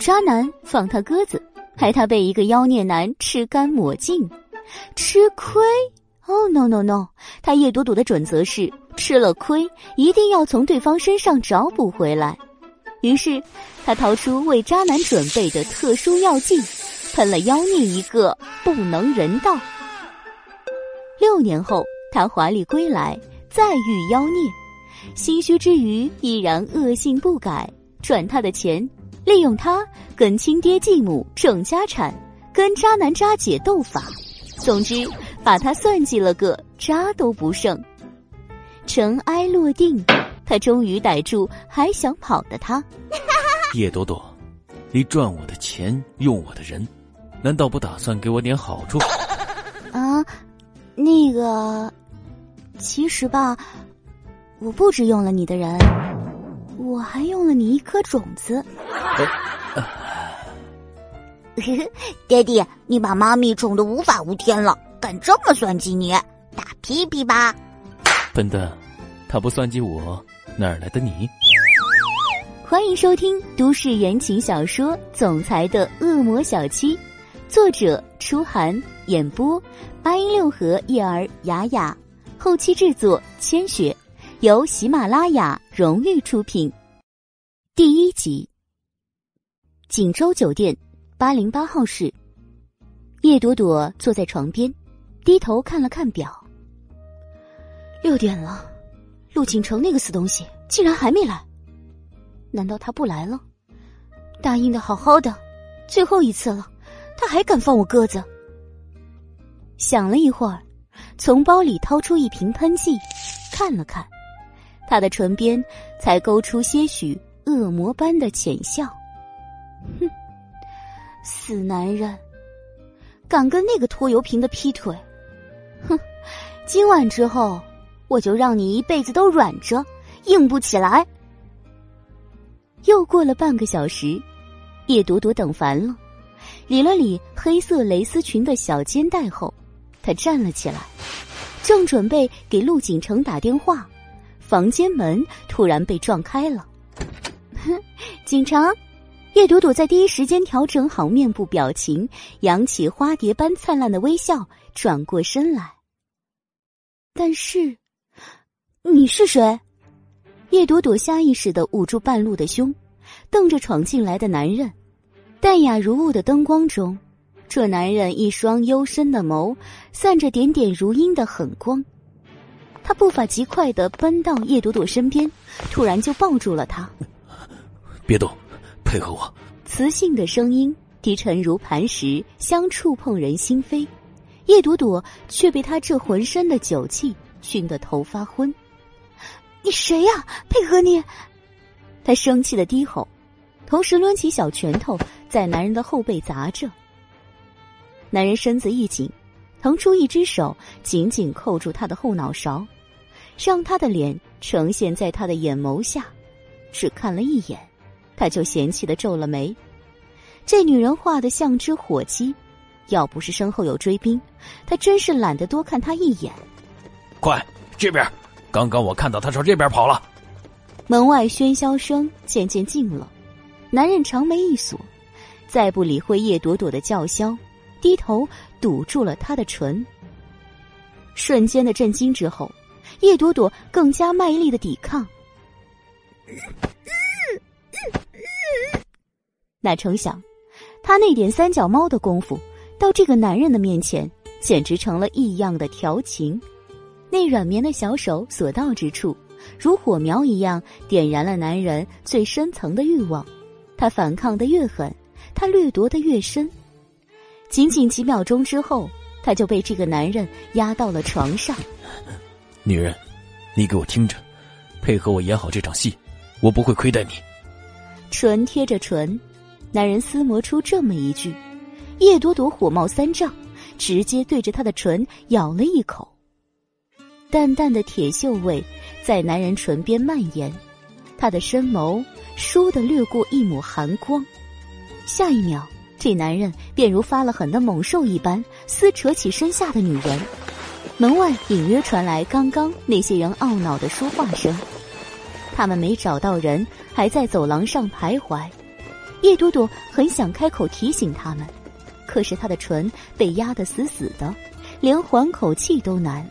渣男放他鸽子，害他被一个妖孽男吃干抹净，吃亏。哦，no no no！他叶朵朵的准则是吃了亏，一定要从对方身上找补回来。于是，他掏出为渣男准备的特殊药剂，喷了妖孽一个不能人道。六年后，他华丽归来，再遇妖孽，心虚之余依然恶性不改，赚他的钱，利用他跟亲爹继母争家产，跟渣男渣姐斗法。总之。把他算计了个渣都不剩，尘埃落定，他终于逮住还想跑的他。叶朵朵，你赚我的钱，用我的人，难道不打算给我点好处？啊，那个，其实吧，我不止用了你的人，我还用了你一颗种子。爹地，你把妈咪宠得无法无天了。敢这么算计你，打屁屁吧！笨蛋，他不算计我，哪儿来的你？欢迎收听都市言情小说《总裁的恶魔小七》，作者：初寒，演播：八音六合叶儿雅雅，后期制作：千雪，由喜马拉雅荣誉出品。第一集，锦州酒店八零八号室，叶朵朵坐在床边。低头看了看表，六点了，陆景城那个死东西竟然还没来。难道他不来了？答应的好好的，最后一次了，他还敢放我鸽子？想了一会儿，从包里掏出一瓶喷剂，看了看，他的唇边才勾出些许恶魔般的浅笑。哼，死男人，敢跟那个拖油瓶的劈腿！哼，今晚之后，我就让你一辈子都软着，硬不起来。又过了半个小时，叶朵朵等烦了，理了理黑色蕾丝裙的小肩带后，她站了起来，正准备给陆景城打电话，房间门突然被撞开了。哼，警察，叶朵朵在第一时间调整好面部表情，扬起花蝶般灿烂的微笑。转过身来，但是你是谁？叶朵朵下意识的捂住半路的胸，瞪着闯进来的男人。淡雅如雾的灯光中，这男人一双幽深的眸散着点点如阴的狠光。他步伐极快的奔到叶朵朵身边，突然就抱住了她。别动，配合我。磁性的声音低沉如磐石，相触碰人心扉。叶朵朵却被他这浑身的酒气熏得头发昏。你谁呀？配合你！他生气的低吼，同时抡起小拳头在男人的后背砸着。男人身子一紧，腾出一只手紧紧扣住他的后脑勺，让他的脸呈现在他的眼眸下。只看了一眼，他就嫌弃的皱了眉。这女人画的像只火鸡。要不是身后有追兵，他真是懒得多看他一眼。快这边！刚刚我看到他朝这边跑了。门外喧嚣声渐渐静了，男人长眉一锁，再不理会叶朵朵的叫嚣，低头堵住了她的唇。瞬间的震惊之后，叶朵朵更加卖力的抵抗。哪成想，他那点三脚猫的功夫。到这个男人的面前，简直成了异样的调情。那软绵的小手所到之处，如火苗一样点燃了男人最深层的欲望。他反抗的越狠，他掠夺的越深。仅仅几秒钟之后，他就被这个男人压到了床上。女人，你给我听着，配合我演好这场戏，我不会亏待你。唇贴着唇，男人撕磨出这么一句。叶朵朵火冒三丈，直接对着他的唇咬了一口。淡淡的铁锈味在男人唇边蔓延，他的深眸倏地掠过一抹寒光。下一秒，这男人便如发了狠的猛兽一般撕扯起身下的女人。门外隐约传来刚刚那些人懊恼的说话声，他们没找到人，还在走廊上徘徊。叶朵朵很想开口提醒他们，可是她的唇被压得死死的，连缓口气都难。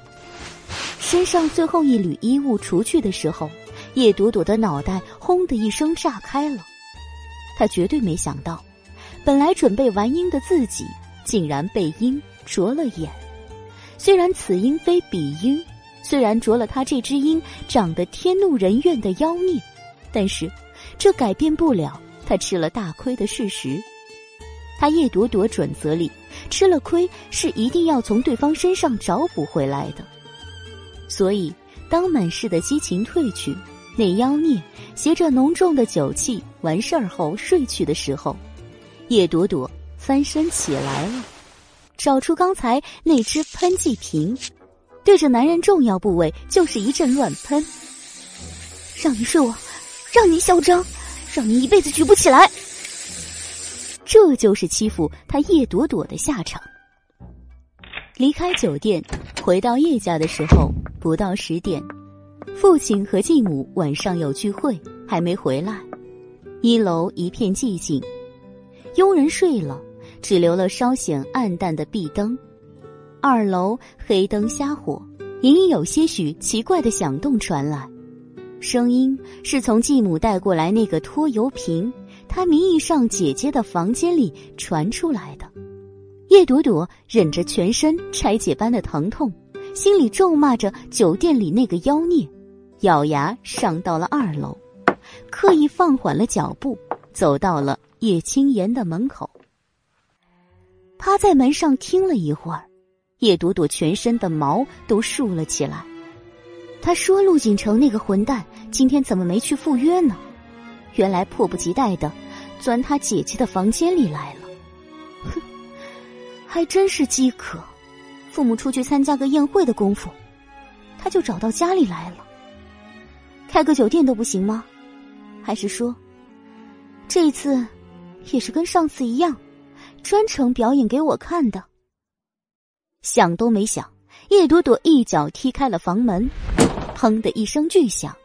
身上最后一缕衣物除去的时候，叶朵朵的脑袋轰的一声炸开了。她绝对没想到，本来准备完鹰的自己，竟然被鹰啄了眼。虽然此鹰非彼鹰，虽然啄了他这只鹰长得天怒人怨的妖孽，但是这改变不了他吃了大亏的事实。他一朵朵准则里，吃了亏是一定要从对方身上找补回来的。所以，当满室的激情褪去，那妖孽携着浓重的酒气完事儿后睡去的时候，叶朵朵翻身起来了，找出刚才那只喷剂瓶，对着男人重要部位就是一阵乱喷。让你睡我，让你嚣张，让你一辈子举不起来，这就是欺负他叶朵朵的下场。离开酒店，回到叶家的时候。不到十点，父亲和继母晚上有聚会，还没回来。一楼一片寂静，佣人睡了，只留了稍显暗淡的壁灯。二楼黑灯瞎火，隐隐有些许奇怪的响动传来，声音是从继母带过来那个拖油瓶，她名义上姐姐的房间里传出来的。叶朵朵忍着全身拆解般的疼痛。心里咒骂着酒店里那个妖孽，咬牙上到了二楼，刻意放缓了脚步，走到了叶青言的门口，趴在门上听了一会儿，叶朵朵全身的毛都竖了起来。他说：“陆景城那个混蛋今天怎么没去赴约呢？原来迫不及待的钻他姐姐的房间里来了。哼，还真是饥渴。”父母出去参加个宴会的功夫，他就找到家里来了。开个酒店都不行吗？还是说，这一次也是跟上次一样，专程表演给我看的？想都没想，叶朵朵一脚踢开了房门，砰的一声巨响，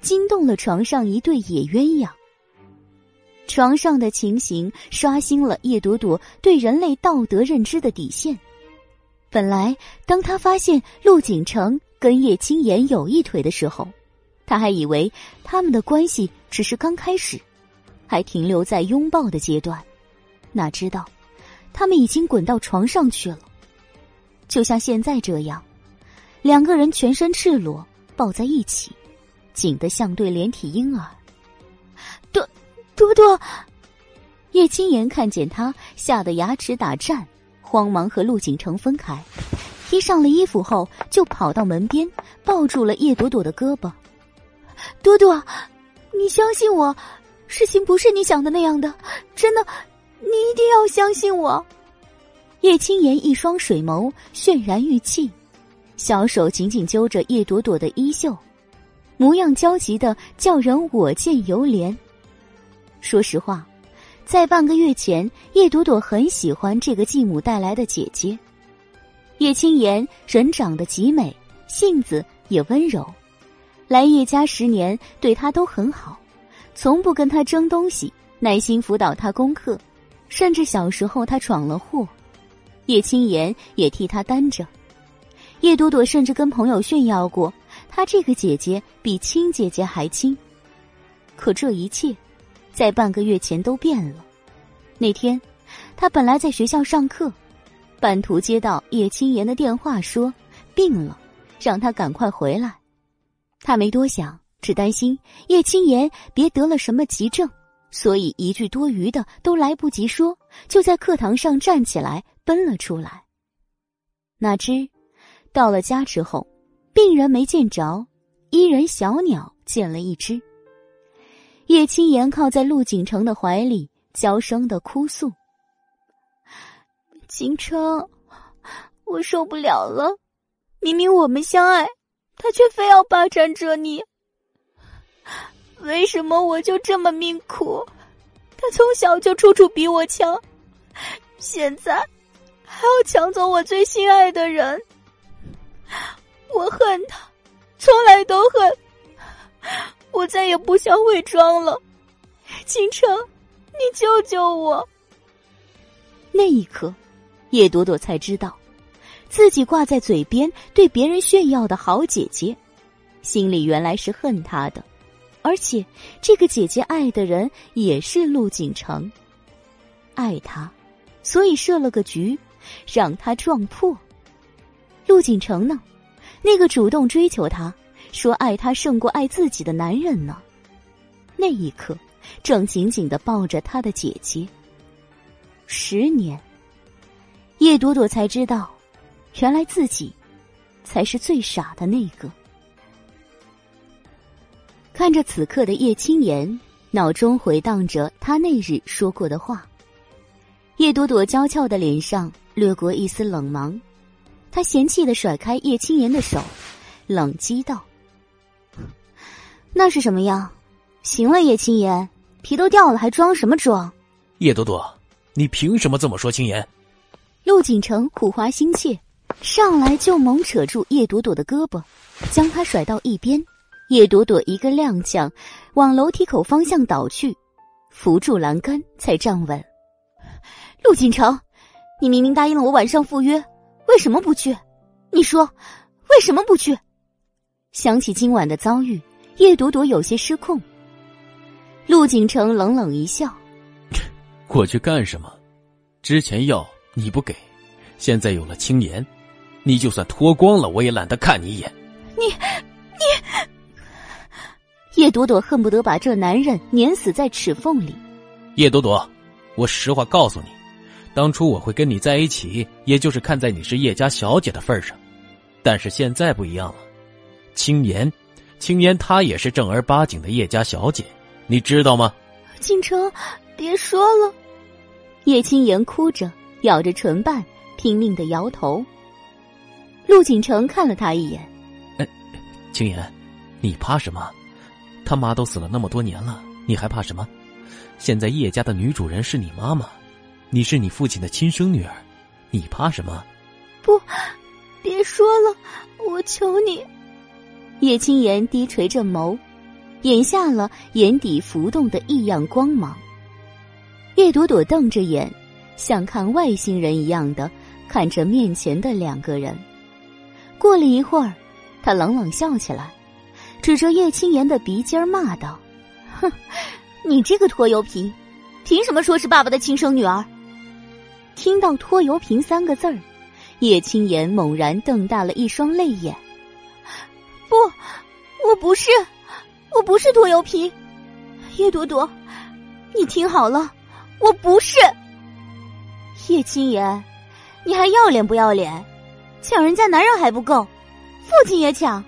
惊动了床上一对野鸳鸯。床上的情形刷新了叶朵朵对人类道德认知的底线。本来，当他发现陆景城跟叶青言有一腿的时候，他还以为他们的关系只是刚开始，还停留在拥抱的阶段。哪知道，他们已经滚到床上去了，就像现在这样，两个人全身赤裸抱在一起，紧得像对连体婴儿。多多多，叶青言看见他，吓得牙齿打颤。慌忙和陆景城分开，披上了衣服后，就跑到门边，抱住了叶朵朵的胳膊。朵朵，你相信我，事情不是你想的那样的，真的，你一定要相信我。叶青言一双水眸渲然欲泣，小手紧紧揪着叶朵朵的衣袖，模样焦急的叫人我见犹怜。说实话。在半个月前，叶朵朵很喜欢这个继母带来的姐姐。叶青言人长得极美，性子也温柔，来叶家十年，对她都很好，从不跟他争东西，耐心辅导他功课，甚至小时候他闯了祸，叶青言也替他担着。叶朵朵甚至跟朋友炫耀过，她这个姐姐比亲姐姐还亲。可这一切。在半个月前都变了。那天，他本来在学校上课，半途接到叶青言的电话，说病了，让他赶快回来。他没多想，只担心叶青言别得了什么急症，所以一句多余的都来不及说，就在课堂上站起来奔了出来。哪知，到了家之后，病人没见着，一人小鸟见了一只。叶青言靠在陆景城的怀里，娇声的哭诉：“景城，我受不了了！明明我们相爱，他却非要霸占着你。为什么我就这么命苦？他从小就处处比我强，现在还要抢走我最心爱的人。我恨他，从来都恨。”我再也不想伪装了，倾城，你救救我！那一刻，叶朵朵才知道，自己挂在嘴边对别人炫耀的好姐姐，心里原来是恨她的，而且这个姐姐爱的人也是陆景成，爱他，所以设了个局，让他撞破。陆景成呢，那个主动追求他，说爱他胜过爱自己的男人呢，那一刻正紧紧的抱着他的姐姐。十年，叶朵朵才知道，原来自己才是最傻的那个。看着此刻的叶青言，脑中回荡着他那日说过的话。叶朵朵娇俏的脸上掠过一丝冷芒，她嫌弃的甩开叶青言的手，冷讥道：“那是什么样？行了，叶青言，皮都掉了，还装什么装？”叶朵朵。你凭什么这么说，青言？陆景城苦花心切，上来就猛扯住叶朵朵的胳膊，将她甩到一边。叶朵朵一个踉跄，往楼梯口方向倒去，扶住栏杆才站稳。陆景城，你明明答应了我晚上赴约，为什么不去？你说，为什么不去？想起今晚的遭遇，叶朵朵有些失控。陆景城冷冷一笑。过去干什么？之前要你不给，现在有了青颜，你就算脱光了，我也懒得看你一眼。你，你，叶朵朵恨不得把这男人碾死在齿缝里。叶朵朵，我实话告诉你，当初我会跟你在一起，也就是看在你是叶家小姐的份上。但是现在不一样了，青言，青言她也是正儿八经的叶家小姐，你知道吗？锦城。别说了，叶青言哭着，咬着唇瓣，拼命的摇头。陆景城看了他一眼：“哎，青言，你怕什么？他妈都死了那么多年了，你还怕什么？现在叶家的女主人是你妈妈，你是你父亲的亲生女儿，你怕什么？”不，别说了，我求你。叶青言低垂着眸，掩下了眼底浮动的异样光芒。叶朵朵瞪着眼，像看外星人一样的看着面前的两个人。过了一会儿，他冷冷笑起来，指着叶青言的鼻尖骂道：“哼，你这个拖油瓶，凭什么说是爸爸的亲生女儿？”听到“拖油瓶”三个字儿，叶青言猛然瞪大了一双泪眼。“不，我不是，我不是拖油瓶。”叶朵朵，你听好了。我不是叶青言，你还要脸不要脸？抢人家男人还不够，父亲也抢。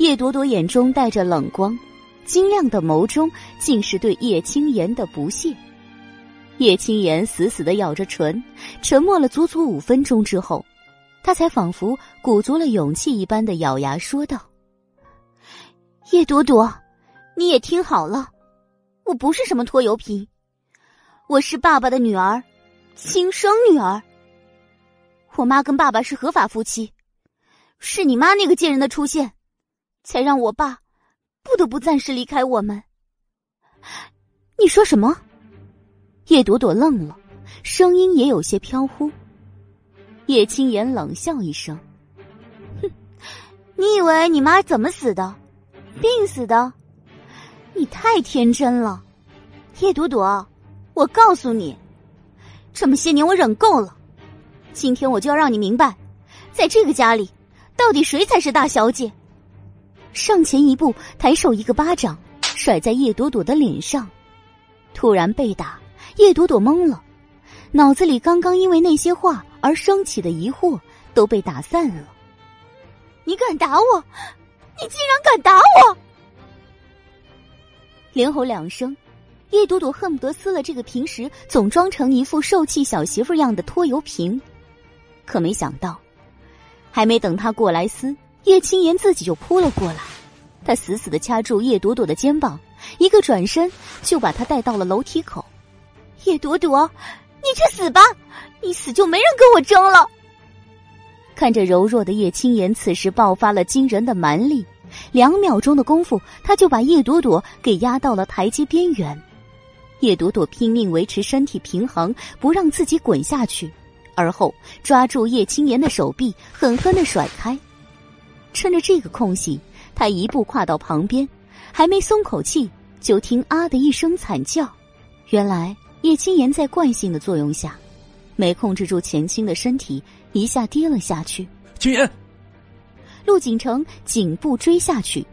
叶朵朵眼中带着冷光，晶亮的眸中尽是对叶青言的不屑。叶青言死死的咬着唇，沉默了足足五分钟之后，他才仿佛鼓足了勇气一般的咬牙说道：“叶朵朵，你也听好了，我不是什么拖油瓶。”我是爸爸的女儿，亲生女儿。我妈跟爸爸是合法夫妻，是你妈那个贱人的出现，才让我爸不得不暂时离开我们。你说什么？叶朵朵愣了，声音也有些飘忽。叶青言冷笑一声：“哼，你以为你妈怎么死的？病死的？你太天真了，叶朵朵。”我告诉你，这么些年我忍够了，今天我就要让你明白，在这个家里，到底谁才是大小姐。上前一步，抬手一个巴掌甩在叶朵朵的脸上，突然被打，叶朵朵懵了，脑子里刚刚因为那些话而升起的疑惑都被打散了。你敢打我？你竟然敢打我！连吼两声。叶朵朵恨不得撕了这个平时总装成一副受气小媳妇样的拖油瓶，可没想到，还没等他过来撕，叶青言自己就扑了过来。他死死的掐住叶朵朵的肩膀，一个转身就把她带到了楼梯口。叶朵朵，你去死吧！你死就没人跟我争了。看着柔弱的叶青言，此时爆发了惊人的蛮力，两秒钟的功夫，他就把叶朵朵给压到了台阶边缘。叶朵朵拼命维持身体平衡，不让自己滚下去，而后抓住叶青言的手臂，狠狠的甩开。趁着这个空隙，他一步跨到旁边，还没松口气，就听“啊”的一声惨叫。原来叶青言在惯性的作用下，没控制住前倾的身体，一下跌了下去。青言，陆景城紧步追下去，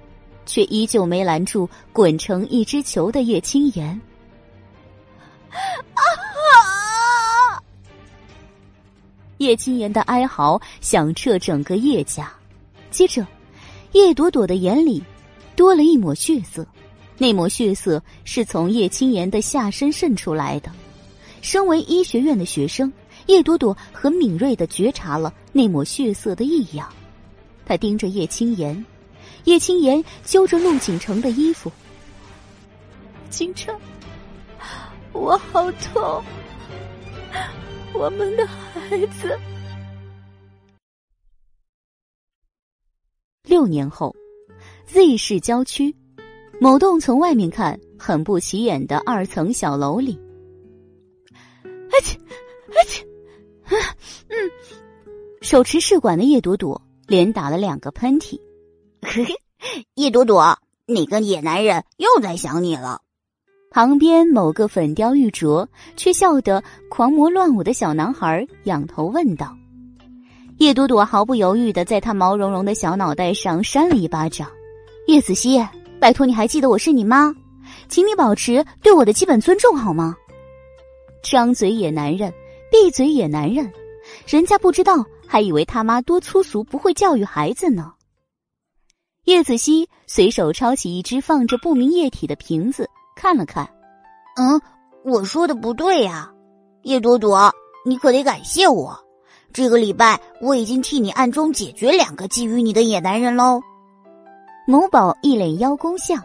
却依旧没拦住滚成一只球的叶青言。啊！叶青言的哀嚎响彻整个叶家，接着，叶朵朵的眼里多了一抹血色，那抹血色是从叶青言的下身渗出来的。身为医学院的学生，叶朵朵很敏锐的觉察了那抹血色的异样，他盯着叶青言，叶青言揪着陆景成的衣服，景成。我好痛，我们的孩子。六年后，Z 市郊区某栋从外面看很不起眼的二层小楼里，而且，而且，嗯，手持试管的叶朵朵连打了两个喷嚏。叶朵朵，你个野男人又在想你了。旁边某个粉雕玉琢却笑得狂魔乱舞的小男孩仰头问道：“叶朵朵毫不犹豫的在他毛茸茸的小脑袋上扇了一巴掌。叶子熙，拜托你还记得我是你妈，请你保持对我的基本尊重好吗？张嘴野男人，闭嘴野男人，人家不知道还以为他妈多粗俗不会教育孩子呢。”叶子熙随手抄起一只放着不明液体的瓶子。看了看，嗯，我说的不对呀，叶朵朵，你可得感谢我。这个礼拜我已经替你暗中解决两个觊觎你的野男人喽。某宝一脸邀功相，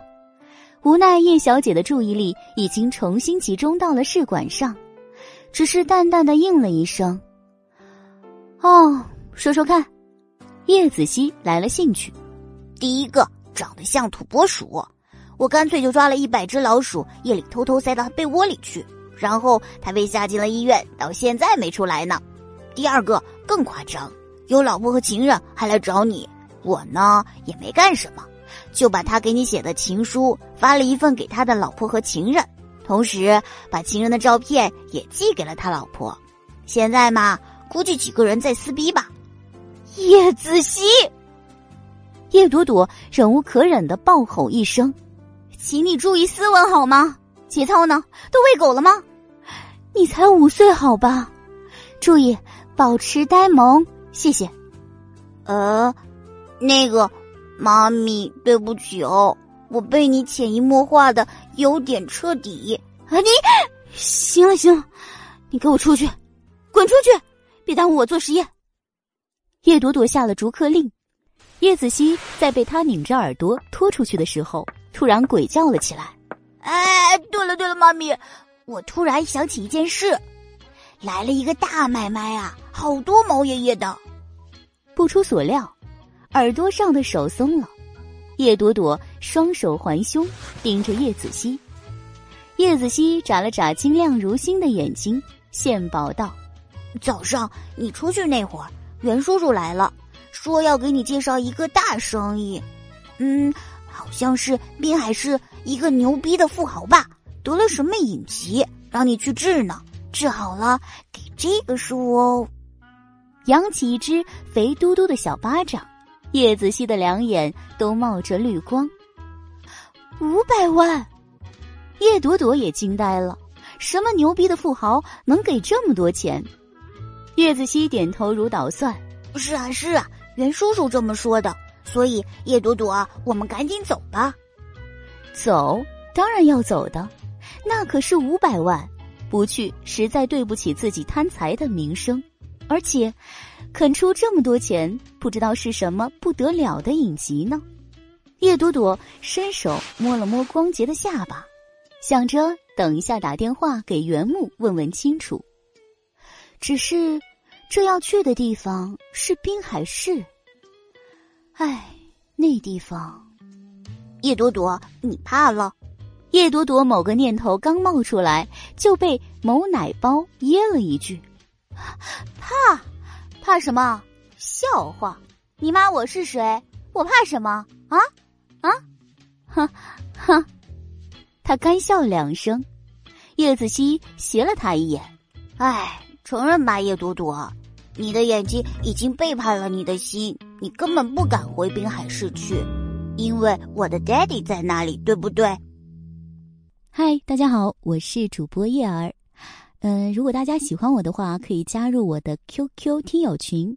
无奈叶小姐的注意力已经重新集中到了试管上，只是淡淡的应了一声：“哦，说说看。”叶子熙来了兴趣，第一个长得像土拨鼠。我干脆就抓了一百只老鼠，夜里偷偷塞到他被窝里去，然后他被吓进了医院，到现在没出来呢。第二个更夸张，有老婆和情人还来找你，我呢也没干什么，就把他给你写的情书发了一份给他的老婆和情人，同时把情人的照片也寄给了他老婆。现在嘛，估计几个人在撕逼吧。叶子熙，叶朵朵忍无可忍的暴吼一声。请你注意斯文好吗？节操呢？都喂狗了吗？你才五岁好吧？注意保持呆萌，谢谢。呃，那个，妈咪，对不起哦，我被你潜移默化的有点彻底。啊，你行了行了，你给我出去，滚出去，别耽误我做实验。叶朵朵下了逐客令，叶子熙在被他拧着耳朵拖出去的时候。突然鬼叫了起来！哎，对了对了，妈咪，我突然想起一件事，来了一个大买卖啊，好多毛爷爷的。不出所料，耳朵上的手松了，叶朵朵双手环胸，盯着叶子熙。叶子熙眨了眨晶亮如星的眼睛，献宝道：“早上你出去那会儿，袁叔叔来了，说要给你介绍一个大生意，嗯。”好像是滨海市一个牛逼的富豪吧，得了什么隐疾，让你去治呢？治好了给这个数哦。扬起一只肥嘟嘟的小巴掌，叶子熙的两眼都冒着绿光。五百万，叶朵朵也惊呆了，什么牛逼的富豪能给这么多钱？叶子熙点头如捣蒜：“是啊，是啊，袁叔叔这么说的。”所以，叶朵朵，我们赶紧走吧。走，当然要走的，那可是五百万，不去实在对不起自己贪财的名声。而且，肯出这么多钱，不知道是什么不得了的隐疾呢？叶朵朵伸手摸了摸光洁的下巴，想着等一下打电话给袁木问问清楚。只是，这要去的地方是滨海市。唉，那地方，叶朵朵，你怕了？叶朵朵某个念头刚冒出来，就被某奶包噎了一句：“怕？怕什么？笑话！你骂我是谁？我怕什么？啊啊！哈哈！”他干笑两声，叶子熙斜了他一眼：“哎，承认吧，叶朵朵，你的眼睛已经背叛了你的心，你根本不敢回滨海市去，因为我的 daddy 在那里，对不对？”嗨，大家好，我是主播叶儿。嗯，如果大家喜欢我的话，可以加入我的 QQ 听友群，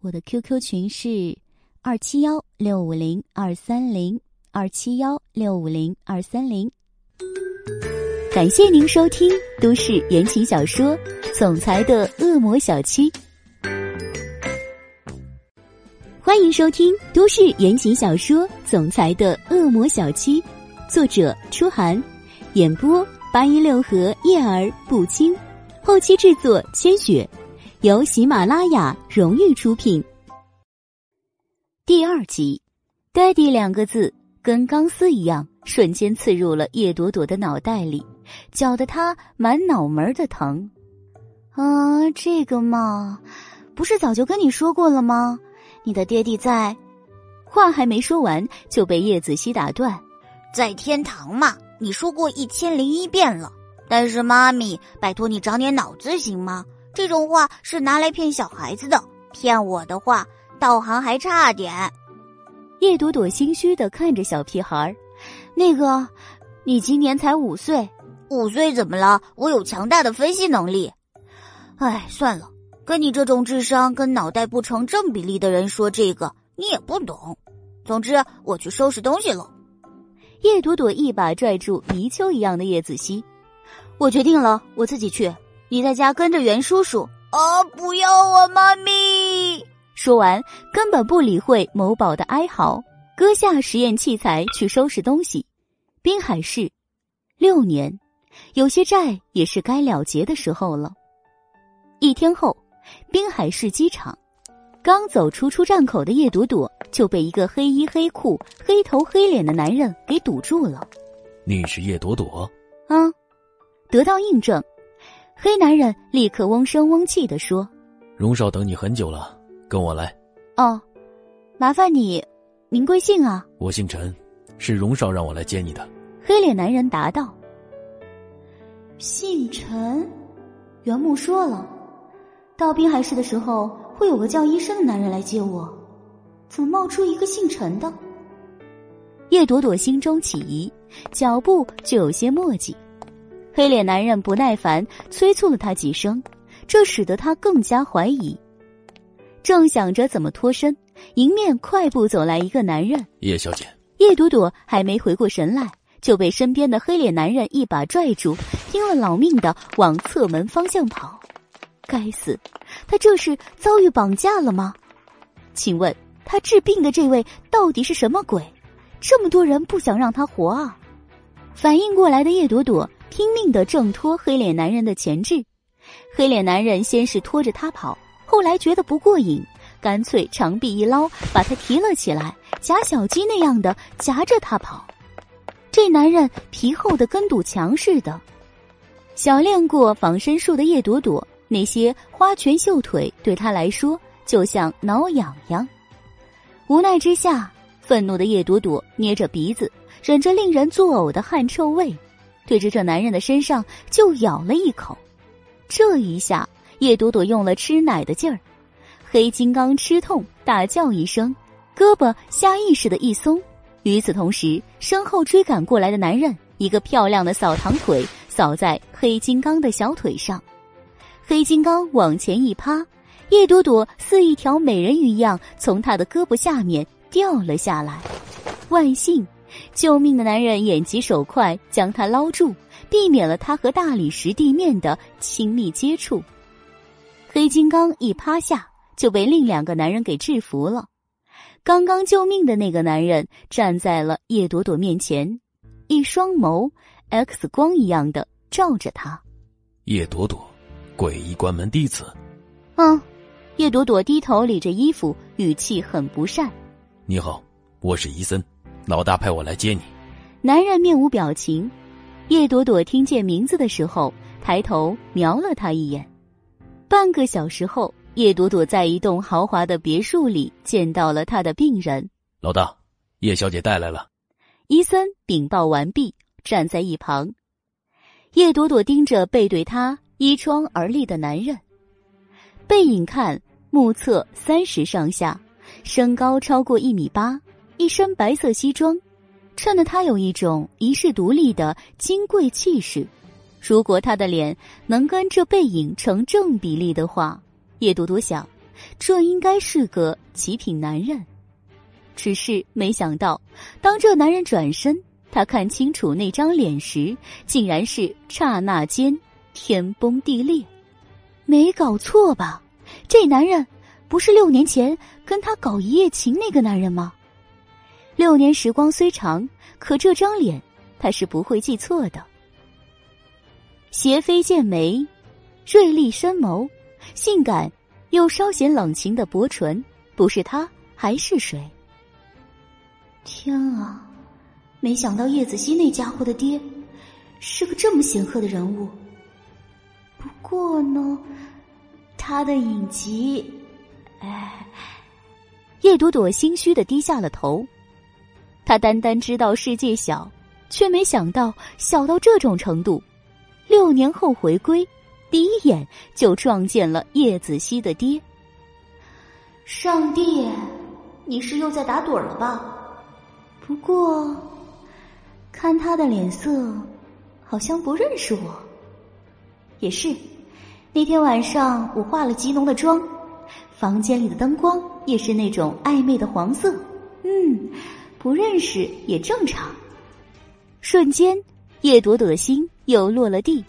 我的 QQ 群是二七幺六五零二三零二七幺六五零二三零。感谢您收听都市言情小说《总裁的恶魔小七》，欢迎收听都市言情小说《总裁的恶魔小七》，作者：初寒。演播八音六合叶儿不清，后期制作千雪，由喜马拉雅荣誉出品。第二集，“daddy” 两个字跟钢丝一样，瞬间刺入了叶朵朵的脑袋里，搅得她满脑门的疼。啊，这个嘛，不是早就跟你说过了吗？你的爹地在，话还没说完就被叶子熙打断，在天堂嘛。你说过一千零一遍了，但是妈咪，拜托你长点脑子行吗？这种话是拿来骗小孩子的，骗我的话，道行还差点。叶朵朵心虚的看着小屁孩儿，那个，你今年才五岁，五岁怎么了？我有强大的分析能力。哎，算了，跟你这种智商跟脑袋不成正比例的人说这个，你也不懂。总之，我去收拾东西了。叶朵朵一把拽住泥鳅一样的叶子熙，我决定了，我自己去，你在家跟着袁叔叔。啊，不要啊，妈咪！说完，根本不理会某宝的哀嚎，割下实验器材去收拾东西。滨海市，六年，有些债也是该了结的时候了。一天后，滨海市机场。刚走出出站口的叶朵朵就被一个黑衣黑裤、黑头黑脸的男人给堵住了。你是叶朵朵？啊，得到印证，黑男人立刻嗡声嗡气的说：“荣少等你很久了，跟我来。”哦，麻烦你，您贵姓啊？我姓陈，是荣少让我来接你的。黑脸男人答道：“姓陈，袁木说了，到滨海市的时候。”会有个叫医生的男人来接我，怎么冒出一个姓陈的？叶朵朵心中起疑，脚步就有些墨迹。黑脸男人不耐烦，催促了他几声，这使得他更加怀疑。正想着怎么脱身，迎面快步走来一个男人。叶小姐，叶朵朵还没回过神来，就被身边的黑脸男人一把拽住，拼了老命的往侧门方向跑。该死！他这是遭遇绑架了吗？请问他治病的这位到底是什么鬼？这么多人不想让他活啊！反应过来的叶朵朵拼命的挣脱黑脸男人的钳制，黑脸男人先是拖着他跑，后来觉得不过瘾，干脆长臂一捞，把他提了起来，夹小鸡那样的夹着他跑。这男人皮厚的跟堵墙似的，小练过防身术的叶朵朵。那些花拳绣腿对他来说就像挠痒痒，无奈之下，愤怒的叶朵朵捏着鼻子，忍着令人作呕的汗臭味，对着这男人的身上就咬了一口。这一下，叶朵朵用了吃奶的劲儿，黑金刚吃痛大叫一声，胳膊下意识的一松。与此同时，身后追赶过来的男人一个漂亮的扫堂腿扫在黑金刚的小腿上。黑金刚往前一趴，叶朵朵似一条美人鱼一样从他的胳膊下面掉了下来。万幸，救命的男人眼疾手快，将他捞住，避免了他和大理石地面的亲密接触。黑金刚一趴下就被另两个男人给制服了。刚刚救命的那个男人站在了叶朵朵面前，一双眸 X 光一样的照着他。叶朵朵。诡异关门弟子，嗯，叶朵朵低头理着衣服，语气很不善。你好，我是伊森，老大派我来接你。男人面无表情，叶朵朵听见名字的时候，抬头瞄了他一眼。半个小时后，叶朵朵在一栋豪华的别墅里见到了他的病人。老大，叶小姐带来了。伊森禀报完毕，站在一旁。叶朵朵盯着背对他依窗而立的男人，背影看，目测三十上下，身高超过一米八，一身白色西装。衬得他有一种遗世独立的金贵气势。如果他的脸能跟这背影成正比例的话，叶朵朵想，这应该是个极品男人。只是没想到，当这男人转身，他看清楚那张脸时，竟然是刹那间天崩地裂。没搞错吧？这男人不是六年前跟他搞一夜情那个男人吗？六年时光虽长，可这张脸他是不会记错的。斜飞剑眉，锐利深眸，性感又稍显冷情的薄唇，不是他还是谁？天啊！没想到叶子熙那家伙的爹是个这么显赫的人物。不过呢，他的影集……哎，叶朵朵心虚的低下了头。他单单知道世界小，却没想到小到这种程度。六年后回归，第一眼就撞见了叶子熙的爹。上帝，你是又在打盹了吧？不过，看他的脸色，好像不认识我。也是，那天晚上我化了极浓的妆，房间里的灯光也是那种暧昧的黄色。嗯。不认识也正常。瞬间，叶朵朵的心又落了地。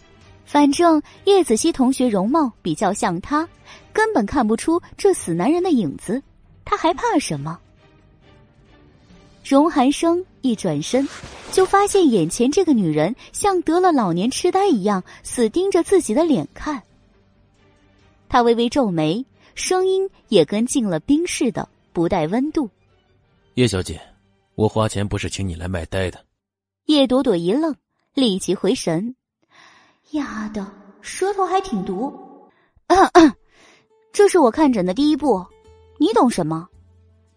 反正叶子熙同学容貌比较像他，根本看不出这死男人的影子。他还怕什么？荣寒生一转身，就发现眼前这个女人像得了老年痴呆一样，死盯着自己的脸看。他微微皱眉，声音也跟进了冰似的，不带温度。叶小姐。我花钱不是请你来卖呆的。叶朵朵一愣，立即回神。丫的，舌头还挺毒。咳咳这是我看诊的第一步，你懂什么？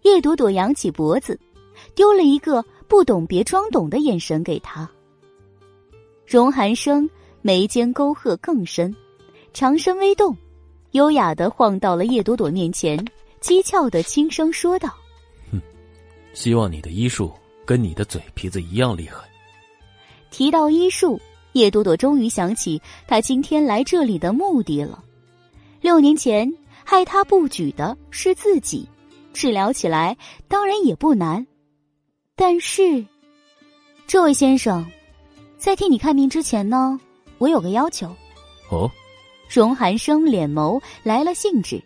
叶朵朵扬起脖子，丢了一个不懂别装懂的眼神给他。荣寒生眉间沟壑更深，长身微动，优雅的晃到了叶朵朵面前，讥诮的轻声说道。哼希望你的医术跟你的嘴皮子一样厉害。提到医术，叶朵朵终于想起她今天来这里的目的了。六年前害他不举的是自己，治疗起来当然也不难。但是，这位先生，在替你看病之前呢，我有个要求。哦，荣寒生脸眸来了兴致。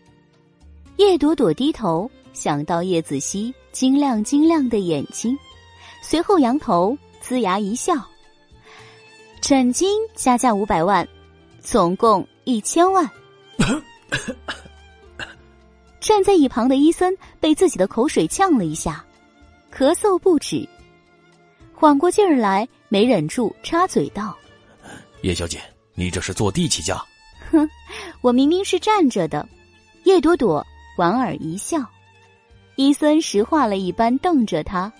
叶朵朵低头想到叶子熙。晶亮晶亮的眼睛，随后扬头，呲牙一笑。诊金加价五百万，总共一千万。站在一旁的伊森被自己的口水呛了一下，咳嗽不止。缓过劲儿来，没忍住插嘴道：“叶小姐，你这是坐地起价？”哼，我明明是站着的。叶朵朵莞尔一笑。伊森石化了一般瞪着他，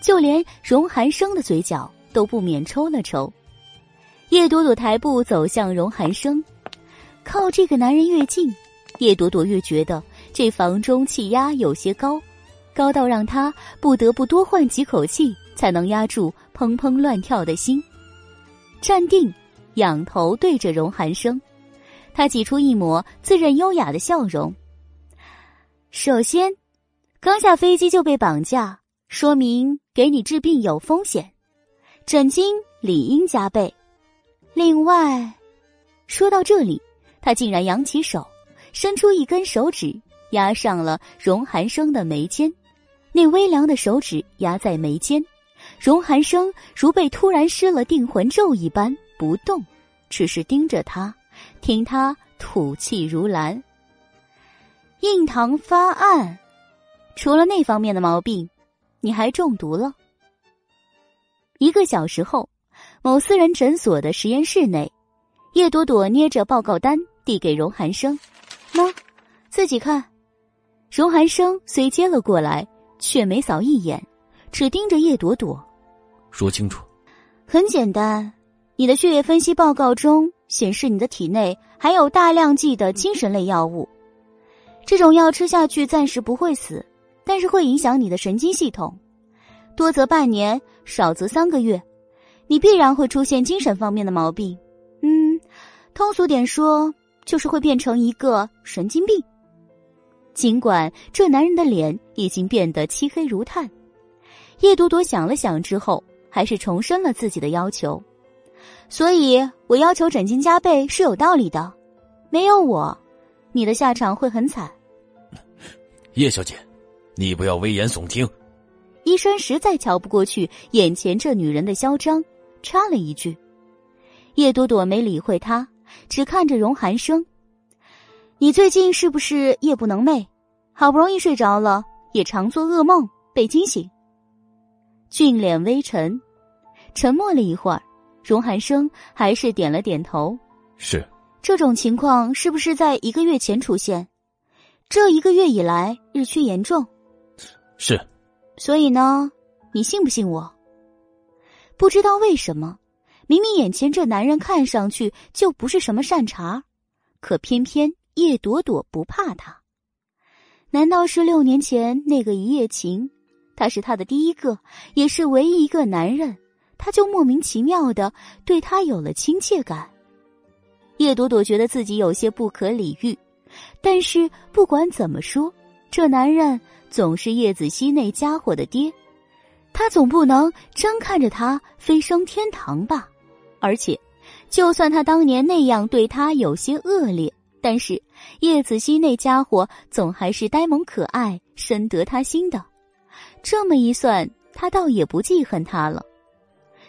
就连荣寒生的嘴角都不免抽了抽。叶朵朵抬步走向荣寒生，靠这个男人越近，叶朵朵越觉得这房中气压有些高，高到让他不得不多换几口气才能压住砰砰乱跳的心。站定，仰头对着荣寒生，他挤出一抹自认优雅的笑容。首先。刚下飞机就被绑架，说明给你治病有风险，诊金理应加倍。另外，说到这里，他竟然扬起手，伸出一根手指压上了荣寒生的眉间，那微凉的手指压在眉间，荣寒生如被突然施了定魂咒一般不动，只是盯着他，听他吐气如兰。印堂发暗。除了那方面的毛病，你还中毒了。一个小时后，某私人诊所的实验室内，叶朵朵捏着报告单递给荣寒生：“喏，自己看。”荣寒生虽接了过来，却没扫一眼，只盯着叶朵朵。说清楚。很简单，你的血液分析报告中显示，你的体内含有大量剂的精神类药物。这种药吃下去暂时不会死，但是会影响你的神经系统，多则半年，少则三个月，你必然会出现精神方面的毛病。嗯，通俗点说，就是会变成一个神经病。尽管这男人的脸已经变得漆黑如炭，叶朵朵想了想之后。还是重申了自己的要求，所以我要求整金加倍是有道理的。没有我，你的下场会很惨。叶小姐，你不要危言耸听。医生实在瞧不过去眼前这女人的嚣张，插了一句。叶朵朵没理会他，只看着荣寒生：“你最近是不是夜不能寐？好不容易睡着了，也常做噩梦被惊醒？”俊脸微沉。沉默了一会儿，荣寒生还是点了点头。是这种情况，是不是在一个月前出现？这一个月以来日趋严重。是。所以呢，你信不信我？不知道为什么，明明眼前这男人看上去就不是什么善茬，可偏偏叶朵朵不怕他。难道是六年前那个一夜情？他是他的第一个，也是唯一一个男人。他就莫名其妙的对他有了亲切感。叶朵朵觉得自己有些不可理喻，但是不管怎么说，这男人总是叶子熙那家伙的爹，他总不能真看着他飞升天堂吧？而且，就算他当年那样对他有些恶劣，但是叶子熙那家伙总还是呆萌可爱，深得他心的。这么一算，他倒也不记恨他了。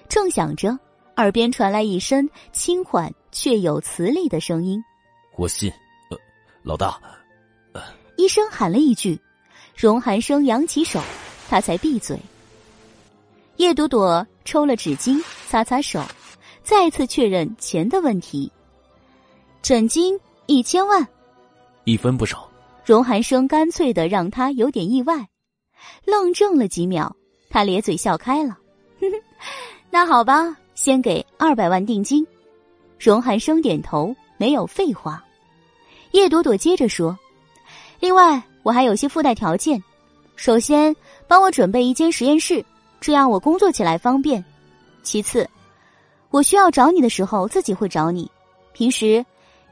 正想着，耳边传来一声轻缓却有磁力的声音：“我信。”呃，老大。医生喊了一句，荣寒生扬起手，他才闭嘴。叶朵朵抽了纸巾擦擦手，再次确认钱的问题。诊金一千万，一分不少。荣寒生干脆的让他有点意外，愣怔了几秒，他咧嘴笑开了，哼哼。那好吧，先给二百万定金。荣寒生点头，没有废话。叶朵朵接着说：“另外，我还有些附带条件。首先，帮我准备一间实验室，这样我工作起来方便。其次，我需要找你的时候自己会找你，平时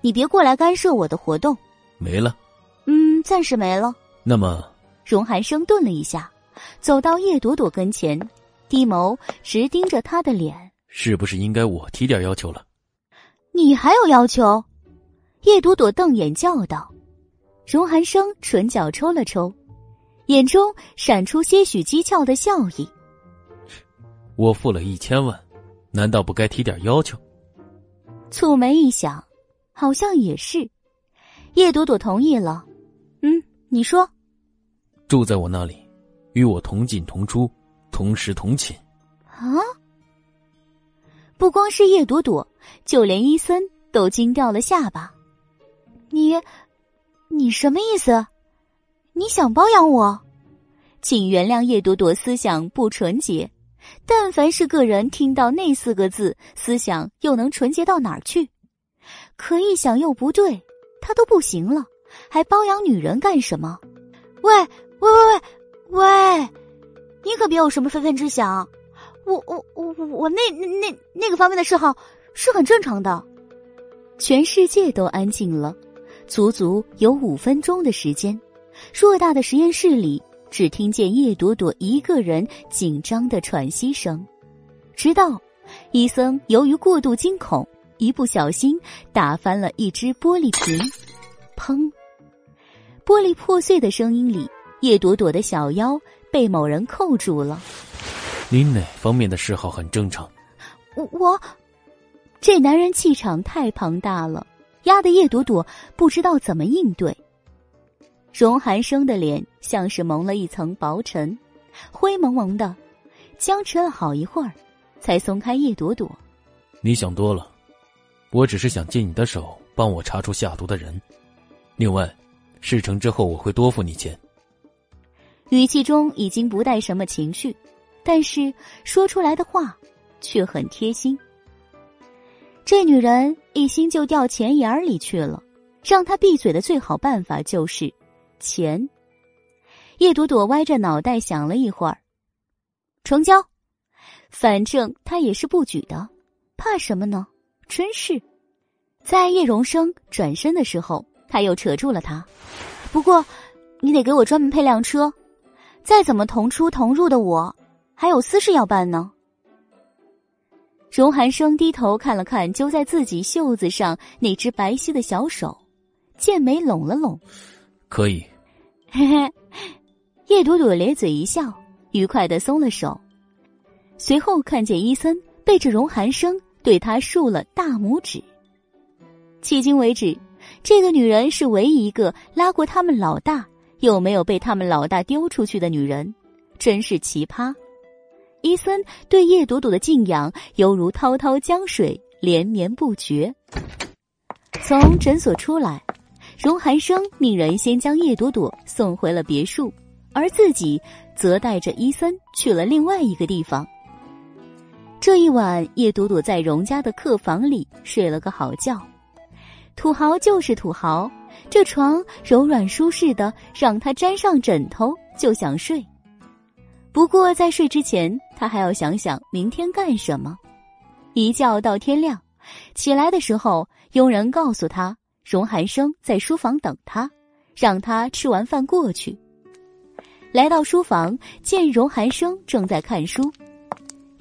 你别过来干涉我的活动。”没了。嗯，暂时没了。那么，荣寒生顿了一下，走到叶朵朵跟前。低眸直盯着她的脸，是不是应该我提点要求了？你还有要求？叶朵朵瞪眼叫道。荣寒生唇角抽了抽，眼中闪出些许讥诮的笑意。我付了一千万，难道不该提点要求？蹙眉一想，好像也是。叶朵朵同意了。嗯，你说。住在我那里，与我同进同出。同食同寝，啊！不光是叶朵朵，就连伊森都惊掉了下巴。你，你什么意思？你想包养我？请原谅叶朵朵思想不纯洁。但凡是个人听到那四个字，思想又能纯洁到哪儿去？可一想又不对，他都不行了，还包养女人干什么？喂喂喂喂喂！你可别有什么非分之想，我我我我那那那个方面的嗜好是很正常的。全世界都安静了，足足有五分钟的时间。偌大的实验室里，只听见叶朵朵一个人紧张的喘息声。直到伊森由于过度惊恐，一不小心打翻了一只玻璃瓶，砰！玻璃破碎的声音里，叶朵朵的小腰。被某人扣住了。您哪方面的嗜好很正常？我我，这男人气场太庞大了，压得叶朵朵不知道怎么应对。荣寒生的脸像是蒙了一层薄尘，灰蒙蒙的，僵持了好一会儿，才松开叶朵朵。你想多了，我只是想借你的手帮我查出下毒的人。另外，事成之后我会多付你钱。语气中已经不带什么情绪，但是说出来的话却很贴心。这女人一心就掉钱眼里去了，让她闭嘴的最好办法就是钱。叶朵朵歪着脑袋想了一会儿，成交。反正她也是不举的，怕什么呢？真是。在叶荣生转身的时候，他又扯住了他。不过，你得给我专门配辆车。再怎么同出同入的我，还有私事要办呢。荣寒生低头看了看揪在自己袖子上那只白皙的小手，剑眉拢了拢。可以。嘿嘿。叶朵朵咧嘴一笑，愉快的松了手，随后看见伊森背着荣寒生对他竖了大拇指。迄今为止，这个女人是唯一一个拉过他们老大又没有被他们老大丢出去的女人，真是奇葩。伊森对叶朵朵的敬仰犹如滔滔江水，连绵不绝。从诊所出来，荣寒生命人先将叶朵朵送回了别墅。而自己则带着伊森去了另外一个地方。这一晚，叶朵朵在荣家的客房里睡了个好觉。土豪就是土豪，这床柔软舒适的，让他沾上枕头就想睡。不过在睡之前，他还要想想明天干什么。一觉到天亮，起来的时候，佣人告诉他，荣寒生在书房等他，让他吃完饭过去。来到书房，见荣寒生正在看书，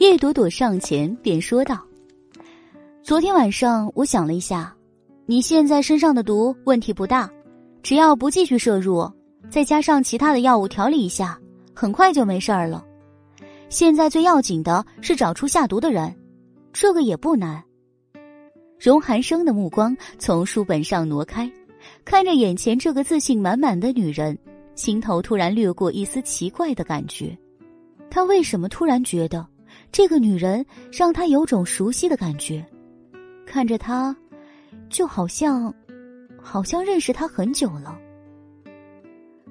叶朵朵上前便说道：“昨天晚上我想了一下，你现在身上的毒问题不大，只要不继续摄入，再加上其他的药物调理一下，很快就没事儿了。现在最要紧的是找出下毒的人，这个也不难。”荣寒生的目光从书本上挪开，看着眼前这个自信满满的女人。心头突然掠过一丝奇怪的感觉，他为什么突然觉得这个女人让他有种熟悉的感觉？看着她，就好像，好像认识她很久了。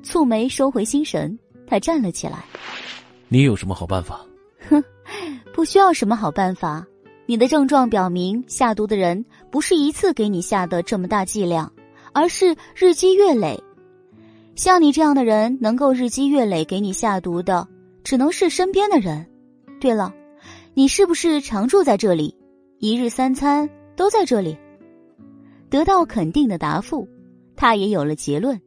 蹙眉收回心神，他站了起来。你有什么好办法？哼，不需要什么好办法。你的症状表明，下毒的人不是一次给你下的这么大剂量，而是日积月累。像你这样的人，能够日积月累给你下毒的，只能是身边的人。对了，你是不是常住在这里，一日三餐都在这里？得到肯定的答复，他也有了结论。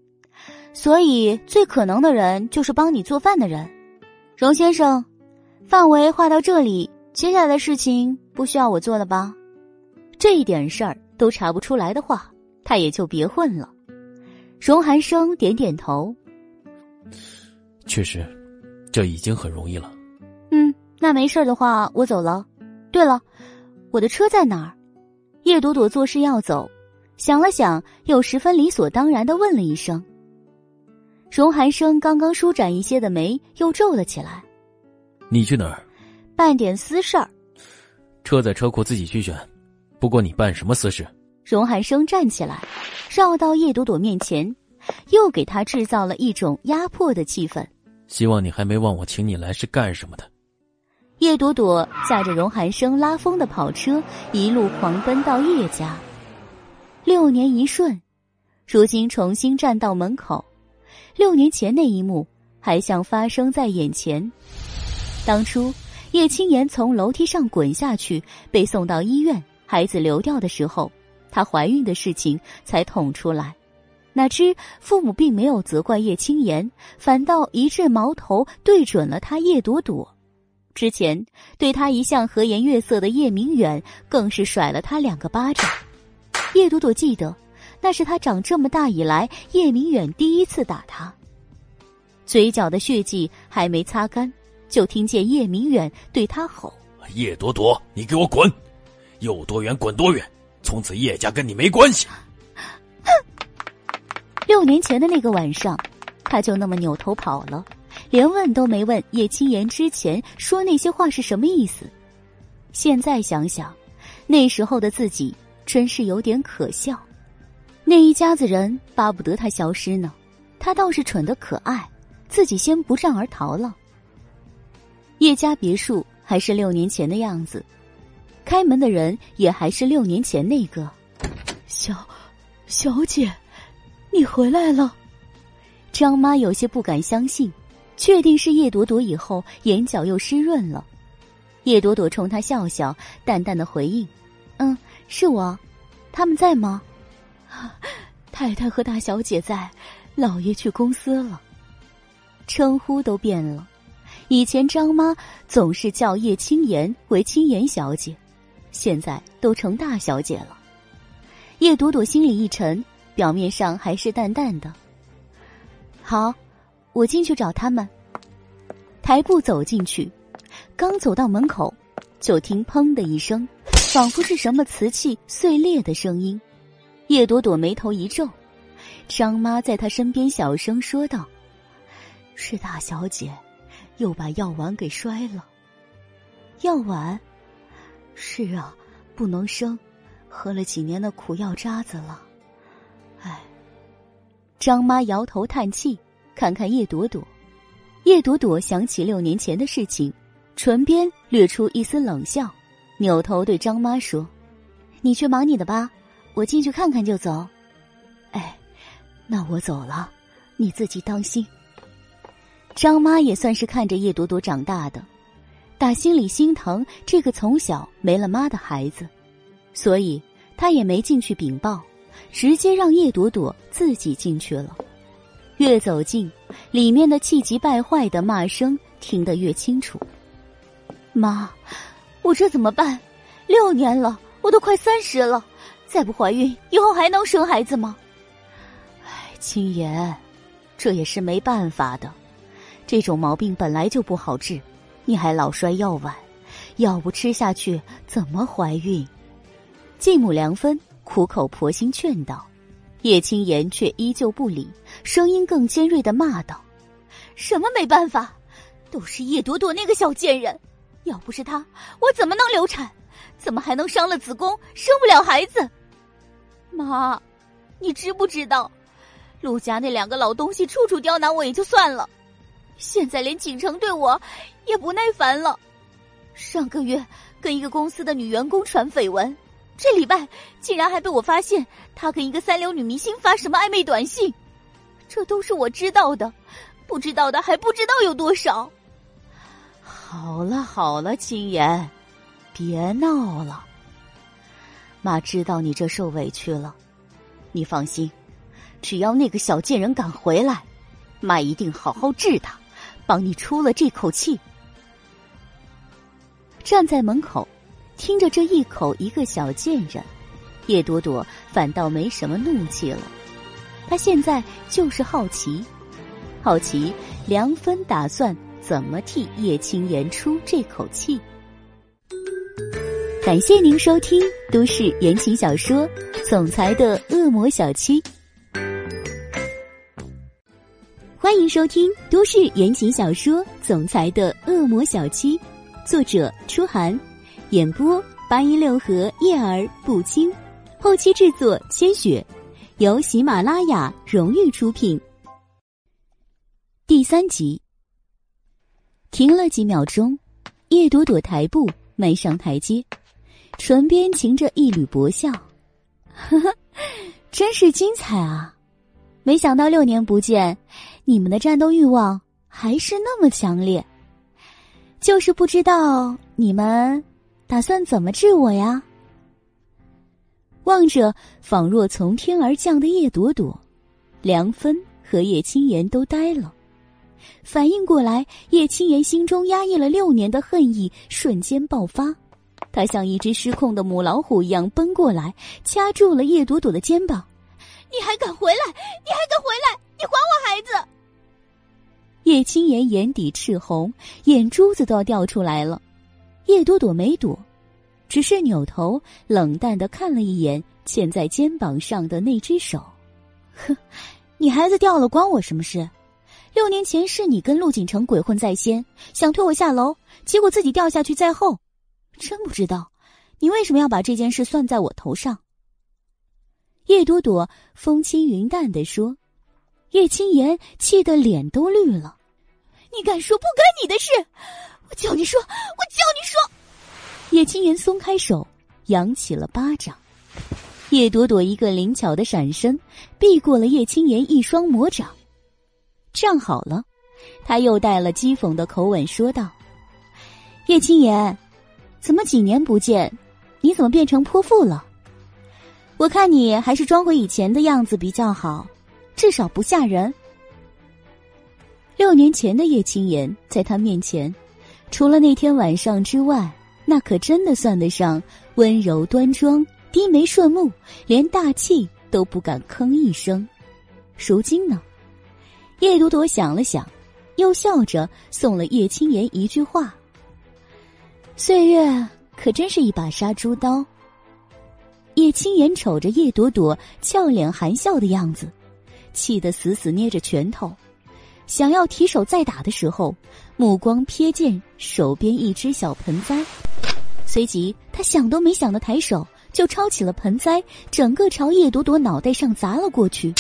所以，最可能的人就是帮你做饭的人。荣先生，范围画到这里，接下来的事情不需要我做了吧？这一点事儿都查不出来的话，他也就别混了。荣寒生点点头，确实，这已经很容易了。嗯，那没事的话，我走了。对了，我的车在哪儿？叶朵朵做事要走，想了想，又十分理所当然的问了一声。荣寒生刚刚舒展一些的眉又皱了起来。你去哪儿？办点私事儿。车在车库，自己去选。不过你办什么私事？荣寒生站起来，绕到叶朵朵面前，又给她制造了一种压迫的气氛。希望你还没忘我请你来是干什么的。叶朵朵驾着荣寒生拉风的跑车，一路狂奔到叶家。六年一瞬，如今重新站到门口，六年前那一幕还像发生在眼前。当初叶青言从楼梯上滚下去，被送到医院，孩子流掉的时候。她怀孕的事情才捅出来，哪知父母并没有责怪叶青言，反倒一阵矛头对准了他叶朵朵。之前对他一向和颜悦色的叶明远，更是甩了他两个巴掌。叶朵朵记得，那是他长这么大以来，叶明远第一次打他。嘴角的血迹还没擦干，就听见叶明远对他吼：“叶朵朵，你给我滚，有多远滚多远！”从此叶家跟你没关系。哼！六年前的那个晚上，他就那么扭头跑了，连问都没问叶青言之前说那些话是什么意思。现在想想，那时候的自己真是有点可笑。那一家子人巴不得他消失呢，他倒是蠢得可爱，自己先不战而逃了。叶家别墅还是六年前的样子，开门的人也还是六年前那个。小，小姐，你回来了。张妈有些不敢相信，确定是叶朵朵以后，眼角又湿润了。叶朵朵冲他笑笑，淡淡的回应：“嗯，是我。他们在吗？太太和大小姐在，老爷去公司了。称呼都变了。”以前张妈总是叫叶青言为青言小姐，现在都成大小姐了。叶朵朵心里一沉，表面上还是淡淡的。好，我进去找他们。抬步走进去，刚走到门口，就听“砰”的一声，仿佛是什么瓷器碎裂的声音。叶朵朵眉头一皱，张妈在她身边小声说道：“是大小姐。”又把药丸给摔了。药丸，是啊，不能生，喝了几年的苦药渣子了。哎，张妈摇头叹气，看看叶朵朵。叶朵朵想起六年前的事情，唇边掠出一丝冷笑，扭头对张妈说：“你去忙你的吧，我进去看看就走。”哎，那我走了，你自己当心。张妈也算是看着叶朵朵长大的，打心里心疼这个从小没了妈的孩子，所以她也没进去禀报，直接让叶朵朵自己进去了。越走近，里面的气急败坏的骂声听得越清楚。妈，我这怎么办？六年了，我都快三十了，再不怀孕，以后还能生孩子吗？唉，青言，这也是没办法的。这种毛病本来就不好治，你还老摔药丸，药不吃下去怎么怀孕？继母梁芬苦口婆心劝道，叶青言却依旧不理，声音更尖锐的骂道：“什么没办法？都是叶朵朵那个小贱人！要不是她，我怎么能流产？怎么还能伤了子宫，生不了孩子？妈，你知不知道，陆家那两个老东西处处刁难我也就算了。”现在连锦城对我也不耐烦了。上个月跟一个公司的女员工传绯闻，这礼拜竟然还被我发现他跟一个三流女明星发什么暧昧短信。这都是我知道的，不知道的还不知道有多少。好了好了，青言，别闹了。妈知道你这受委屈了，你放心，只要那个小贱人敢回来，妈一定好好治他。帮你出了这口气，站在门口，听着这一口一个小贱人，叶朵朵反倒没什么怒气了。他现在就是好奇，好奇梁芬打算怎么替叶青言出这口气。感谢您收听都市言情小说《总裁的恶魔小七》。欢迎收听都市言情小说《总裁的恶魔小七》，作者：初寒，演播：八一六和叶儿不轻，后期制作：千雪，由喜马拉雅荣誉出品。第三集，停了几秒钟，叶朵朵抬步迈上台阶，唇边噙着一缕薄笑，呵呵，真是精彩啊！没想到六年不见。你们的战斗欲望还是那么强烈，就是不知道你们打算怎么治我呀？望着仿若从天而降的叶朵朵，梁芬和叶青言都呆了，反应过来，叶青言心中压抑了六年的恨意瞬间爆发，他像一只失控的母老虎一样奔过来，掐住了叶朵朵的肩膀：“你还敢回来？你还敢回来？你还我孩子！”叶青言眼底赤红，眼珠子都要掉出来了。叶朵朵没躲，只是扭头冷淡的看了一眼嵌在肩膀上的那只手。哼，你孩子掉了关我什么事？六年前是你跟陆景城鬼混在先，想推我下楼，结果自己掉下去在后。真不知道，你为什么要把这件事算在我头上？叶朵朵风轻云淡的说。叶青言气得脸都绿了。你敢说不关你的事？我叫你说，我叫你说！叶青言松开手，扬起了巴掌。叶朵朵一个灵巧的闪身，避过了叶青言一双魔掌。站好了，他又带了讥讽的口吻说道：“叶青言，怎么几年不见，你怎么变成泼妇了？我看你还是装回以前的样子比较好。”至少不吓人。六年前的叶青言在他面前，除了那天晚上之外，那可真的算得上温柔端庄、低眉顺目，连大气都不敢吭一声。如今呢？叶朵朵想了想，又笑着送了叶青言一句话：“岁月可真是一把杀猪刀。”叶青言瞅着叶朵朵俏脸含笑的样子。气得死死捏着拳头，想要提手再打的时候，目光瞥见手边一只小盆栽，随即他想都没想的抬手就抄起了盆栽，整个朝叶朵朵脑袋上砸了过去。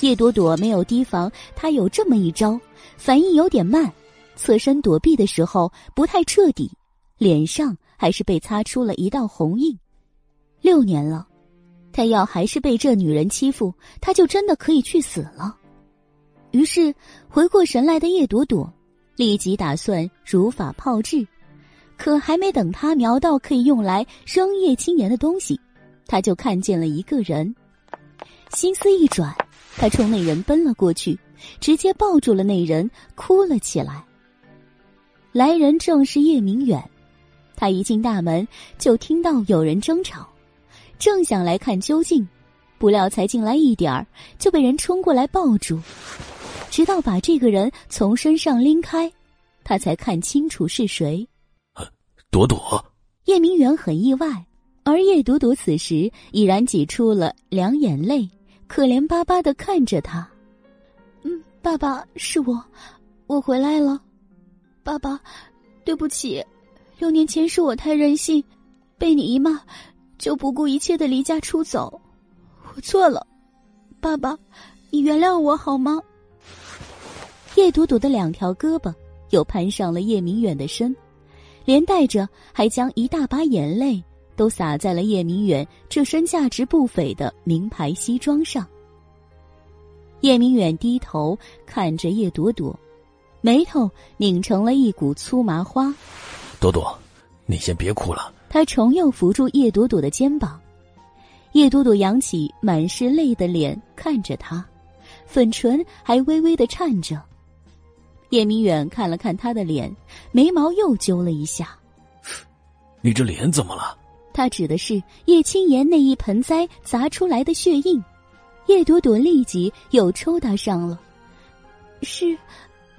叶朵朵没有提防他有这么一招，反应有点慢，侧身躲避的时候不太彻底，脸上还是被擦出了一道红印。六年了。他要还是被这女人欺负，他就真的可以去死了。于是回过神来的叶朵朵，立即打算如法炮制。可还没等他瞄到可以用来扔叶青岩的东西，他就看见了一个人。心思一转，他冲那人奔了过去，直接抱住了那人，哭了起来。来人正是叶明远，他一进大门就听到有人争吵。正想来看究竟，不料才进来一点儿，就被人冲过来抱住，直到把这个人从身上拎开，他才看清楚是谁。朵朵，叶明远很意外，而叶朵朵此时已然挤出了两眼泪，可怜巴巴的看着他。嗯，爸爸是我，我回来了。爸爸，对不起，六年前是我太任性，被你一骂。就不顾一切的离家出走，我错了，爸爸，你原谅我好吗？叶朵朵的两条胳膊又攀上了叶明远的身，连带着还将一大把眼泪都洒在了叶明远这身价值不菲的名牌西装上。叶明远低头看着叶朵朵，眉头拧成了一股粗麻花。朵朵，你先别哭了。他重又扶住叶朵朵的肩膀，叶朵朵扬起满是泪的脸看着他，粉唇还微微的颤着。叶明远看了看他的脸，眉毛又揪了一下。你这脸怎么了？他指的是叶青言那一盆栽砸出来的血印。叶朵朵立即又抽打上了。是，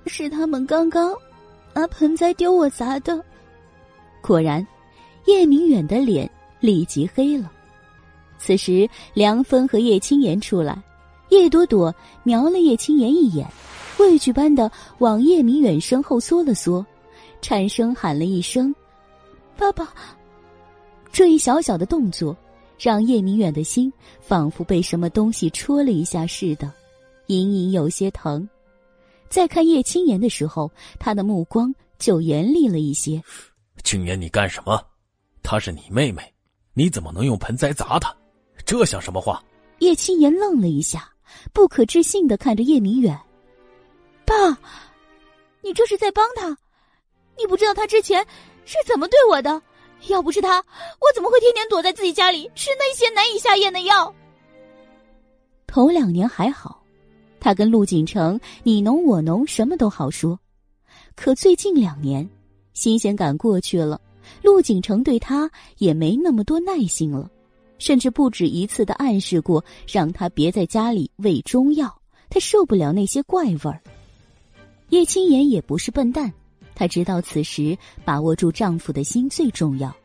是他们刚刚拿盆栽丢我砸的。果然。叶明远的脸立即黑了。此时，梁芬和叶青言出来，叶朵朵瞄了叶青言一眼，畏惧般的往叶明远身后缩了缩，颤声喊了一声：“爸爸。”这一小小的动作，让叶明远的心仿佛被什么东西戳了一下似的，隐隐有些疼。在看叶青言的时候，他的目光就严厉了一些。青言，你干什么？她是你妹妹，你怎么能用盆栽砸她？这像什么话？叶青言愣了一下，不可置信的看着叶明远：“爸，你这是在帮他？你不知道他之前是怎么对我的？要不是他，我怎么会天天躲在自己家里吃那些难以下咽的药？”头两年还好，他跟陆锦城你侬我侬，什么都好说。可最近两年，新鲜感过去了。陆景城对他也没那么多耐心了，甚至不止一次的暗示过，让他别在家里喂中药，他受不了那些怪味儿。叶青言也不是笨蛋，他知道此时把握住丈夫的心最重要，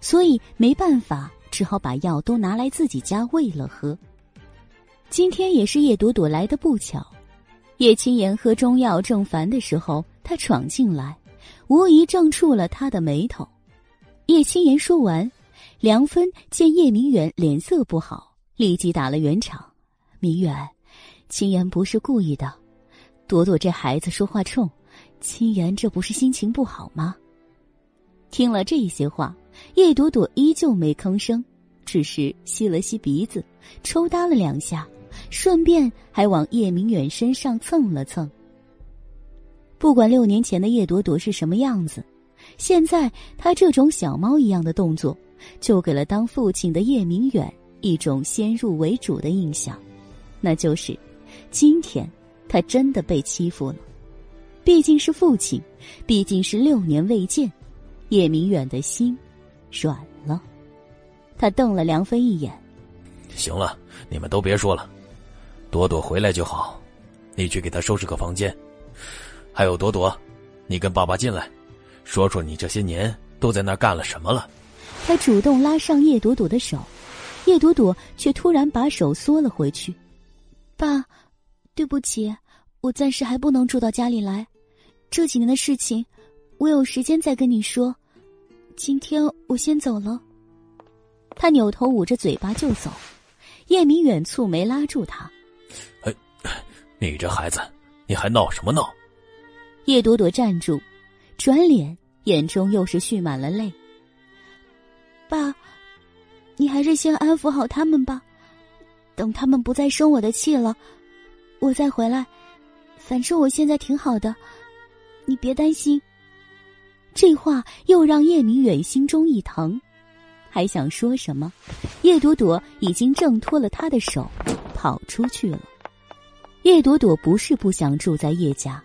所以没办法，只好把药都拿来自己家喂了喝。今天也是叶朵朵来的不巧，叶青言喝中药正烦的时候，他闯进来，无疑正触了他的眉头。叶青言说完，梁芬见叶明远脸色不好，立即打了圆场：“明远，青言不是故意的。朵朵这孩子说话冲，青言这不是心情不好吗？”听了这些话，叶朵朵依旧没吭声，只是吸了吸鼻子，抽搭了两下，顺便还往叶明远身上蹭了蹭。不管六年前的叶朵朵是什么样子，现在他这种小猫一样的动作，就给了当父亲的叶明远一种先入为主的印象，那就是今天他真的被欺负了。毕竟是父亲，毕竟是六年未见，叶明远的心软了。他瞪了梁飞一眼：“行了，你们都别说了，朵朵回来就好，你去给她收拾个房间。”还有朵朵，你跟爸爸进来，说说你这些年都在那儿干了什么了。他主动拉上叶朵朵的手，叶朵朵却突然把手缩了回去。爸，对不起，我暂时还不能住到家里来，这几年的事情，我有时间再跟你说。今天我先走了。他扭头捂着嘴巴就走，叶明远蹙眉拉住他：“哎，你这孩子，你还闹什么闹？”叶朵朵站住，转脸，眼中又是蓄满了泪。爸，你还是先安抚好他们吧，等他们不再生我的气了，我再回来。反正我现在挺好的，你别担心。这话又让叶明远心中一疼，还想说什么，叶朵朵已经挣脱了他的手，跑出去了。叶朵朵不是不想住在叶家。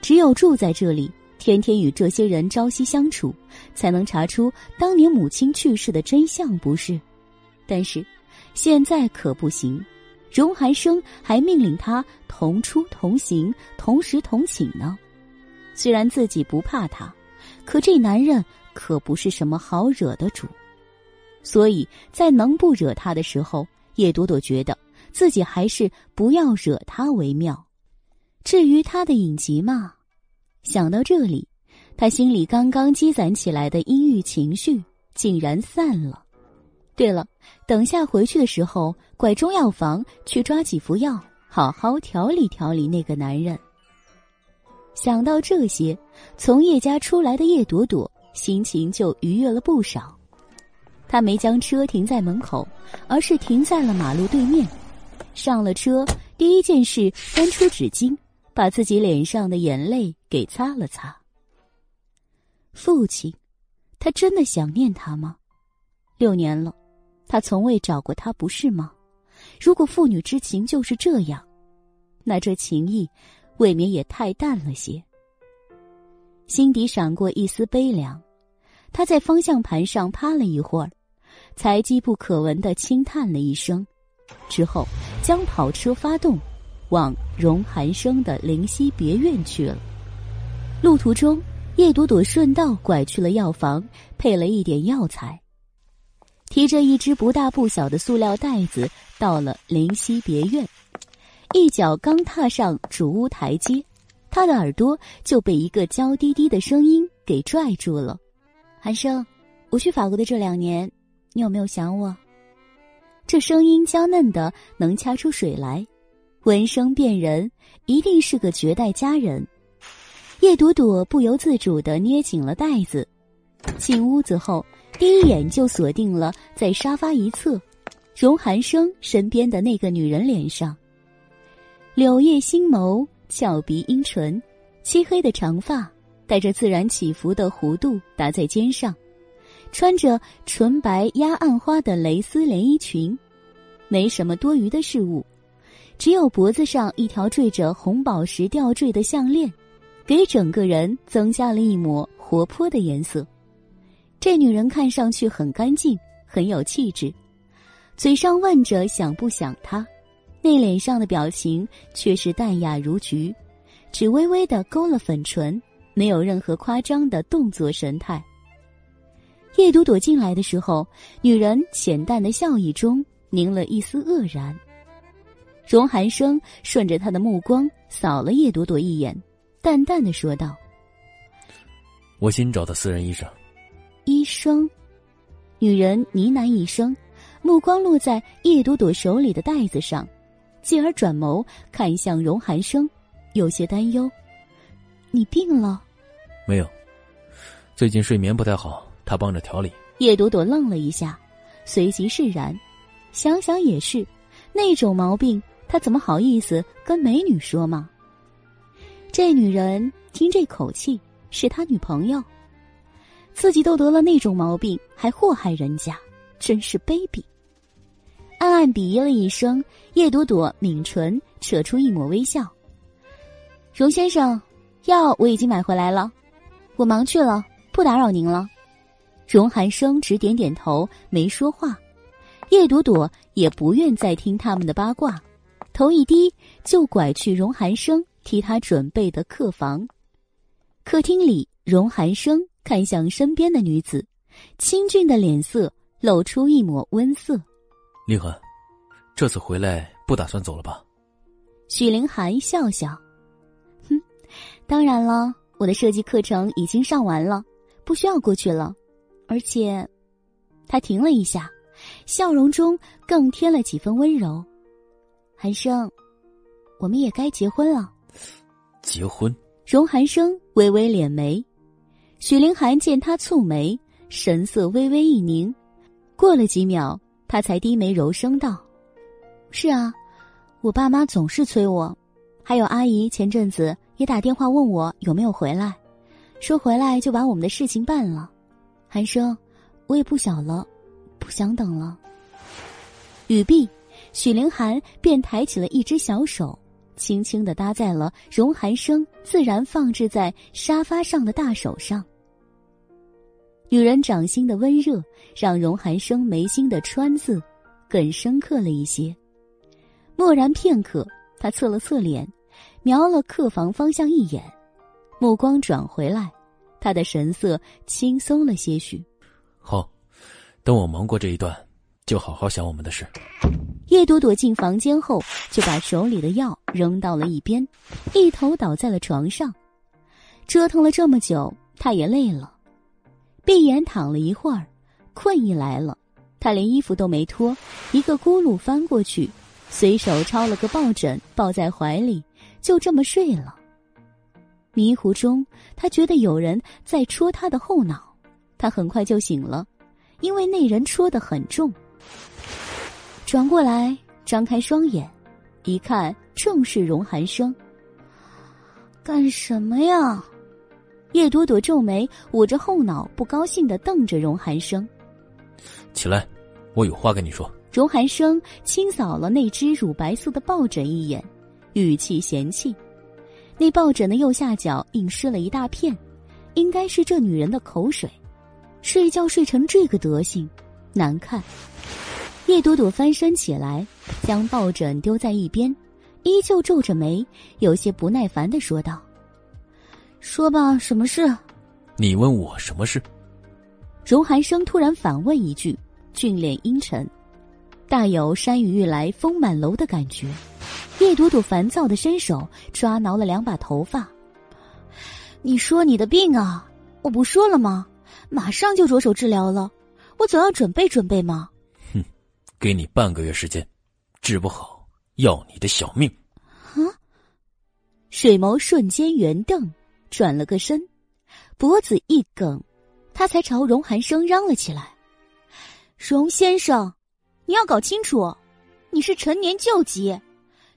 只有住在这里，天天与这些人朝夕相处，才能查出当年母亲去世的真相，不是？但是，现在可不行。荣寒生还命令他同出同行，同时同寝呢。虽然自己不怕他，可这男人可不是什么好惹的主。所以在能不惹他的时候，叶朵朵觉得自己还是不要惹他为妙。至于他的隐疾嘛，想到这里，他心里刚刚积攒起来的阴郁情绪竟然散了。对了，等下回去的时候，拐中药房去抓几服药，好好调理调理那个男人。想到这些，从叶家出来的叶朵朵心情就愉悦了不少。他没将车停在门口，而是停在了马路对面。上了车，第一件事翻出纸巾。把自己脸上的眼泪给擦了擦。父亲，他真的想念他吗？六年了，他从未找过他，不是吗？如果父女之情就是这样，那这情谊未免也太淡了些。心底闪过一丝悲凉，他在方向盘上趴了一会儿，才机不可闻的轻叹了一声，之后将跑车发动。往荣寒生的灵溪别院去了。路途中，叶朵朵顺道拐去了药房，配了一点药材，提着一只不大不小的塑料袋子，到了灵溪别院。一脚刚踏上主屋台阶，他的耳朵就被一个娇滴滴的声音给拽住了：“寒生，我去法国的这两年，你有没有想我？”这声音娇嫩的，能掐出水来。闻声辨人，一定是个绝代佳人。叶朵朵不由自主的捏紧了袋子。进屋子后，第一眼就锁定了在沙发一侧，荣寒生身边的那个女人脸上。柳叶星眸，俏鼻阴唇，漆黑的长发带着自然起伏的弧度打在肩上，穿着纯白压暗花的蕾丝连衣裙，没什么多余的事物。只有脖子上一条缀着红宝石吊坠的项链，给整个人增加了一抹活泼的颜色。这女人看上去很干净，很有气质，嘴上问着想不想他，那脸上的表情却是淡雅如菊，只微微的勾了粉唇，没有任何夸张的动作神态。叶朵朵进来的时候，女人浅淡的笑意中凝了一丝愕然。荣寒生顺着他的目光扫了叶朵朵一眼，淡淡的说道：“我新找的私人医生。”医生。女人呢喃一声，目光落在叶朵朵手里的袋子上，继而转眸看向荣寒生，有些担忧：“你病了？”“没有，最近睡眠不太好，他帮着调理。”叶朵朵愣了一下，随即释然，想想也是，那种毛病他怎么好意思跟美女说嘛？这女人听这口气是他女朋友。自己都得了那种毛病，还祸害人家，真是卑鄙。暗暗鄙夷了一声，叶朵朵抿唇，扯出一抹微笑。荣先生，药我已经买回来了，我忙去了，不打扰您了。荣寒生只点点头，没说话。叶朵朵也不愿再听他们的八卦，头一低就拐去荣寒生替他准备的客房。客厅里，荣寒生。看向身边的女子，清俊的脸色露出一抹温色。林寒，这次回来不打算走了吧？许凌寒笑笑，哼，当然了，我的设计课程已经上完了，不需要过去了。而且，他停了一下，笑容中更添了几分温柔。寒生，我们也该结婚了。结婚？荣寒生微微敛眉。许凌寒见他蹙眉，神色微微一凝，过了几秒，他才低眉柔声道：“是啊，我爸妈总是催我，还有阿姨前阵子也打电话问我有没有回来，说回来就把我们的事情办了。寒生，我也不小了，不想等了。”语毕，许凌寒便抬起了一只小手，轻轻的搭在了荣寒生自然放置在沙发上的大手上。女人掌心的温热，让荣寒生眉心的川字更深刻了一些。默然片刻，他侧了侧脸，瞄了客房方向一眼，目光转回来，他的神色轻松了些许。好，等我忙过这一段，就好好想我们的事。叶朵朵进房间后，就把手里的药扔到了一边，一头倒在了床上。折腾了这么久，她也累了。闭眼躺了一会儿，困意来了，她连衣服都没脱，一个咕噜翻过去，随手抄了个抱枕抱在怀里，就这么睡了。迷糊中，他觉得有人在戳他的后脑，他很快就醒了，因为那人戳得很重。转过来，张开双眼，一看正是荣寒生。干什么呀？叶朵朵皱眉，捂着后脑，不高兴的瞪着荣寒生。起来，我有话跟你说。荣寒生清扫了那只乳白色的抱枕一眼，语气嫌弃。那抱枕的右下角印湿了一大片，应该是这女人的口水。睡觉睡成这个德行，难看。叶朵朵翻身起来，将抱枕丢在一边，依旧皱着眉，有些不耐烦的说道。说吧，什么事？你问我什么事？荣寒生突然反问一句，俊脸阴沉，大有山雨欲来风满楼的感觉。叶朵朵烦躁的伸手抓挠了两把头发。你说你的病啊，我不说了吗？马上就着手治疗了，我总要准备准备吗？给你半个月时间，治不好要你的小命。啊！水眸瞬间圆瞪。转了个身，脖子一梗，他才朝荣寒生嚷了起来：“荣先生，你要搞清楚，你是陈年旧疾，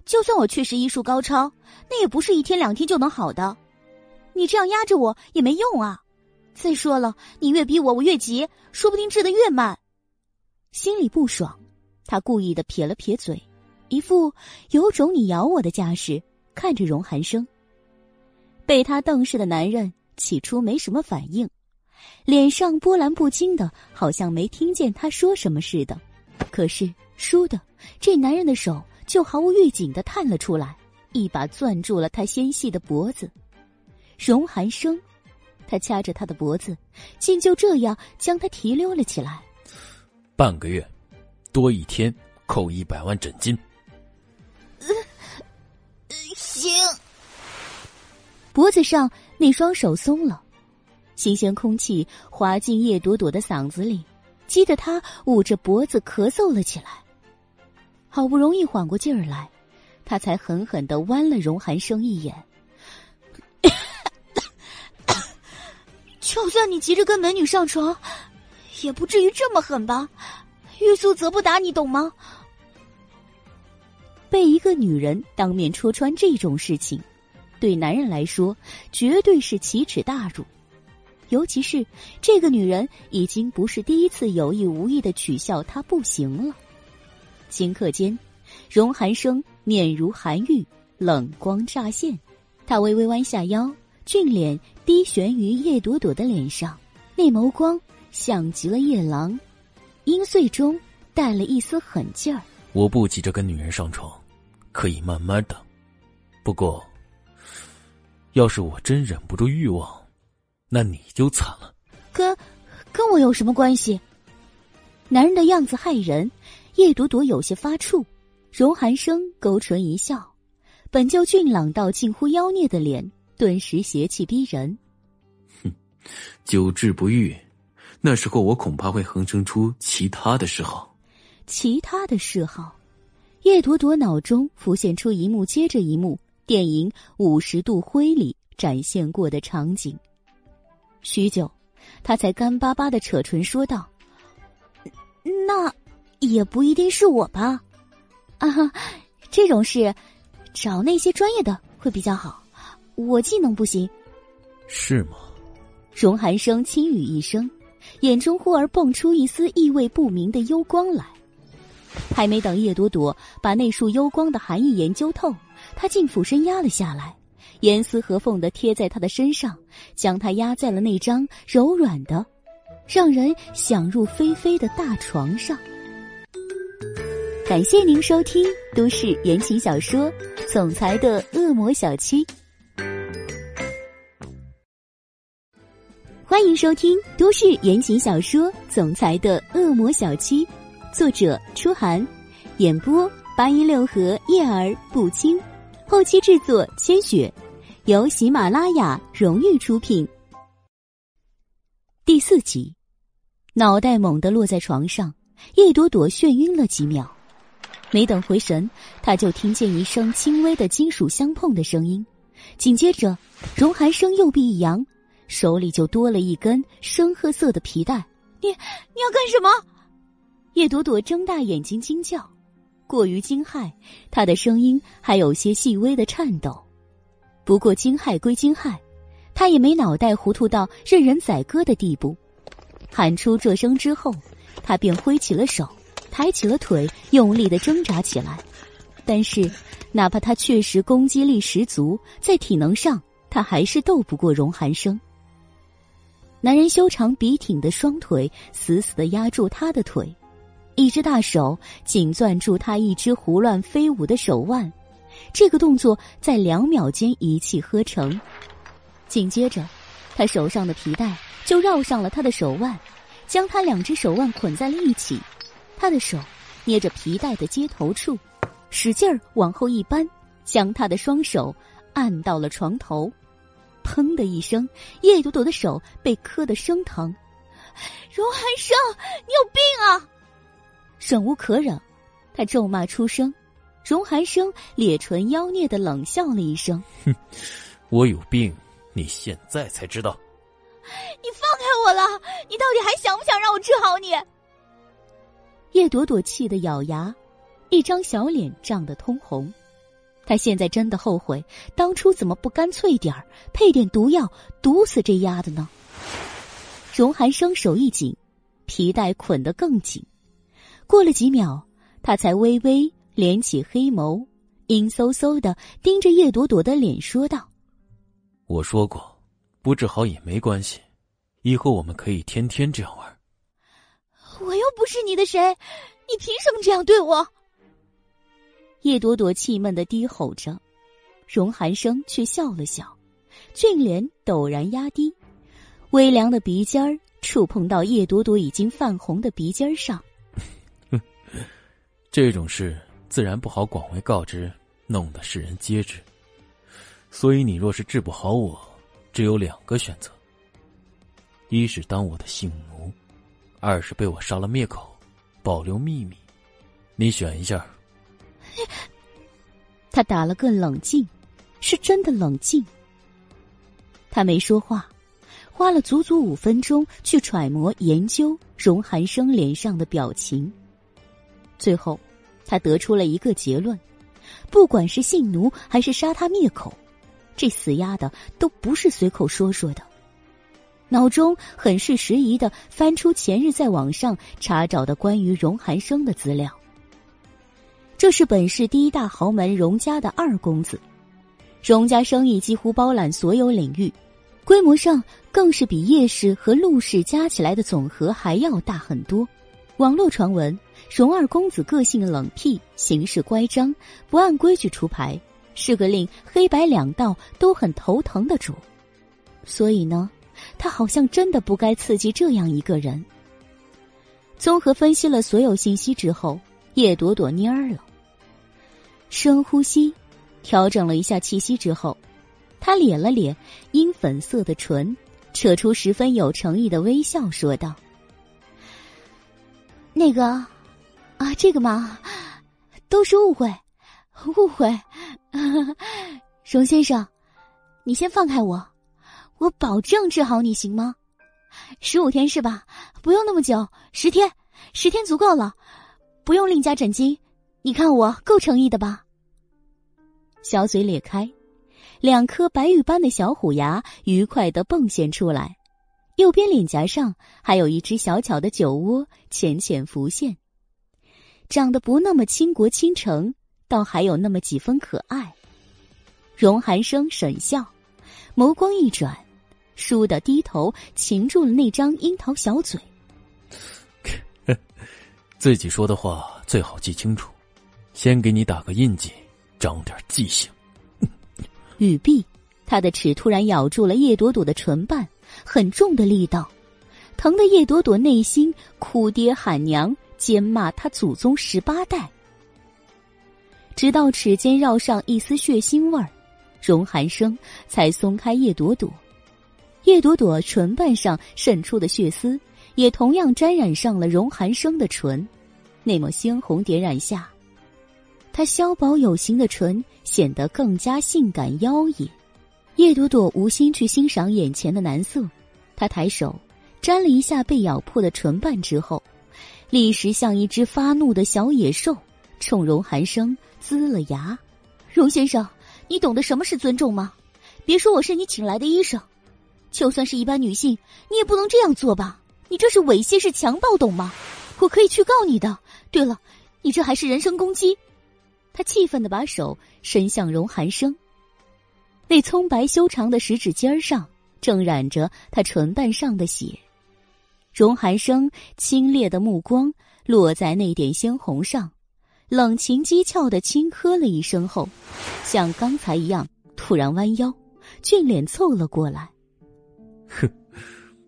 就算我确实医术高超，那也不是一天两天就能好的。你这样压着我也没用啊！再说了，你越逼我，我越急，说不定治得越慢。”心里不爽，他故意的撇了撇嘴，一副有种你咬我的架势，看着荣寒生。被他瞪视的男人起初没什么反应，脸上波澜不惊的，好像没听见他说什么似的。可是，倏的，这男人的手就毫无预警的探了出来，一把攥住了他纤细的脖子。荣寒生，他掐着他的脖子，竟就这样将他提溜了起来。半个月，多一天扣一百万诊金。行。脖子上那双手松了，新鲜空气滑进叶朵朵的嗓子里，激得她捂着脖子咳嗽了起来。好不容易缓过劲儿来，他才狠狠的剜了荣寒生一眼。就算你急着跟美女上床，也不至于这么狠吧？欲速则不达，你懂吗？被一个女人当面戳穿这种事情，对男人来说绝对是奇耻大辱。尤其是这个女人已经不是第一次有意无意的取笑他不行了。顷刻间，荣寒生面如寒玉，冷光乍现。他微微弯下腰，俊脸低悬于叶朵朵的脸上，那眸光像极了夜郎，阴碎中带了一丝狠劲儿。我不急着跟女人上床，可以慢慢等。不过，要是我真忍不住欲望，那你就惨了。跟，跟我有什么关系？男人的样子害人，叶朵朵有些发怵。荣寒生勾唇一笑，本就俊朗到近乎妖孽的脸，顿时邪气逼人。哼，久治不愈，那时候我恐怕会横生出其他的嗜好。其他的嗜好，叶朵朵脑中浮现出一幕接着一幕电影《五十度灰》里展现过的场景。许久，他才干巴巴的扯唇说道：“那也不一定是我吧？啊，这种事找那些专业的会比较好。我技能不行。”是吗？荣寒生轻语一声，眼中忽而蹦出一丝意味不明的幽光来。还没等叶朵朵把那束幽光的含义研究透，他竟俯身压了下来。严丝合缝的贴在他的身上，将他压在了那张柔软的、让人想入非非的大床上。感谢您收听都市言情小说《总裁的恶魔小七》，欢迎收听都市言情小说《总裁的恶魔小七》，作者：初寒，演播：八一六合叶儿不轻，后期制作：千雪。由喜马拉雅荣誉出品。第四集，脑袋猛地落在床上，叶朵朵眩晕了几秒，没等回神，他就听见一声轻微的金属相碰的声音，紧接着，荣寒生右臂一扬，手里就多了一根深褐色的皮带。你你要干什么？叶朵朵睁大眼睛惊叫，过于惊骇，她的声音还有些细微的颤抖。不过惊骇归惊骇，他也没脑袋糊涂到任人宰割的地步。喊出这声之后，他便挥起了手，抬起了腿，用力的挣扎起来。但是，哪怕他确实攻击力十足，在体能上他还是斗不过荣寒生。男人修长笔挺的双腿死死的压住他的腿，一只大手紧攥住他一只胡乱飞舞的手腕。这个动作在两秒间一气呵成，紧接着，他手上的皮带就绕上了他的手腕，将他两只手腕捆在了一起。他的手捏着皮带的接头处，使劲儿往后一扳，将他的双手按到了床头。砰的一声，叶朵朵的手被磕得生疼。荣寒生，你有病啊！忍无可忍，他咒骂出声。荣寒生咧唇妖孽的冷笑了一声：“哼，我有病，你现在才知道。你放开我了！你到底还想不想让我治好你？”叶朵朵气得咬牙，一张小脸涨得通红。他现在真的后悔当初怎么不干脆点儿配点毒药毒死这丫的呢？荣寒生手一紧，皮带捆得更紧。过了几秒，他才微微。敛起黑眸，阴飕飕的盯着叶朵朵的脸，说道：“我说过，不治好也没关系，以后我们可以天天这样玩。”我又不是你的谁，你凭什么这样对我？叶朵朵气闷的低吼着，荣寒生却笑了笑，俊脸陡然压低，微凉的鼻尖儿触碰到叶朵朵已经泛红的鼻尖上。这种事。自然不好广为告知，弄得世人皆知。所以你若是治不好我，只有两个选择：一是当我的性奴，二是被我杀了灭口，保留秘密。你选一下。他打了个冷静，是真的冷静。他没说话，花了足足五分钟去揣摩研究荣寒生脸上的表情。最后，他得出了一个结论：不管是性奴还是杀他灭口，这死丫的都不是随口说说的。脑中很是时宜的翻出前日在网上查找的关于荣寒生的资料。这是本市第一大豪门荣家的二公子。荣家生意几乎包揽所有领域，规模上更是比叶氏和陆氏加起来的总和还要大很多。网络传闻，荣二公子个性冷僻，行事乖张，不按规矩出牌，是个令黑白两道都很头疼的主。所以呢，他好像真的不该刺激这样一个人。综合分析了所有信息之后，叶朵朵蔫儿了，深呼吸。调整了一下气息之后，他咧了咧阴粉色的唇，扯出十分有诚意的微笑，说道：“那个，啊，这个嘛，都是误会，误会。荣先生，你先放开我，我保证治好你，行吗？十五天是吧？不用那么久，十天，十天足够了，不用另加诊金。你看我够诚意的吧？”小嘴咧开，两颗白玉般的小虎牙愉快的迸现出来，右边脸颊上还有一只小巧的酒窝浅浅浮现，长得不那么倾国倾城，倒还有那么几分可爱。荣寒生沈笑，眸光一转，倏地低头擒住了那张樱桃小嘴。自己说的话最好记清楚，先给你打个印记。长点记性。语毕，他的齿突然咬住了叶朵朵的唇瓣，很重的力道，疼得叶朵朵内心哭爹喊娘，尖骂他祖宗十八代。直到齿间绕上一丝血腥味儿，荣寒生才松开叶朵朵。叶朵朵唇瓣上渗出的血丝，也同样沾染上了荣寒生的唇，那抹鲜红点染下。她削薄有型的唇显得更加性感妖冶，叶朵朵无心去欣赏眼前的男色，她抬手沾了一下被咬破的唇瓣之后，立时像一只发怒的小野兽，冲荣寒生呲了牙。荣先生，你懂得什么是尊重吗？别说我是你请来的医生，就算是一般女性，你也不能这样做吧？你这是猥亵，是强暴，懂吗？我可以去告你的。对了，你这还是人身攻击。他气愤的把手伸向荣寒生，那葱白修长的食指尖上正染着他唇瓣上的血。荣寒生清冽的目光落在那点鲜红上，冷情讥诮的轻喝了一声后，像刚才一样突然弯腰，俊脸凑了过来。哼，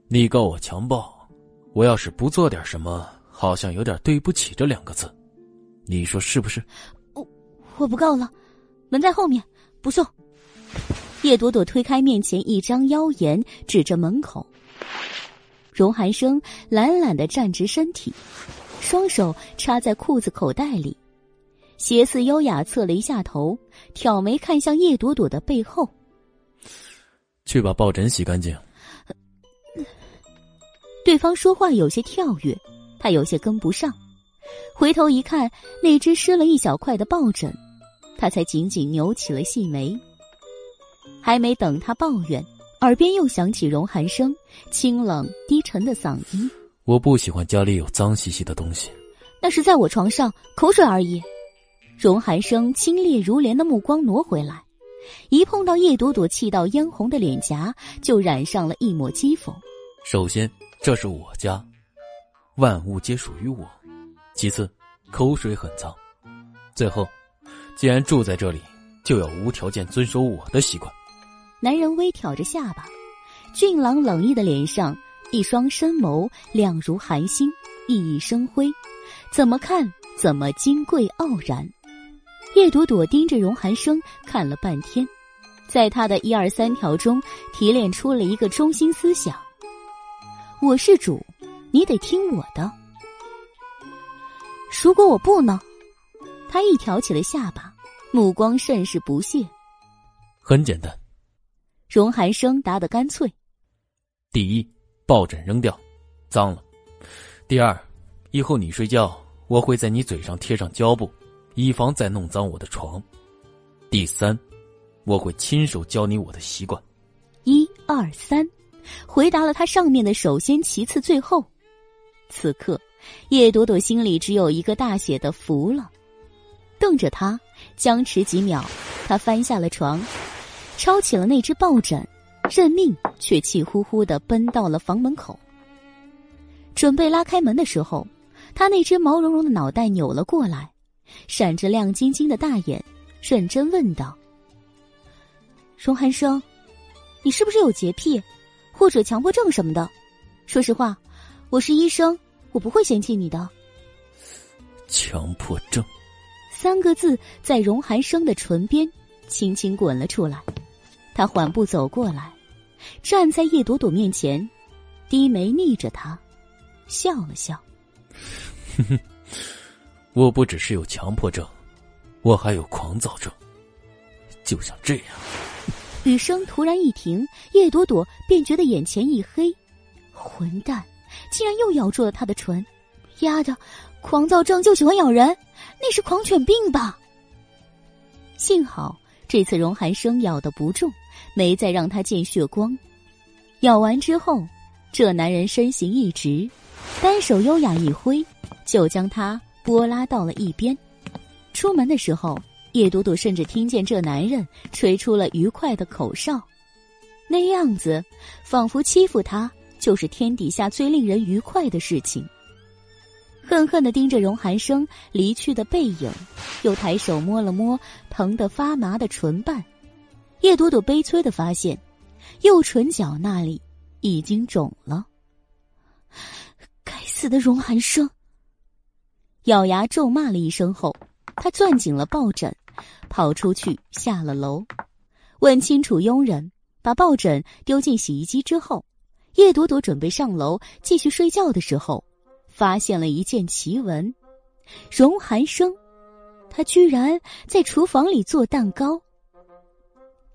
你告我强暴，我要是不做点什么，好像有点对不起这两个字，你说是不是？我不告了，门在后面，不送。叶朵朵推开面前一张妖颜，指着门口。荣寒生懒懒的站直身体，双手插在裤子口袋里，斜似优雅侧了一下头，挑眉看向叶朵朵的背后。去把抱枕洗干净。对方说话有些跳跃，他有些跟不上，回头一看，那只湿了一小块的抱枕。他才紧紧扭起了细眉，还没等他抱怨，耳边又响起荣寒生清冷低沉的嗓音：“我不喜欢家里有脏兮兮的东西。”那是在我床上口水而已。荣寒生清冽如莲的目光挪回来，一碰到叶朵朵气到嫣红的脸颊，就染上了一抹讥讽。首先，这是我家，万物皆属于我；其次，口水很脏；最后。既然住在这里，就要无条件遵守我的习惯。男人微挑着下巴，俊朗冷意的脸上，一双深眸亮如寒星，熠熠生辉，怎么看怎么金贵傲然。叶朵朵盯着荣寒生看了半天，在他的一二三条中提炼出了一个中心思想：我是主，你得听我的。如果我不呢？他一挑起了下巴，目光甚是不屑。很简单，荣寒生答得干脆。第一，抱枕扔掉，脏了；第二，以后你睡觉，我会在你嘴上贴上胶布，以防再弄脏我的床；第三，我会亲手教你我的习惯。一二三，回答了他上面的首先其次最后。此刻，叶朵朵心里只有一个大写的“服”了，瞪着他，僵持几秒，他翻下了床，抄起了那只抱枕。认命，却气呼呼的奔到了房门口。准备拉开门的时候，他那只毛茸茸的脑袋扭了过来，闪着亮晶晶的大眼，认真问道：“荣寒生，你是不是有洁癖，或者强迫症什么的？说实话，我是医生，我不会嫌弃你的。”强迫症，三个字在荣寒生的唇边轻轻滚了出来。他缓步走过来。站在叶朵朵面前，低眉睨着她，笑了笑。哼哼，我不只是有强迫症，我还有狂躁症。就像这样。雨声突然一停，叶朵朵便觉得眼前一黑。混蛋，竟然又咬住了他的唇！丫的，狂躁症就喜欢咬人，那是狂犬病吧？幸好这次荣寒生咬的不重。没再让他见血光，咬完之后，这男人身形一直，单手优雅一挥，就将他拨拉到了一边。出门的时候，叶朵朵甚至听见这男人吹出了愉快的口哨，那样子仿佛欺负他就是天底下最令人愉快的事情。恨恨的盯着荣寒生离去的背影，又抬手摸了摸疼得发麻的唇瓣。叶朵朵悲催的发现，右唇角那里已经肿了。该死的荣寒生！咬牙咒骂了一声后，他攥紧了抱枕，跑出去下了楼，问清楚佣人，把抱枕丢进洗衣机之后，叶朵朵准备上楼继续睡觉的时候，发现了一件奇闻：荣寒生，他居然在厨房里做蛋糕。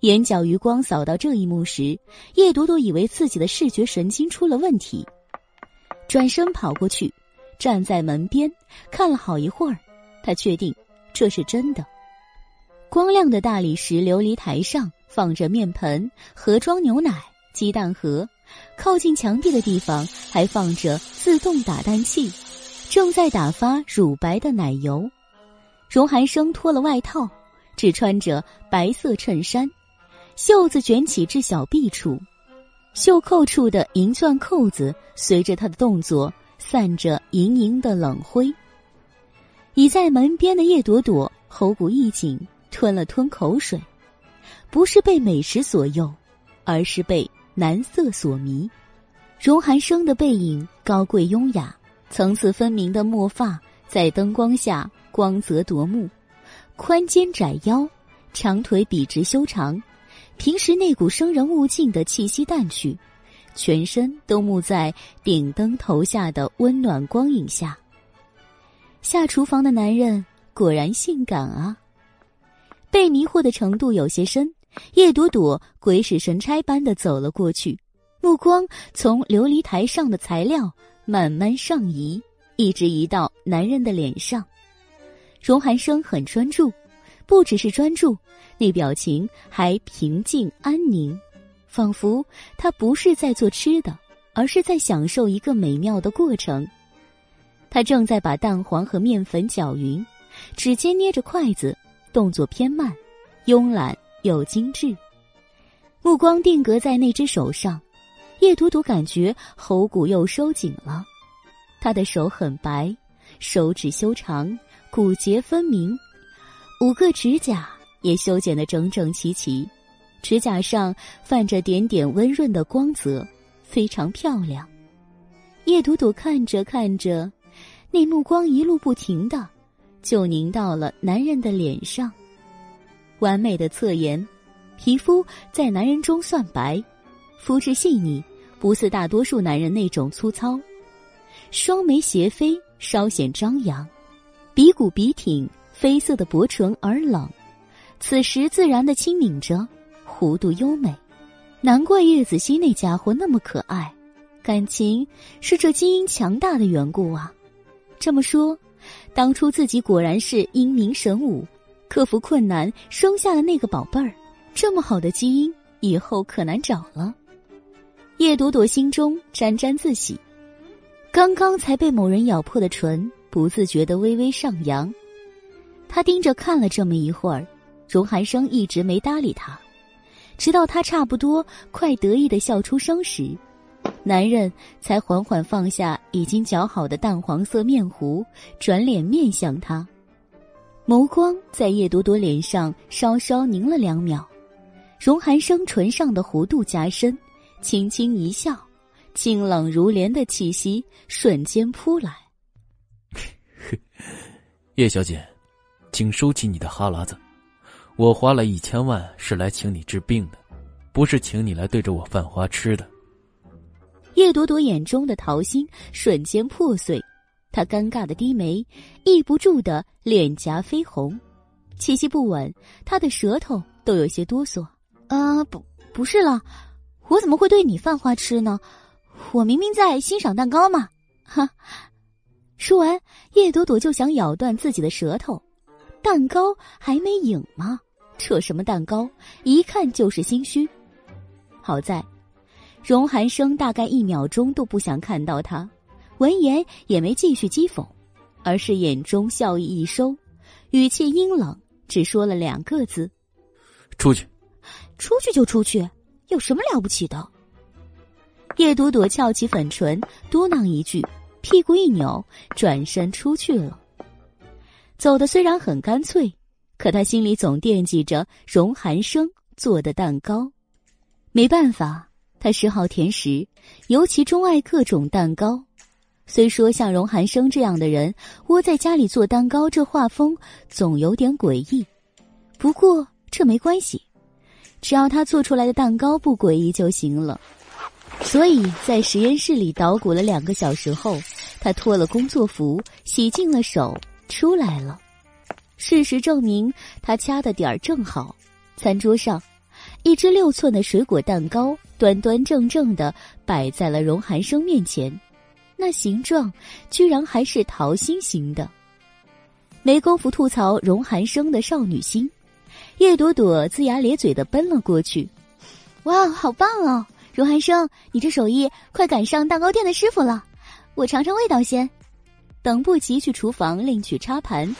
眼角余光扫到这一幕时，叶朵朵以为自己的视觉神经出了问题，转身跑过去，站在门边看了好一会儿，他确定这是真的。光亮的大理石琉璃台上放着面盆、盒装牛奶、鸡蛋盒，靠近墙壁的地方还放着自动打蛋器，正在打发乳白的奶油。荣寒生脱了外套，只穿着白色衬衫。袖子卷起至小臂处，袖扣处的银钻扣子随着他的动作散着盈盈的冷灰。倚在门边的叶朵朵喉骨一紧，吞了吞口水，不是被美食所诱，而是被男色所迷。荣寒生的背影高贵优雅，层次分明的墨发在灯光下光泽夺目，宽肩窄腰，长腿笔直修长。平时那股生人勿近的气息淡去，全身都沐在顶灯投下的温暖光影下。下厨房的男人果然性感啊！被迷惑的程度有些深，叶朵朵鬼使神差般的走了过去，目光从琉璃台上的材料慢慢上移，一直移到男人的脸上。荣寒生很专注，不只是专注。那表情还平静安宁，仿佛他不是在做吃的，而是在享受一个美妙的过程。他正在把蛋黄和面粉搅匀，指尖捏着筷子，动作偏慢，慵懒又精致。目光定格在那只手上，叶朵朵感觉喉骨又收紧了。他的手很白，手指修长，骨节分明，五个指甲。也修剪得整整齐齐，指甲上泛着点点温润的光泽，非常漂亮。叶朵朵看着看着，那目光一路不停的，就凝到了男人的脸上。完美的侧颜，皮肤在男人中算白，肤质细腻，不似大多数男人那种粗糙。双眉斜飞，稍显张扬，鼻骨鼻挺，绯色的薄唇而冷，此时自然的轻抿着，弧度优美。难怪叶子熙那家伙那么可爱，感情是这基因强大的缘故啊。这么说，当初自己果然是英明神武，克服困难生下了那个宝贝儿。这么好的基因，以后可难找了。叶朵朵心中沾沾自喜，刚刚才被某人咬破的唇，不自觉的微微上扬。他盯着看了这么一会儿，荣寒生一直没搭理他，直到他差不多快得意的笑出声时，男人才缓缓放下已经搅好的淡黄色面糊，转脸面向他，眸光在叶朵朵脸上稍稍凝了两秒。荣寒生唇上的弧度加深，轻轻一笑，清冷如莲的气息瞬间扑来。叶小姐，请收起你的哈喇子。我花了一千万是来请你治病的，不是请你来对着我犯花痴的。叶朵朵眼中的桃心瞬间破碎，他尴尬的低眉，抑不住的脸颊绯红，气息不稳，他的舌头都有些哆嗦。啊，不，不是了，我怎么会对你犯花痴呢？我明明在欣赏蛋糕嘛！哈，说完，叶朵朵就想咬断自己的舌头。蛋糕还没影吗？扯什么蛋糕？一看就是心虚。好在，荣寒生大概一秒钟都不想看到他，闻言也没继续讥讽，而是眼中笑意一收，语气阴冷，只说了两个字：“出去。”出去就出去，有什么了不起的？叶朵朵翘起粉唇，嘟囔一句，屁股一扭，转身出去了。走的虽然很干脆，可他心里总惦记着荣寒生做的蛋糕。没办法，他嗜好甜食，尤其钟爱各种蛋糕。虽说像荣寒生这样的人窝在家里做蛋糕，这画风总有点诡异。不过这没关系。只要他做出来的蛋糕不诡异就行了，所以在实验室里捣鼓了两个小时后，他脱了工作服，洗净了手，出来了。事实证明，他掐的点儿正好。餐桌上，一只六寸的水果蛋糕端端正正的摆在了荣寒生面前，那形状居然还是桃心形的。没工夫吐槽荣寒生的少女心。叶朵朵龇牙咧嘴的奔了过去，哇，好棒哦！荣寒生，你这手艺快赶上蛋糕店的师傅了，我尝尝味道先。等不及去厨房另取插盘，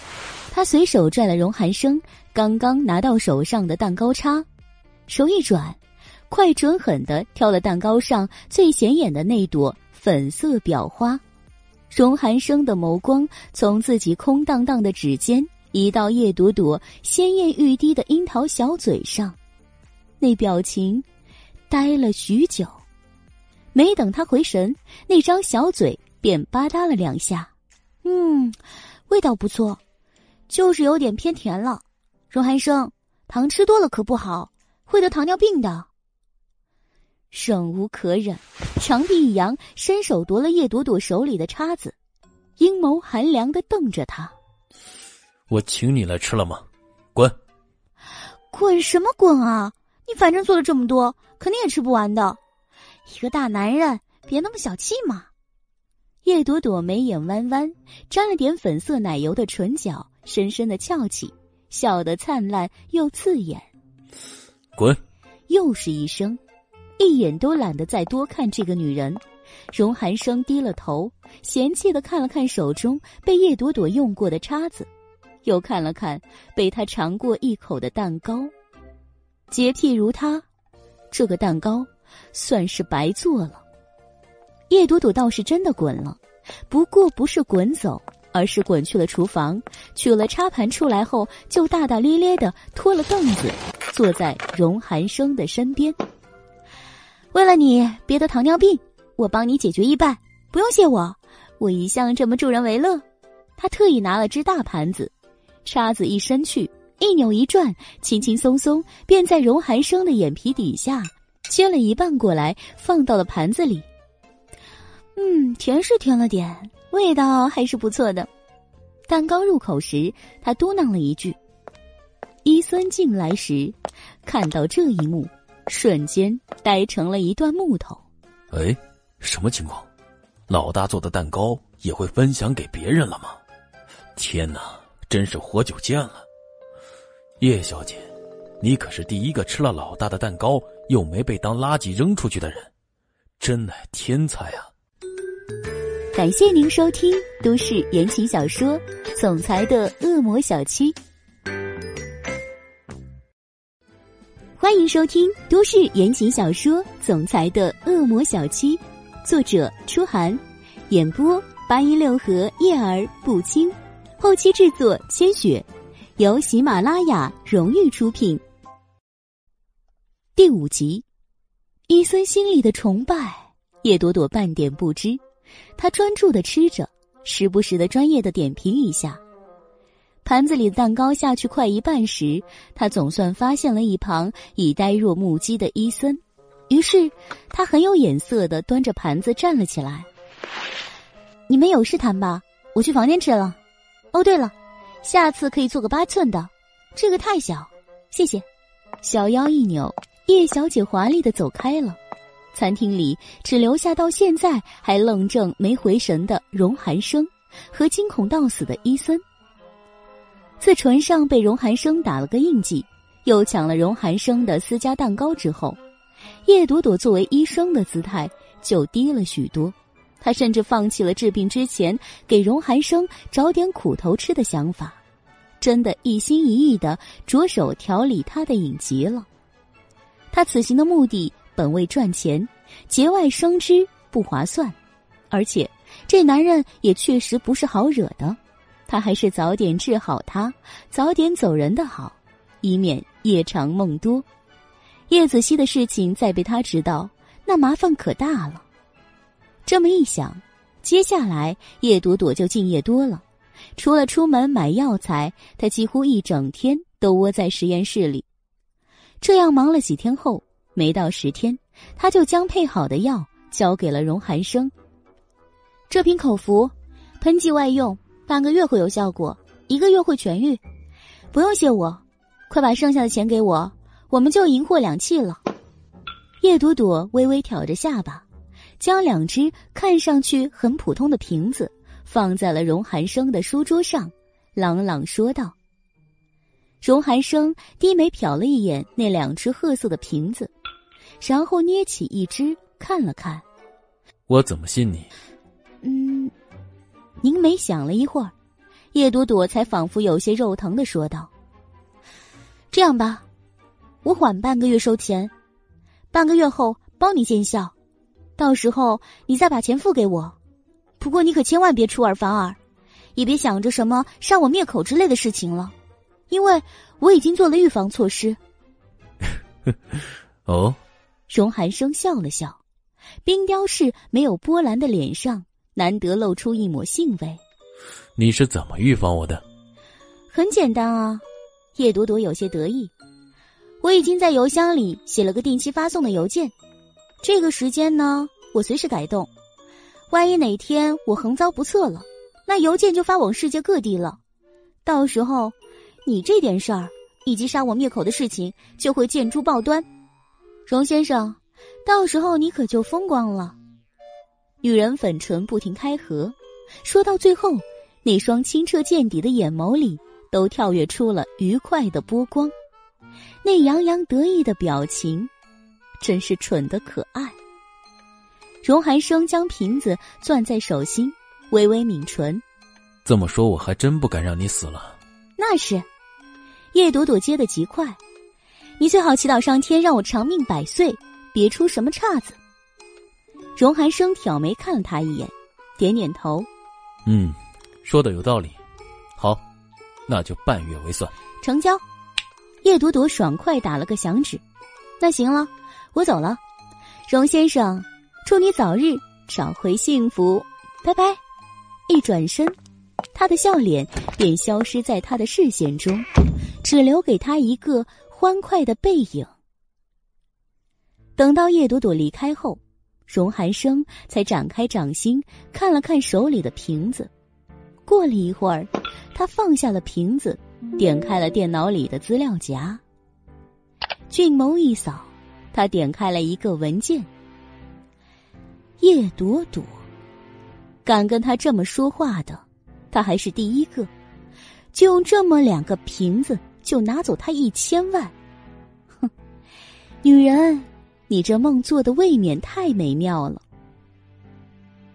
他随手拽了荣寒生刚刚拿到手上的蛋糕叉，手一转，快准狠的挑了蛋糕上最显眼的那朵粉色裱花。荣寒生的眸光从自己空荡荡的指尖。移到叶朵朵鲜艳欲滴的樱桃小嘴上，那表情呆了许久。没等他回神，那张小嘴便吧嗒了两下。嗯，味道不错，就是有点偏甜了。荣寒生，糖吃多了可不好，会得糖尿病的。忍无可忍，长臂一扬，伸手夺了叶朵朵手里的叉子，阴谋寒凉的瞪着他。我请你来吃了吗？滚！滚什么滚啊！你反正做了这么多，肯定也吃不完的。一个大男人，别那么小气嘛。叶朵朵眉眼弯弯，沾了点粉色奶油的唇角深深的翘起，笑得灿烂又刺眼。滚！又是一声，一眼都懒得再多看这个女人。荣寒生低了头，嫌弃的看了看手中被叶朵朵用过的叉子。又看了看被他尝过一口的蛋糕，洁癖如他，这个蛋糕算是白做了。叶朵朵倒是真的滚了，不过不是滚走，而是滚去了厨房，取了插盘出来后，就大大咧咧的拖了凳子，坐在荣寒生的身边。为了你别得糖尿病，我帮你解决一半，不用谢我，我一向这么助人为乐。他特意拿了只大盘子。叉子一伸去，一扭一转，轻轻松松便在荣寒生的眼皮底下切了一半过来，放到了盘子里。嗯，甜是甜了点，味道还是不错的。蛋糕入口时，他嘟囔了一句。医森进来时，看到这一幕，瞬间呆成了一段木头。哎，什么情况？老大做的蛋糕也会分享给别人了吗？天哪，真是活久见了！叶小姐，你可是第一个吃了老大的蛋糕又没被当垃圾扔出去的人，真乃天才啊！感谢您收听都市言情小说《总裁的恶魔小七》。欢迎收听都市言情小说《总裁的恶魔小七》，作者：初寒，演播：八音六合叶儿不清，后期制作：千雪，由喜马拉雅荣誉出品。第五集，伊森心里的崇拜，叶朵朵半点不知。他专注的吃着，时不时的专业的点评一下。盘子里的蛋糕下去快一半时，他总算发现了一旁已呆若木鸡的伊森，于是他很有眼色的端着盘子站了起来。你们有事谈吧，我去房间吃了。哦，对了，下次可以做个八寸的，这个太小，谢谢。小腰一扭，叶小姐华丽的走开了。餐厅里只留下到现在还愣怔没回神的荣寒生，和惊恐到死的伊森。自唇上被荣寒生打了个印记，又抢了荣寒生的私家蛋糕之后，叶朵朵作为医生的姿态就低了许多。她甚至放弃了治病之前给荣寒生找点苦头吃的想法，真的一心一意的着手调理他的隐疾了。他此行的目的本为赚钱，节外生枝不划算，而且这男人也确实不是好惹的。他还是早点治好他，早点走人的好，以免夜长梦多。叶子熙的事情再被他知道，那麻烦可大了。这么一想，接下来叶朵朵就敬业多了。除了出门买药材，她几乎一整天都窝在实验室里。这样忙了几天后，没到十天，他就将配好的药交给了荣寒生。这瓶口服，喷剂外用。半个月会有效果，一个月会痊愈，不用谢我，快把剩下的钱给我，我们就银货两讫了。叶朵朵微微挑着下巴，将两只看上去很普通的瓶子放在了荣寒生的书桌上，朗朗说道。荣寒生低眉瞟了一眼那两只褐色的瓶子，然后捏起一只看了看。我怎么信你？嗯。宁美想了一会儿，叶朵朵才仿佛有些肉疼的说道：“这样吧，我缓半个月收钱，半个月后帮你见效，到时候你再把钱付给我。不过你可千万别出尔反尔，也别想着什么杀我灭口之类的事情了，因为我已经做了预防措施。”哦，荣寒生笑了笑，冰雕式没有波澜的脸上。难得露出一抹兴味，你是怎么预防我的？很简单啊，叶朵朵有些得意。我已经在邮箱里写了个定期发送的邮件，这个时间呢，我随时改动。万一哪天我横遭不测了，那邮件就发往世界各地了。到时候，你这点事儿以及杀我灭口的事情就会见诸报端。荣先生，到时候你可就风光了。女人粉唇不停开合，说到最后，那双清澈见底的眼眸里都跳跃出了愉快的波光，那洋洋得意的表情，真是蠢的可爱。荣寒生将瓶子攥在手心，微微抿唇。这么说，我还真不敢让你死了。那是，叶朵朵接的极快，你最好祈祷上天让我长命百岁，别出什么岔子。荣寒生挑眉看了他一眼，点点头：“嗯，说的有道理。好，那就半月为算，成交。”叶朵朵爽快打了个响指：“那行了，我走了。荣先生，祝你早日找回幸福，拜拜。”一转身，他的笑脸便消失在他的视线中，只留给他一个欢快的背影。等到叶朵朵离开后。荣寒生才展开掌心看了看手里的瓶子。过了一会儿，他放下了瓶子，点开了电脑里的资料夹。俊眸一扫，他点开了一个文件。叶朵朵，敢跟他这么说话的，他还是第一个。就这么两个瓶子，就拿走他一千万。哼，女人，你这梦做的未免太美妙了。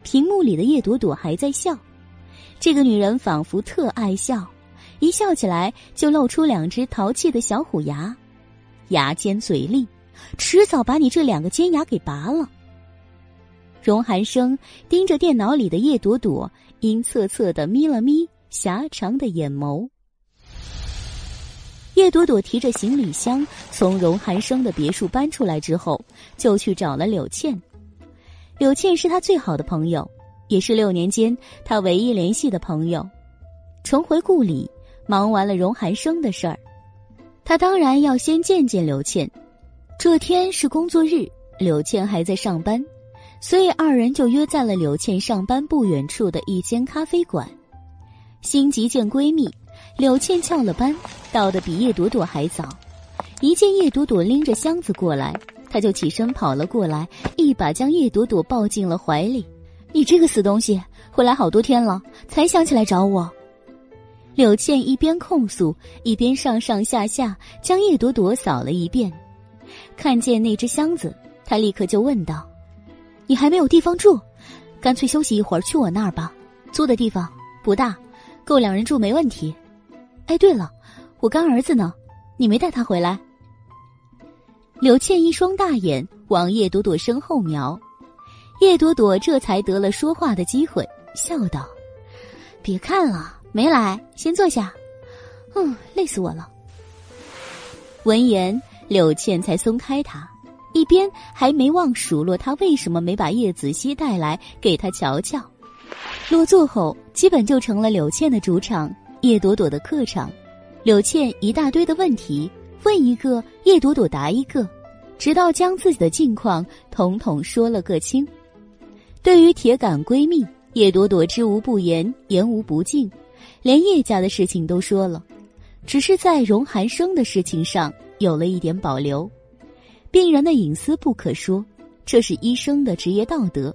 屏幕里的叶朵朵还在笑，这个女人仿佛特爱笑，一笑起来就露出两只淘气的小虎牙，牙尖嘴利，迟早把你这两个尖牙给拔了。荣寒生盯着电脑里的叶朵朵，阴恻恻的眯了眯。狭长的眼眸。叶朵朵提着行李箱从荣寒生的别墅搬出来之后，就去找了柳倩。柳倩是他最好的朋友，也是六年间他唯一联系的朋友。重回故里，忙完了荣寒生的事儿，他当然要先见见柳倩。这天是工作日，柳倩还在上班，所以二人就约在了柳倩上班不远处的一间咖啡馆。心急见闺蜜，柳倩翘了班，到的比叶朵朵还早。一见叶朵朵拎着箱子过来，她就起身跑了过来，一把将叶朵朵抱进了怀里。“你这个死东西，回来好多天了，才想起来找我。”柳倩一边控诉，一边上上下下将叶朵朵扫了一遍。看见那只箱子，她立刻就问道：“你还没有地方住？干脆休息一会儿，去我那儿吧。租的地方不大。”够两人住没问题。哎，对了，我干儿子呢？你没带他回来？柳倩一双大眼往叶朵朵身后瞄，叶朵朵这才得了说话的机会，笑道：“别看了，没来，先坐下。嗯，累死我了。”闻言，柳倩才松开他，一边还没忘数落他为什么没把叶子熙带来给他瞧瞧。落座后，基本就成了柳倩的主场，叶朵朵的客场。柳倩一大堆的问题问一个，叶朵朵答一个，直到将自己的近况统统说了个清。对于铁杆闺蜜，叶朵朵知无不言，言无不尽，连叶家的事情都说了，只是在荣寒生的事情上有了一点保留。病人的隐私不可说，这是医生的职业道德。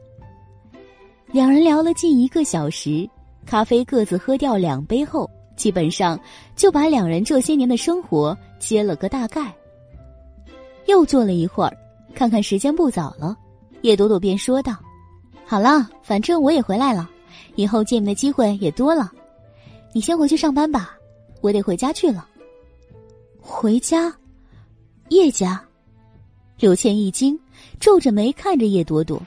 两人聊了近一个小时，咖啡各自喝掉两杯后，基本上就把两人这些年的生活揭了个大概。又坐了一会儿，看看时间不早了，叶朵朵便说道：“好了，反正我也回来了，以后见面的机会也多了，你先回去上班吧，我得回家去了。”回家，叶家，柳倩一惊，皱着眉看着叶朵朵。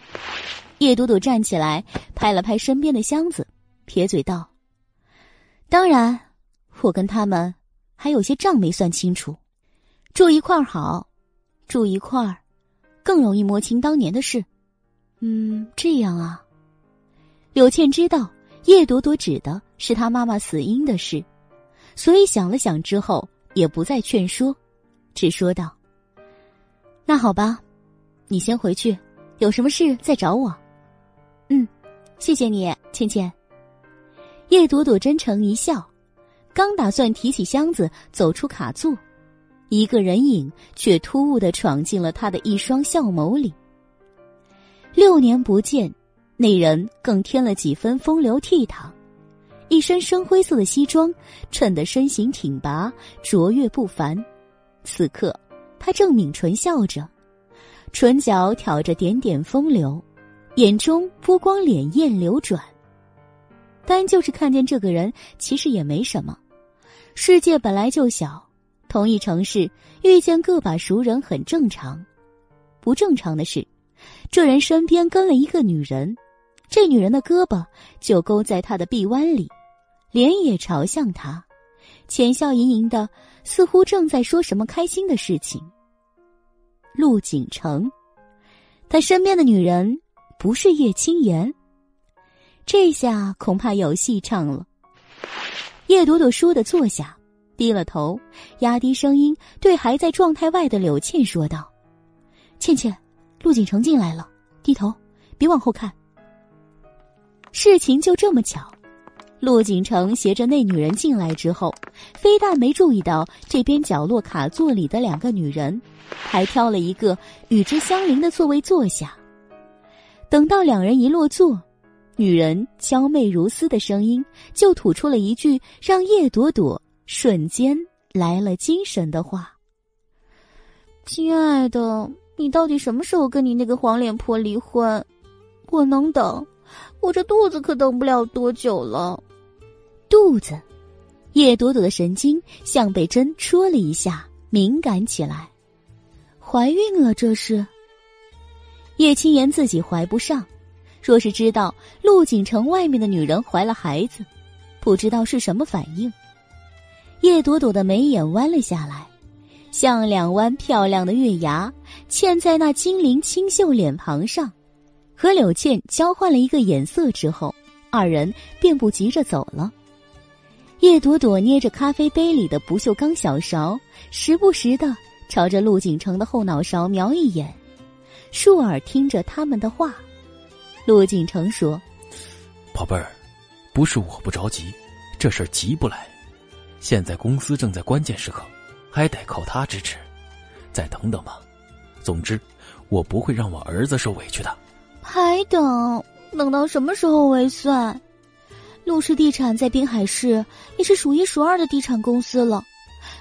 叶朵朵站起来，拍了拍身边的箱子，撇嘴道：“当然，我跟他们还有些账没算清楚。住一块儿好，住一块儿，更容易摸清当年的事。嗯，这样啊。”柳倩知道叶朵朵指的是她妈妈死因的事，所以想了想之后，也不再劝说，只说道：“那好吧，你先回去，有什么事再找我。”嗯，谢谢你，倩倩。叶朵朵真诚一笑，刚打算提起箱子走出卡座，一个人影却突兀的闯进了他的一双笑眸里。六年不见，那人更添了几分风流倜傥，一身深灰色的西装衬得身形挺拔，卓越不凡。此刻，他正抿唇笑着，唇角挑着点点风流。眼中波光潋滟流转，但就是看见这个人，其实也没什么。世界本来就小，同一城市遇见个把熟人很正常。不正常的是，这人身边跟了一个女人，这女人的胳膊就勾在他的臂弯里，脸也朝向他，浅笑盈盈的，似乎正在说什么开心的事情。陆景城，他身边的女人。不是叶青言，这下恐怕有戏唱了。叶朵朵倏地坐下，低了头，压低声音对还在状态外的柳倩说道：“倩倩，陆景成进来了，低头，别往后看。事情就这么巧，陆景城携着那女人进来之后，非但没注意到这边角落卡座里的两个女人，还挑了一个与之相邻的座位坐下。等到两人一落座，女人娇媚如丝的声音就吐出了一句让叶朵朵瞬间来了精神的话：“亲爱的，你到底什么时候跟你那个黄脸婆离婚？我能等。”我这肚子可等不了多久了，肚子，叶朵朵的神经像被针戳了一下，敏感起来。怀孕了，这是。叶青言自己怀不上，若是知道陆景城外面的女人怀了孩子，不知道是什么反应。叶朵朵的眉眼弯了下来，像两弯漂亮的月牙嵌在那精灵清秀脸庞上。和柳倩交换了一个眼色之后，二人便不急着走了。叶朵朵捏着咖啡杯里的不锈钢小勺，时不时的朝着陆景城的后脑勺瞄一眼，竖耳听着他们的话。陆景成说：“宝贝儿，不是我不着急，这事儿急不来。现在公司正在关键时刻，还得靠他支持。再等等吧。总之，我不会让我儿子受委屈的。”还等，等到什么时候为算？陆氏地产在滨海市也是数一数二的地产公司了，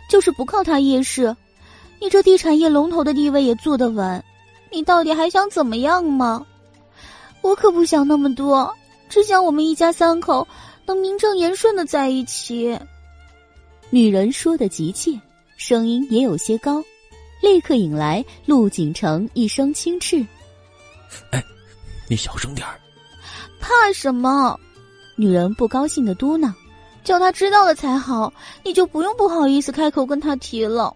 就是不靠他夜市，你这地产业龙头的地位也坐得稳。你到底还想怎么样吗？我可不想那么多，只想我们一家三口能名正言顺的在一起。女人说的急切，声音也有些高，立刻引来陆景城一声轻斥：“哎。”你小声点儿，怕什么？女人不高兴的嘟囔：“叫他知道了才好，你就不用不好意思开口跟他提了。”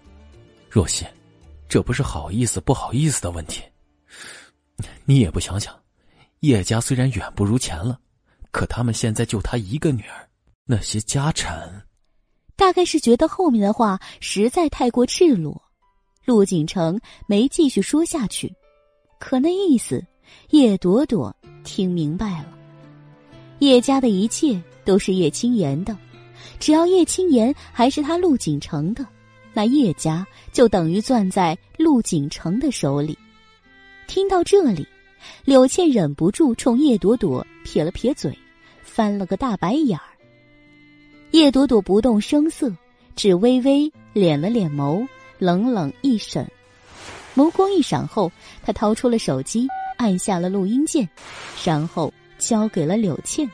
若曦，这不是好意思不好意思的问题。你也不想想，叶家虽然远不如前了，可他们现在就他一个女儿，那些家产……大概是觉得后面的话实在太过赤裸，陆景城没继续说下去，可那意思。叶朵朵听明白了，叶家的一切都是叶青言的，只要叶青言还是他陆景城的，那叶家就等于攥在陆景城的手里。听到这里，柳倩忍不住冲叶朵朵撇了撇嘴，翻了个大白眼儿。叶朵朵不动声色，只微微敛了敛眸，冷冷一审。眸光一闪后，她掏出了手机。按下了录音键，然后交给了柳倩。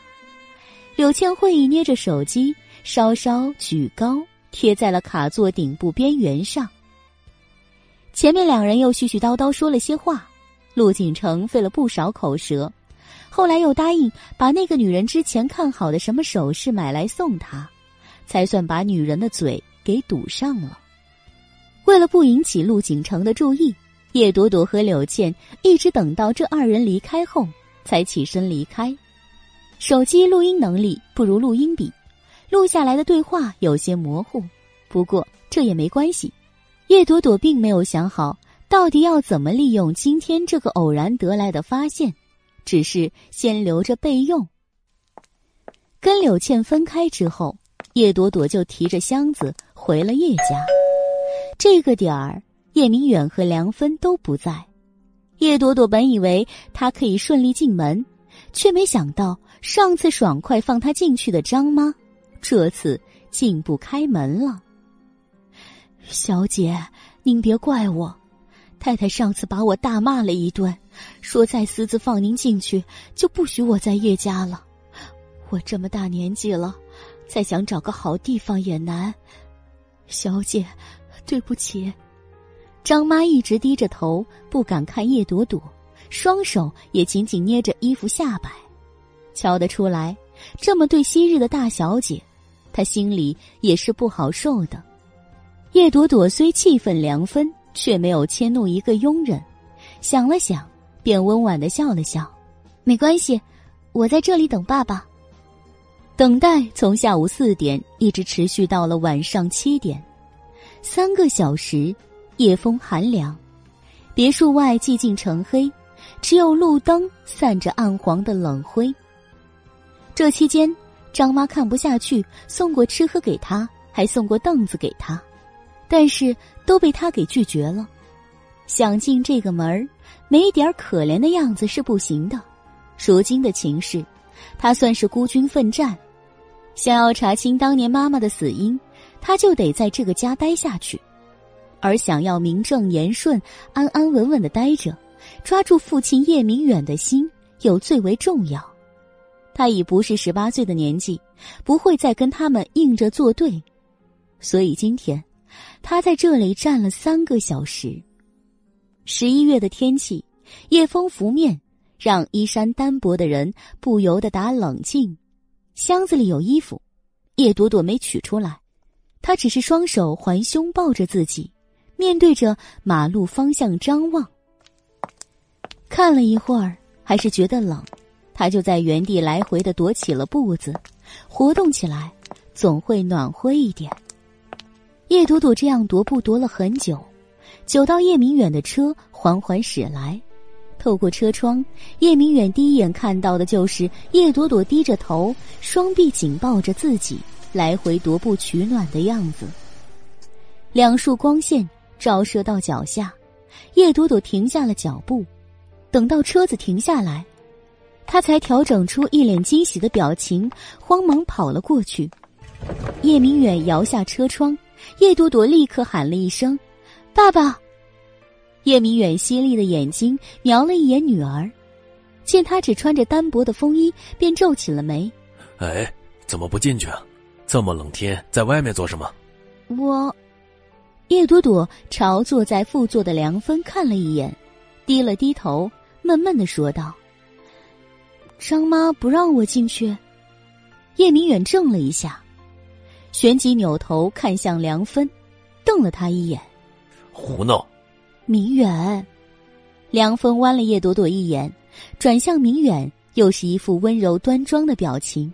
柳倩会意捏着手机，稍稍举高，贴在了卡座顶部边缘上。前面两人又絮絮叨叨说了些话，陆景城费了不少口舌，后来又答应把那个女人之前看好的什么首饰买来送她，才算把女人的嘴给堵上了。为了不引起陆景城的注意。叶朵朵和柳倩一直等到这二人离开后，才起身离开。手机录音能力不如录音笔，录下来的对话有些模糊。不过这也没关系，叶朵朵并没有想好到底要怎么利用今天这个偶然得来的发现，只是先留着备用。跟柳倩分开之后，叶朵朵就提着箱子回了叶家。这个点儿。叶明远和梁芬都不在，叶朵朵本以为他可以顺利进门，却没想到上次爽快放他进去的张妈，这次竟不开门了。小姐，您别怪我，太太上次把我大骂了一顿，说再私自放您进去就不许我在叶家了。我这么大年纪了，再想找个好地方也难。小姐，对不起。张妈一直低着头，不敢看叶朵朵，双手也紧紧捏着衣服下摆。瞧得出来，这么对昔日的大小姐，她心里也是不好受的。叶朵朵虽气愤梁芬，却没有迁怒一个佣人。想了想，便温婉的笑了笑：“没关系，我在这里等爸爸。”等待从下午四点一直持续到了晚上七点，三个小时。夜风寒凉，别墅外寂静成黑，只有路灯散着暗黄的冷灰。这期间，张妈看不下去，送过吃喝给他，还送过凳子给他，但是都被他给拒绝了。想进这个门儿，没点可怜的样子是不行的。如今的情势，他算是孤军奋战，想要查清当年妈妈的死因，他就得在这个家待下去；而想要名正言顺、安安稳稳的待着，抓住父亲叶明远的心，又最为重要。他已不是十八岁的年纪，不会再跟他们硬着作对，所以今天，他在这里站了三个小时。十一月的天气，夜风拂面。让衣衫单薄的人不由得打冷静。箱子里有衣服，叶朵朵没取出来，她只是双手环胸抱着自己，面对着马路方向张望。看了一会儿，还是觉得冷，她就在原地来回的踱起了步子，活动起来总会暖和一点。叶朵朵这样踱步踱了很久，久到叶明远的车缓缓驶来。透过车窗，叶明远第一眼看到的就是叶朵朵低着头，双臂紧抱着自己，来回踱步取暖的样子。两束光线照射到脚下，叶朵朵停下了脚步。等到车子停下来，他才调整出一脸惊喜的表情，慌忙跑了过去。叶明远摇下车窗，叶朵朵立刻喊了一声：“爸爸。”叶明远犀利的眼睛瞄了一眼女儿，见她只穿着单薄的风衣，便皱起了眉。哎，怎么不进去啊？这么冷天，在外面做什么？我，叶朵朵朝坐在副座的梁芬看了一眼，低了低头，闷闷的说道：“张妈不让我进去。”叶明远怔了一下，旋即扭头看向梁芬，瞪了他一眼：“胡闹！”明远，梁峰弯了叶朵朵一眼，转向明远，又是一副温柔端庄的表情。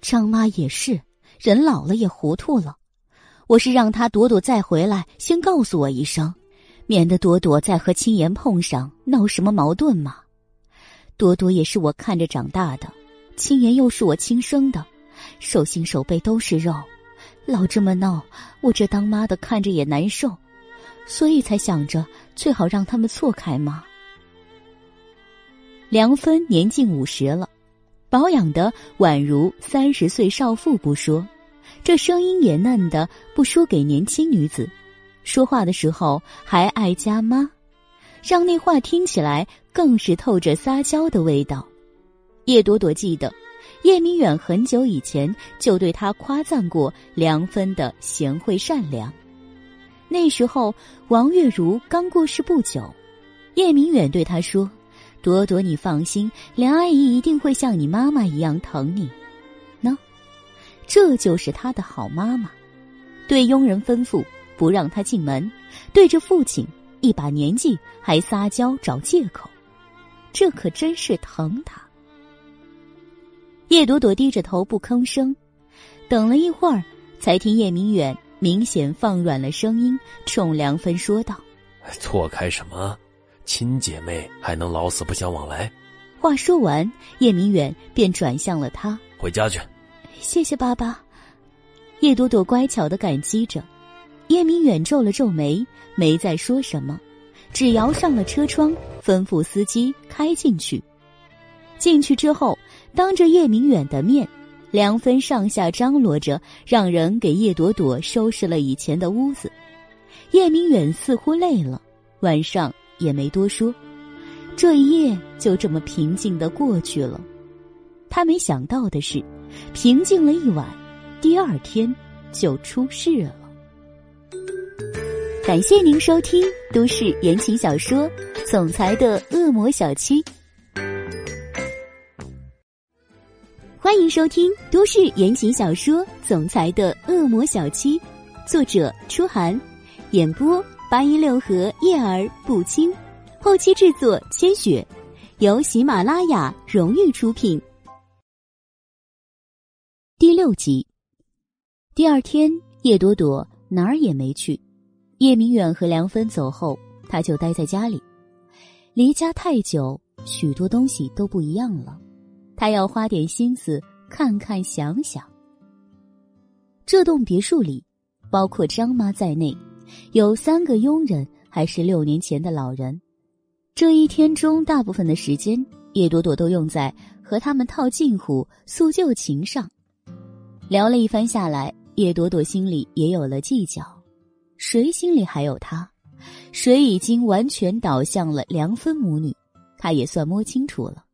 张妈也是，人老了也糊涂了。我是让他朵朵再回来，先告诉我一声，免得朵朵再和青岩碰上，闹什么矛盾嘛。朵朵也是我看着长大的，青岩又是我亲生的，手心手背都是肉，老这么闹，我这当妈的看着也难受。所以才想着最好让他们错开嘛？梁芬年近五十了，保养的宛如三十岁少妇不说，这声音也嫩的不输给年轻女子，说话的时候还爱加妈，让那话听起来更是透着撒娇的味道。叶朵朵记得，叶明远很久以前就对她夸赞过梁芬的贤惠善良。那时候，王月如刚过世不久，叶明远对他说：“朵朵，你放心，梁阿姨一定会像你妈妈一样疼你。”喏，这就是他的好妈妈。对佣人吩咐不让他进门，对着父亲一把年纪还撒娇找借口，这可真是疼他。叶朵朵低着头不吭声，等了一会儿，才听叶明远。明显放软了声音，冲梁芬说道：“错开什么？亲姐妹还能老死不相往来？”话说完，叶明远便转向了他：“回家去。”谢谢爸爸。叶朵朵乖巧的感激着。叶明远皱了皱眉，没再说什么，只摇上了车窗，吩咐司机开进去。进去之后，当着叶明远的面。梁芬上下张罗着，让人给叶朵朵收拾了以前的屋子。叶明远似乎累了，晚上也没多说。这一夜就这么平静的过去了。他没想到的是，平静了一晚，第二天就出事了。感谢您收听都市言情小说《总裁的恶魔小七》。欢迎收听都市言情小说《总裁的恶魔小七》，作者：初寒，演播：八一六和叶儿不轻，后期制作：千雪，由喜马拉雅荣誉出品。第六集，第二天，叶朵朵哪儿也没去。叶明远和梁芬走后，他就待在家里。离家太久，许多东西都不一样了。他要花点心思看看想想。这栋别墅里，包括张妈在内，有三个佣人，还是六年前的老人。这一天中，大部分的时间，叶朵朵都用在和他们套近乎、诉旧情上。聊了一番下来，叶朵朵心里也有了计较。谁心里还有他？谁已经完全倒向了梁芬母女？他也算摸清楚了。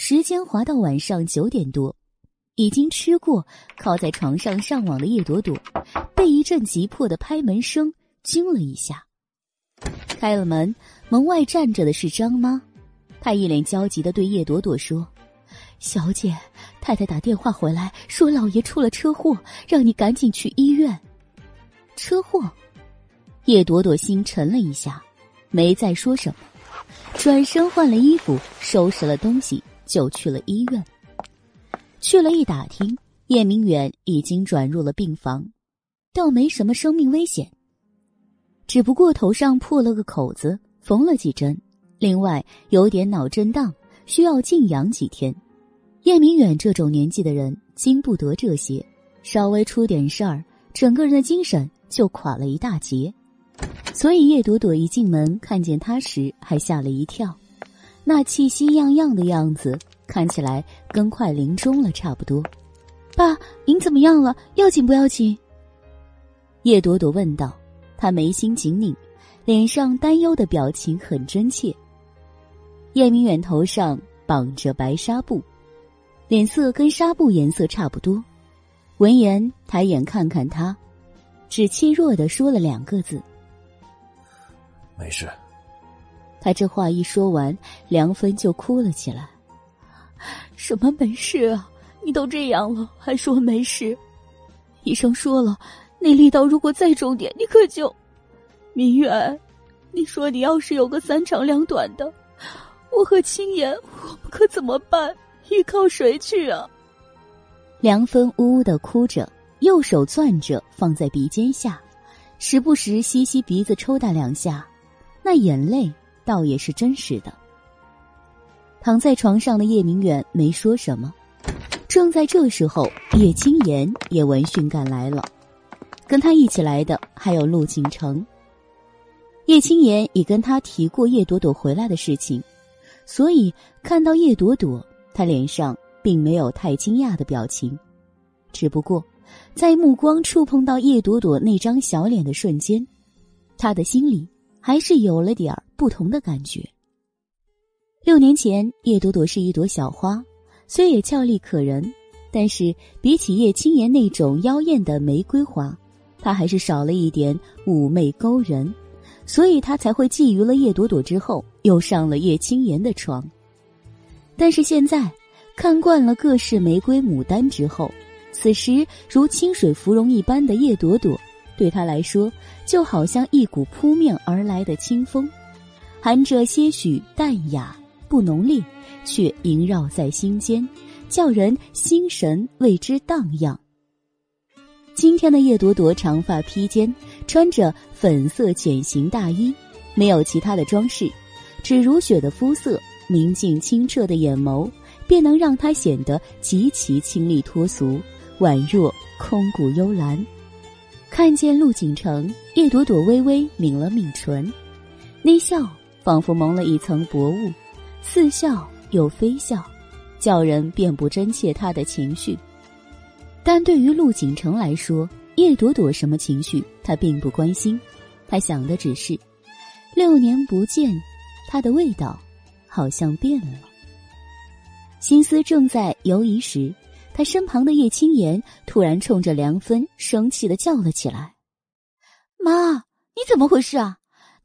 时间滑到晚上九点多，已经吃过，靠在床上上网的叶朵朵，被一阵急迫的拍门声惊了一下。开了门，门外站着的是张妈，她一脸焦急的对叶朵朵说：“小姐，太太打电话回来，说老爷出了车祸，让你赶紧去医院。”车祸，叶朵朵心沉了一下，没再说什么，转身换了衣服，收拾了东西。就去了医院，去了一打听，叶明远已经转入了病房，倒没什么生命危险，只不过头上破了个口子，缝了几针，另外有点脑震荡，需要静养几天。叶明远这种年纪的人经不得这些，稍微出点事儿，整个人的精神就垮了一大截，所以叶朵朵一进门看见他时，还吓了一跳。那气息样样的样子，看起来跟快临终了差不多。爸，您怎么样了？要紧不要紧？叶朵朵问道。她眉心紧拧，脸上担忧的表情很真切。叶明远头上绑着白纱布，脸色跟纱布颜色差不多。闻言，抬眼看看他，只气弱的说了两个字：“没事。”他这话一说完，梁芬就哭了起来。什么没事啊？你都这样了，还说没事？医生说了，那力道如果再重点，你可就……明远，你说你要是有个三长两短的，我和青言，我们可怎么办？依靠谁去啊？梁芬呜呜的哭着，右手攥着放在鼻尖下，时不时吸吸鼻子，抽打两下，那眼泪。倒也是真实的。躺在床上的叶明远没说什么。正在这时候，叶青言也闻讯赶来了，跟他一起来的还有陆景城。叶青言已跟他提过叶朵朵回来的事情，所以看到叶朵朵，他脸上并没有太惊讶的表情，只不过在目光触碰到叶朵朵那张小脸的瞬间，他的心里。还是有了点儿不同的感觉。六年前，叶朵朵是一朵小花，虽也俏丽可人，但是比起叶青言那种妖艳的玫瑰花，她还是少了一点妩媚勾人，所以她才会觊觎了叶朵朵之后，又上了叶青言的床。但是现在，看惯了各式玫瑰牡丹之后，此时如清水芙蓉一般的叶朵朵。对他来说，就好像一股扑面而来的清风，含着些许淡雅，不浓烈，却萦绕在心间，叫人心神为之荡漾。今天的叶朵朵长发披肩，穿着粉色茧型大衣，没有其他的装饰，只如雪的肤色，明净清澈的眼眸，便能让她显得极其清丽脱俗，宛若空谷幽兰。看见陆景城，叶朵朵微微抿了抿唇，那笑仿佛蒙了一层薄雾，似笑又非笑，叫人辨不真切他的情绪。但对于陆景城来说，叶朵朵什么情绪他并不关心，他想的只是，六年不见，他的味道好像变了。心思正在游移时。他身旁的叶青言突然冲着梁芬生气的叫了起来：“妈，你怎么回事啊？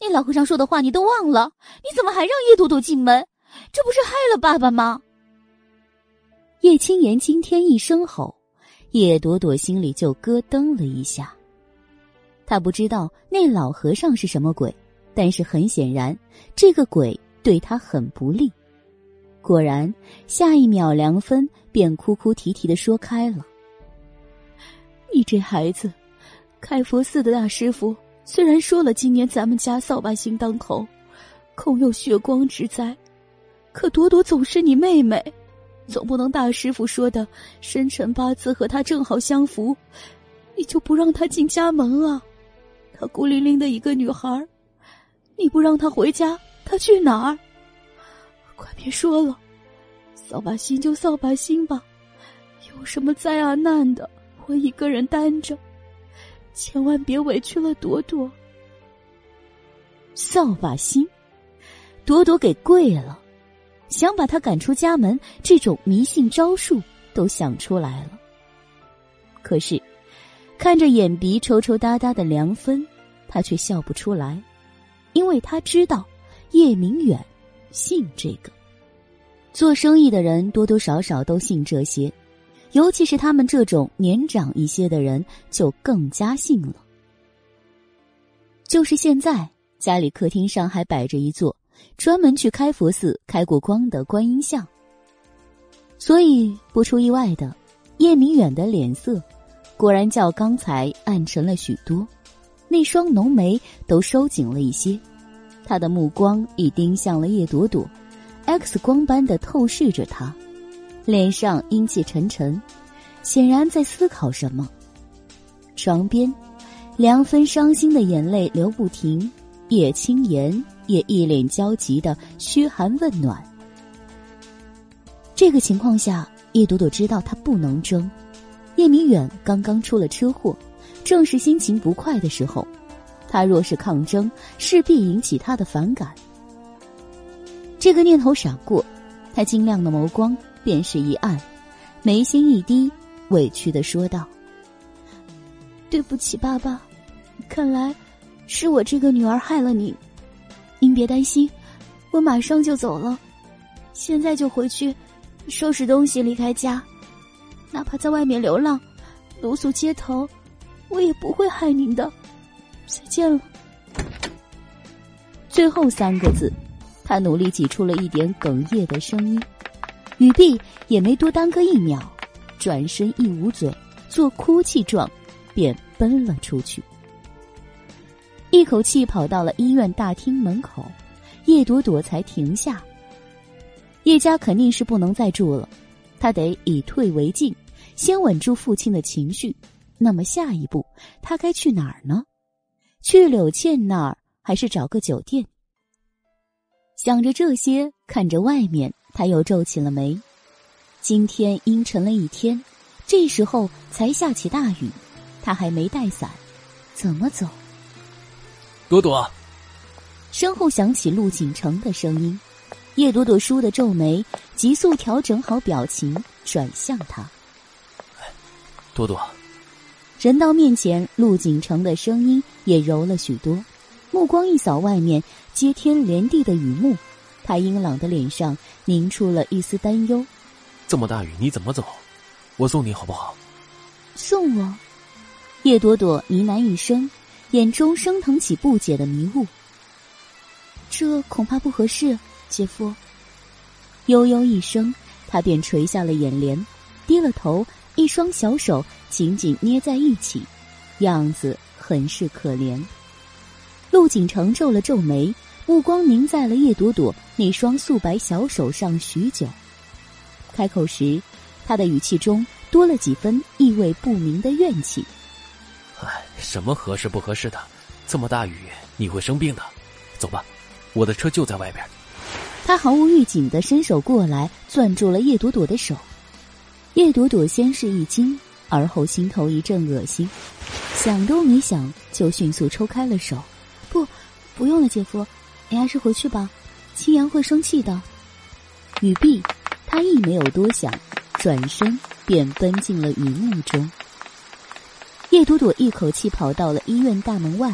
那老和尚说的话你都忘了？你怎么还让叶朵朵进门？这不是害了爸爸吗？”叶青言今天一声吼，叶朵朵心里就咯噔了一下。他不知道那老和尚是什么鬼，但是很显然，这个鬼对他很不利。果然，下一秒梁芬便哭哭啼啼的说开了：“你这孩子，开佛寺的大师傅虽然说了今年咱们家扫把星当头，恐有血光之灾。可朵朵总是你妹妹，总不能大师傅说的生辰八字和她正好相符，你就不让她进家门啊？她孤零零的一个女孩，你不让她回家，她去哪儿？快别说了，扫把星就扫把星吧，有什么灾啊难的，我一个人担着，千万别委屈了朵朵。扫把星，朵朵给跪了。想把他赶出家门，这种迷信招数都想出来了。可是，看着眼鼻抽抽搭搭的梁芬，他却笑不出来，因为他知道叶明远信这个。做生意的人多多少少都信这些，尤其是他们这种年长一些的人，就更加信了。就是现在，家里客厅上还摆着一座。专门去开佛寺开过光的观音像，所以不出意外的，叶明远的脸色果然较刚才暗沉了许多，那双浓眉都收紧了一些，他的目光已盯向了叶朵朵，X 光般的透视着他，脸上阴气沉沉，显然在思考什么。床边，梁芬伤心的眼泪流不停，叶青言。也一脸焦急的嘘寒问暖。这个情况下，叶朵朵知道她不能争。叶明远刚刚出了车祸，正是心情不快的时候，他若是抗争，势必引起他的反感。这个念头闪过，他晶亮的眸光便是一暗，眉心一低，委屈的说道：“对不起，爸爸，看来是我这个女儿害了你。”您别担心，我马上就走了，现在就回去收拾东西离开家，哪怕在外面流浪，露宿街头，我也不会害您的。再见了。最后三个字，他努力挤出了一点哽咽的声音，雨碧也没多耽搁一秒，转身一捂嘴，做哭泣状，便奔了出去。一口气跑到了医院大厅门口，叶朵朵才停下。叶家肯定是不能再住了，他得以退为进，先稳住父亲的情绪。那么下一步，他该去哪儿呢？去柳倩那儿，还是找个酒店？想着这些，看着外面，他又皱起了眉。今天阴沉了一天，这时候才下起大雨，他还没带伞，怎么走？朵朵，身后响起陆景城的声音。叶朵朵倏地皱眉，急速调整好表情，转向他。朵朵，人到面前，陆景城的声音也柔了许多，目光一扫外面接天连地的雨幕，他英朗的脸上凝出了一丝担忧。这么大雨，你怎么走？我送你好不好？送我？叶朵朵呢喃一声。眼中升腾起不解的迷雾。这恐怕不合适，姐夫。悠悠一声，他便垂下了眼帘，低了头，一双小手紧紧捏在一起，样子很是可怜。陆景城皱了皱眉，目光凝在了叶朵朵那双素白小手上许久。开口时，他的语气中多了几分意味不明的怨气。唉什么合适不合适的？这么大雨，你会生病的。走吧，我的车就在外边。他毫无预警的伸手过来，攥住了叶朵朵的手。叶朵朵先是一惊，而后心头一阵恶心，想都没想就迅速抽开了手。不，不用了，姐夫，你还是回去吧，青阳会生气的。雨碧，他亦没有多想，转身便奔进了雨幕中。叶朵朵一口气跑到了医院大门外，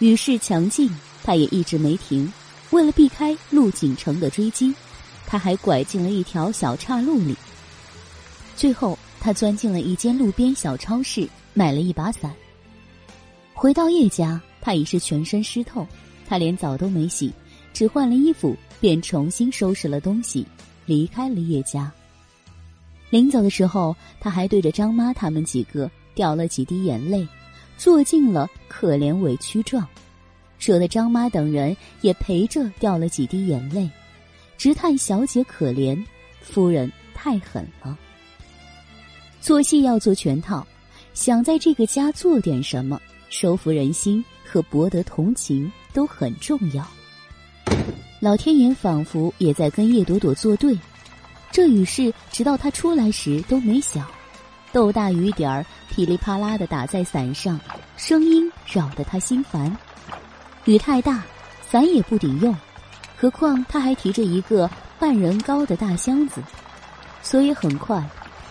雨势强劲，他也一直没停。为了避开陆景城的追击，他还拐进了一条小岔路里。最后，他钻进了一间路边小超市，买了一把伞。回到叶家，他已是全身湿透，他连澡都没洗，只换了衣服，便重新收拾了东西，离开了叶家。临走的时候，他还对着张妈他们几个。掉了几滴眼泪，做尽了可怜委屈状。惹得张妈等人也陪着掉了几滴眼泪，直叹小姐可怜，夫人太狠了。做戏要做全套，想在这个家做点什么，收服人心和博得同情都很重要。老天爷仿佛也在跟叶朵朵作对，这雨势直到他出来时都没小，豆大雨点儿噼里啪啦的打在伞上，声音扰得他心烦。雨太大，伞也不顶用，何况他还提着一个半人高的大箱子，所以很快，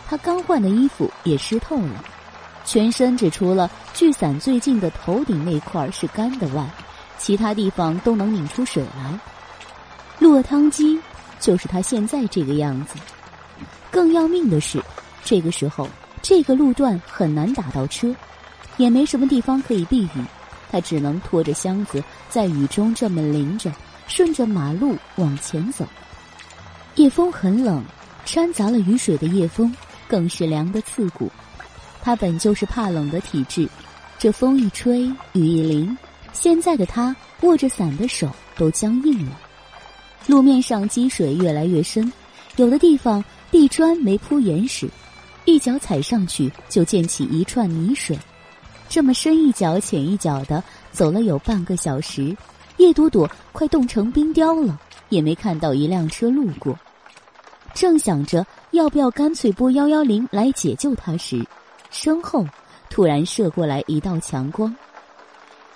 他刚换的衣服也湿透了，全身只除了距伞最近的头顶那块是干的外，其他地方都能拧出水来。落汤鸡就是他现在这个样子。更要命的是，这个时候这个路段很难打到车，也没什么地方可以避雨。他只能拖着箱子在雨中这么淋着，顺着马路往前走。夜风很冷，掺杂了雨水的夜风更是凉得刺骨。他本就是怕冷的体质，这风一吹，雨一淋，现在的他握着伞的手都僵硬了。路面上积水越来越深，有的地方地砖没铺严实，一脚踩上去就溅起一串泥水。这么深一脚浅一脚的走了有半个小时，叶朵朵快冻成冰雕了，也没看到一辆车路过。正想着要不要干脆拨幺幺零来解救他时，身后突然射过来一道强光。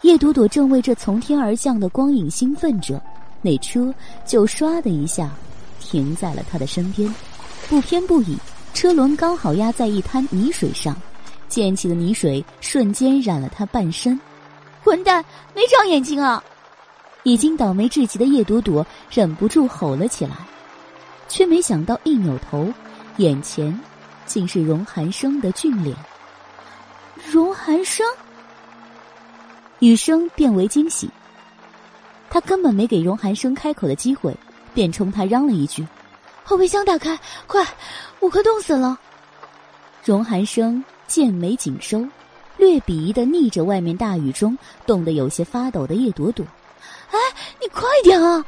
叶朵朵正为这从天而降的光影兴奋着，那车就唰的一下停在了他的身边，不偏不倚，车轮刚好压在一滩泥水上。溅起的泥水瞬间染了他半身，混蛋，没长眼睛啊！已经倒霉至极的叶朵朵忍不住吼了起来，却没想到一扭头，眼前竟是荣寒生的俊脸。荣寒生，雨声变为惊喜。他根本没给荣寒生开口的机会，便冲他嚷了一句：“后备箱打开，快，我快冻死了！”荣寒生。剑眉紧收，略鄙夷的逆着外面大雨中冻得有些发抖的叶朵朵。哎，你快点啊！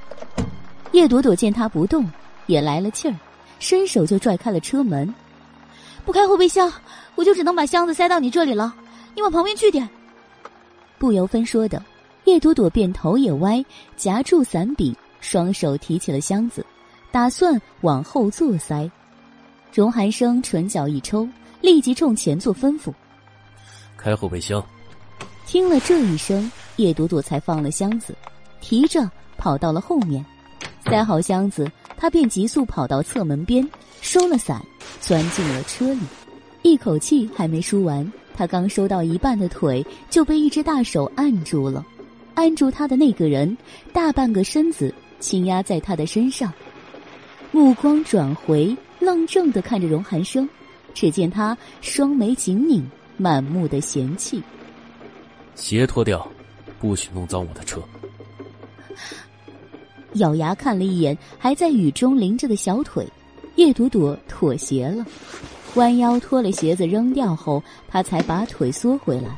叶朵朵见他不动，也来了气儿，伸手就拽开了车门。不开后备箱，我就只能把箱子塞到你这里了。你往旁边去点。不由分说的，叶朵朵便头也歪，夹住伞柄，双手提起了箱子，打算往后座塞。荣寒生唇角一抽。立即冲前座吩咐：“开后备箱。”听了这一声，叶朵朵才放了箱子，提着跑到了后面，塞好箱子，他便急速跑到侧门边，收了伞，钻进了车里。一口气还没输完，他刚收到一半的腿就被一只大手按住了。按住他的那个人，大半个身子倾压在他的身上，目光转回，愣怔的看着荣寒生。只见他双眉紧拧，满目的嫌弃。鞋脱掉，不许弄脏我的车。咬牙看了一眼还在雨中淋着的小腿，叶朵朵妥协了，弯腰脱了鞋子扔掉后，他才把腿缩回来。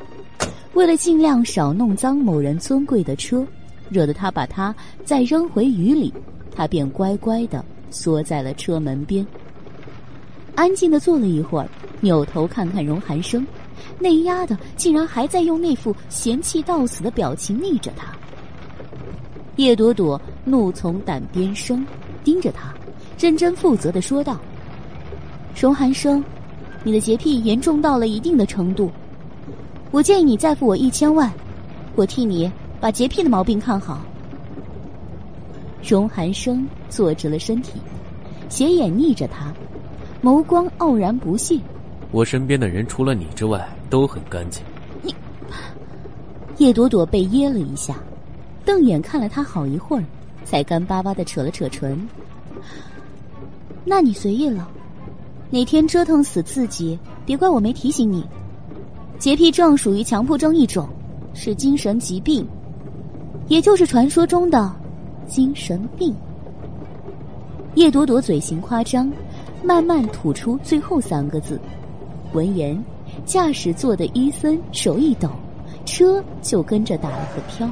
为了尽量少弄脏某人尊贵的车，惹得他把他再扔回雨里，他便乖乖的缩在了车门边。安静的坐了一会儿，扭头看看荣寒生，那丫的竟然还在用那副嫌弃到死的表情睨着他。叶朵朵怒从胆边生，盯着他，认真负责的说道：“荣寒生，你的洁癖严重到了一定的程度，我建议你再付我一千万，我替你把洁癖的毛病看好。”荣寒生坐直了身体，斜眼睨着他。眸光傲然不屑，我身边的人除了你之外都很干净。你，叶朵朵被噎了一下，瞪眼看了他好一会儿，才干巴巴的扯了扯唇。那你随意了，哪天折腾死自己，别怪我没提醒你。洁癖症属于强迫症一种，是精神疾病，也就是传说中的精神病。叶朵朵嘴型夸张。慢慢吐出最后三个字，闻言，驾驶座的伊森手一抖，车就跟着打了个飘。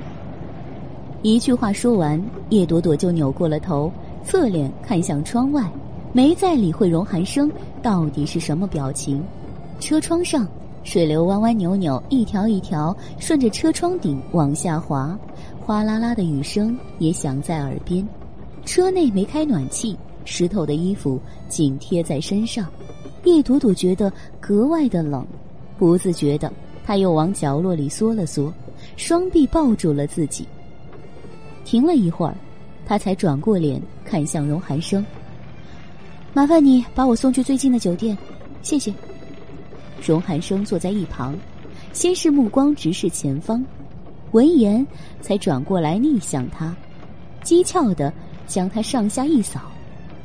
一句话说完，叶朵朵就扭过了头，侧脸看向窗外，没再理会荣寒生到底是什么表情。车窗上，水流弯弯扭扭，一条一条顺着车窗顶往下滑，哗啦啦的雨声也响在耳边。车内没开暖气，湿透的衣服紧贴在身上，叶朵朵觉得格外的冷，不自觉的，她又往角落里缩了缩，双臂抱住了自己。停了一会儿，他才转过脸看向荣寒生。麻烦你把我送去最近的酒店，谢谢。荣寒生坐在一旁，先是目光直视前方，闻言才转过来逆向他，机巧的将他上下一扫，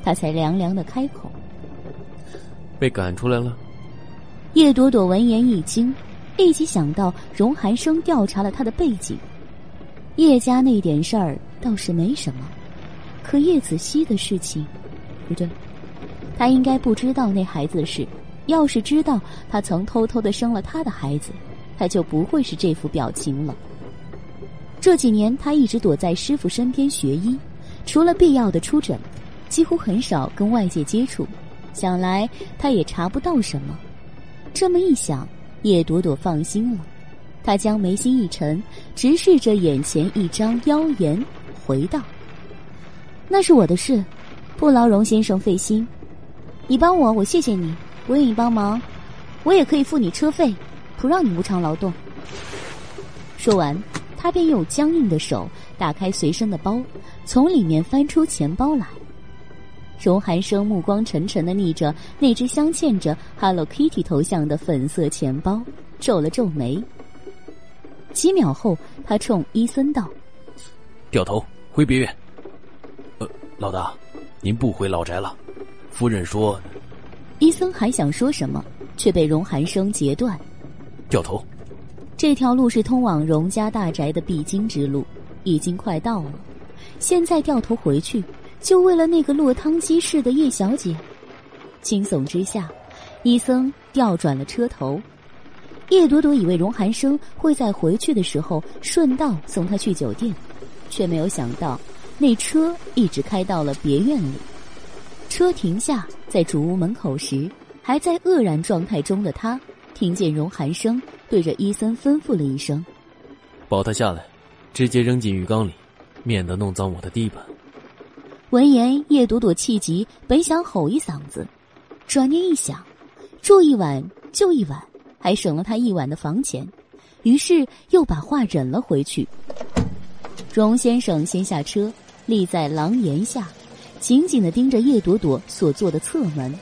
他才凉凉的开口：“被赶出来了。”叶朵朵闻言一惊，立即想到荣寒生调查了他的背景。叶家那点事儿倒是没什么，可叶子熙的事情，不对，他应该不知道那孩子的事。要是知道他曾偷偷的生了他的孩子，他就不会是这副表情了。这几年他一直躲在师傅身边学医，除了必要的出诊，几乎很少跟外界接触。想来他也查不到什么。这么一想，叶朵朵放心了。他将眉心一沉，直视着眼前一张妖颜，回道：“那是我的事，不劳荣先生费心。你帮我，我谢谢你。我愿意帮忙，我也可以付你车费，不让你无偿劳动。”说完，他便用僵硬的手打开随身的包，从里面翻出钱包来。荣寒生目光沉沉的睨着那只镶嵌着 Hello Kitty 头像的粉色钱包，皱了皱眉。几秒后，他冲伊森道：“掉头回别院。”“呃，老大，您不回老宅了？”夫人说。伊森还想说什么，却被荣寒生截断：“掉头！这条路是通往荣家大宅的必经之路，已经快到了。现在掉头回去，就为了那个落汤鸡似的叶小姐？”惊悚之下，伊森调转了车头。叶朵朵以为荣寒生会在回去的时候顺道送他去酒店，却没有想到那车一直开到了别院里。车停下在主屋门口时，还在愕然状态中的他，听见荣寒生对着伊森吩咐了一声：“抱他下来，直接扔进浴缸里，免得弄脏我的地板。”闻言，叶朵朵气急，本想吼一嗓子，转念一想，住一晚就一晚。还省了他一晚的房钱，于是又把话忍了回去。荣先生先下车，立在廊檐下，紧紧的盯着叶朵朵所坐的侧门，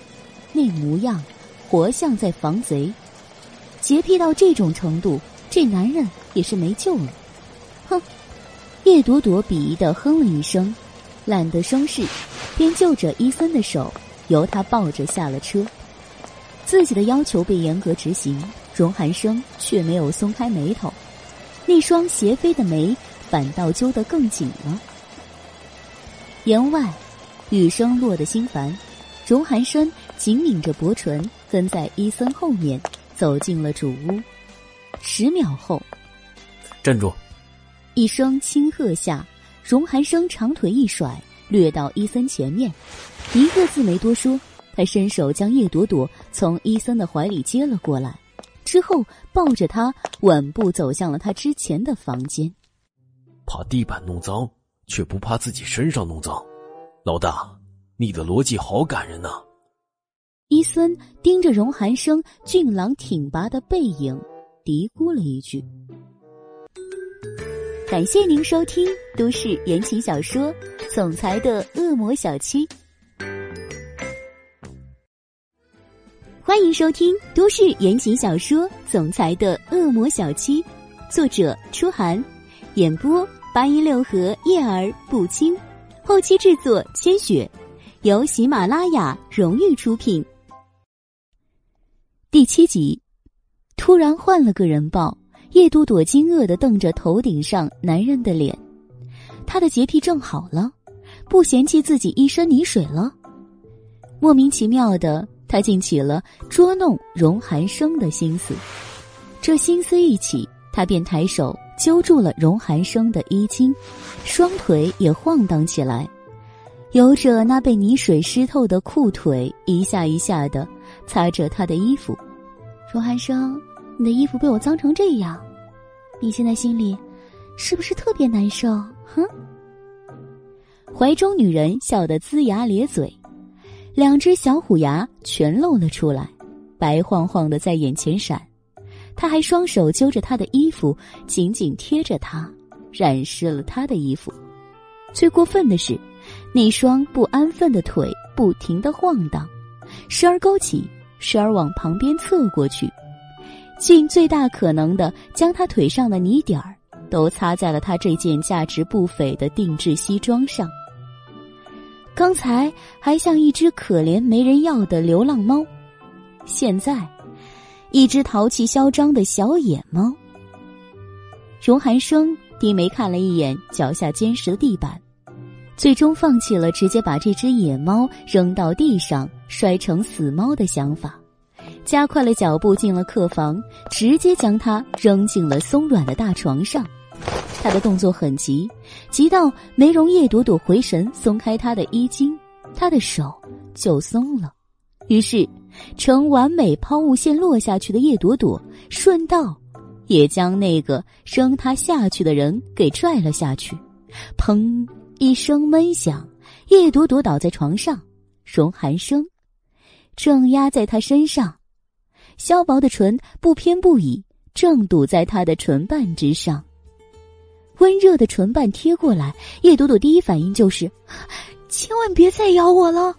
那模样，活像在防贼。洁癖到这种程度，这男人也是没救了。哼！叶朵朵鄙夷的哼了一声，懒得生事，便就着伊森的手，由他抱着下了车。自己的要求被严格执行，荣寒生却没有松开眉头，那双斜飞的眉反倒揪得更紧了。言外，雨声落得心烦，荣寒生紧抿着薄唇，跟在伊森后面走进了主屋。十秒后，站住！一声轻喝下，荣寒生长腿一甩，掠到伊森前面，一个字没多说。他伸手将叶朵朵从伊森的怀里接了过来，之后抱着她稳步走向了他之前的房间。怕地板弄脏，却不怕自己身上弄脏，老大，你的逻辑好感人呐！伊森盯着荣寒生俊朗挺拔的背影，嘀咕了一句：“感谢您收听都市言情小说《总裁的恶魔小七》。”欢迎收听都市言情小说《总裁的恶魔小七》，作者：初寒，演播：八一六和叶儿不清，后期制作：千雪，由喜马拉雅荣誉出品。第七集，突然换了个人抱，叶朵朵惊愕的瞪着头顶上男人的脸，他的洁癖症好了，不嫌弃自己一身泥水了，莫名其妙的。他竟起了捉弄荣寒生的心思，这心思一起，他便抬手揪住了荣寒生的衣襟，双腿也晃荡起来，由着那被泥水湿透的裤腿，一下一下的擦着他的衣服。荣寒生，你的衣服被我脏成这样，你现在心里是不是特别难受？哼！怀中女人笑得龇牙咧嘴，两只小虎牙全露了出来，白晃晃的在眼前闪。他还双手揪着他的衣服，紧紧贴着他，染湿了他的衣服。最过分的是，那双不安分的腿不停的晃荡，时而勾起，时而往旁边侧过去，尽最大可能的将他腿上的泥点儿都擦在了他这件价值不菲的定制西装上。刚才还像一只可怜没人要的流浪猫，现在。一只淘气嚣张的小野猫。荣寒生低眉看了一眼脚下坚实的地板，最终放弃了直接把这只野猫扔到地上摔成死猫的想法，加快了脚步进了客房，直接将它扔进了松软的大床上。他的动作很急，急到没容叶朵朵回神松开他的衣襟，他的手就松了。于是。呈完美抛物线落下去的叶朵朵，顺道也将那个扔他下去的人给拽了下去。砰！一声闷响，叶朵朵倒在床上，容寒生正压在他身上，削薄的唇不偏不倚，正堵在他的唇瓣之上。温热的唇瓣贴过来，叶朵朵第一反应就是：千万别再咬我了。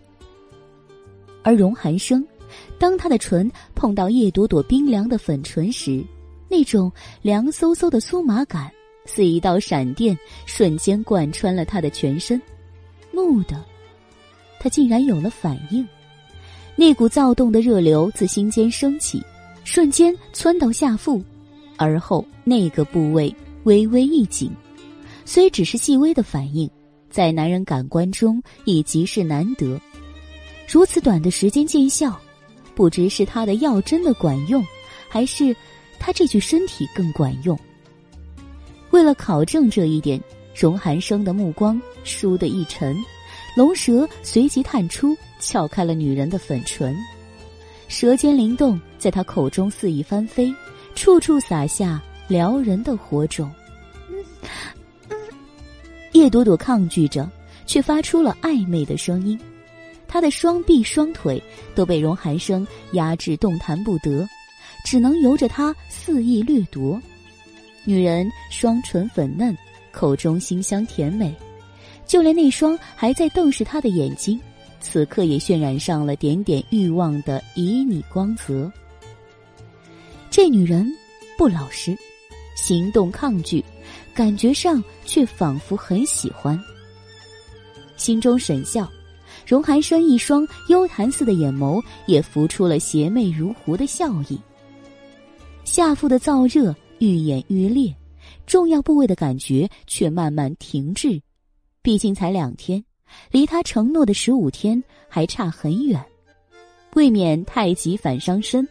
而荣寒生。当他的唇碰到叶朵朵冰凉的粉唇时，那种凉飕飕的酥麻感似一道闪电，瞬间贯穿了他的全身。怒的，他竟然有了反应，那股躁动的热流自心间升起，瞬间窜到下腹，而后那个部位微微一紧。虽只是细微的反应，在男人感官中已极是难得，如此短的时间见效。不知是他的药真的管用，还是他这具身体更管用。为了考证这一点，荣寒生的目光倏地一沉，龙舌随即探出，撬开了女人的粉唇，舌尖灵动，在他口中肆意翻飞，处处洒下撩人的火种。叶朵朵抗拒着，却发出了暧昧的声音。她的双臂、双腿都被荣寒生压制，动弹不得，只能由着他肆意掠夺。女人双唇粉嫩，口中馨香甜美，就连那双还在瞪视他的眼睛，此刻也渲染上了点点欲望的旖旎光泽。这女人不老实，行动抗拒，感觉上却仿佛很喜欢，心中神笑。荣寒生一双幽潭似的眼眸也浮出了邪魅如狐的笑意。下腹的燥热愈演愈烈，重要部位的感觉却慢慢停滞。毕竟才两天，离他承诺的十五天还差很远，未免太急反伤身。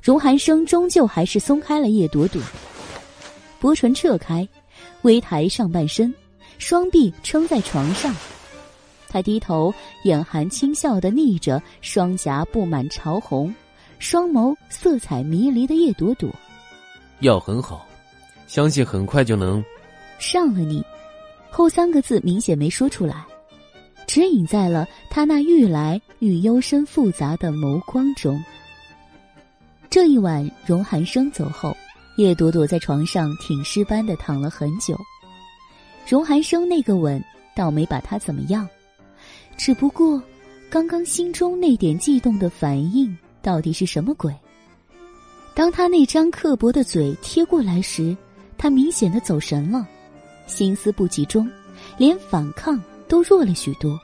荣寒生终究还是松开了叶朵朵，薄唇撤开，微抬上半身，双臂撑在床上。他低头，眼含轻笑的睨着双颊布满潮红、双眸色彩迷离的叶朵朵。药很好，相信很快就能上了你。后三个字明显没说出来，只隐在了他那愈来愈幽深复杂的眸光中。这一晚，荣寒生走后，叶朵朵在床上挺尸般的躺了很久。荣寒生那个吻倒没把她怎么样。只不过，刚刚心中那点悸动的反应到底是什么鬼？当他那张刻薄的嘴贴过来时，他明显的走神了，心思不集中，连反抗都弱了许多。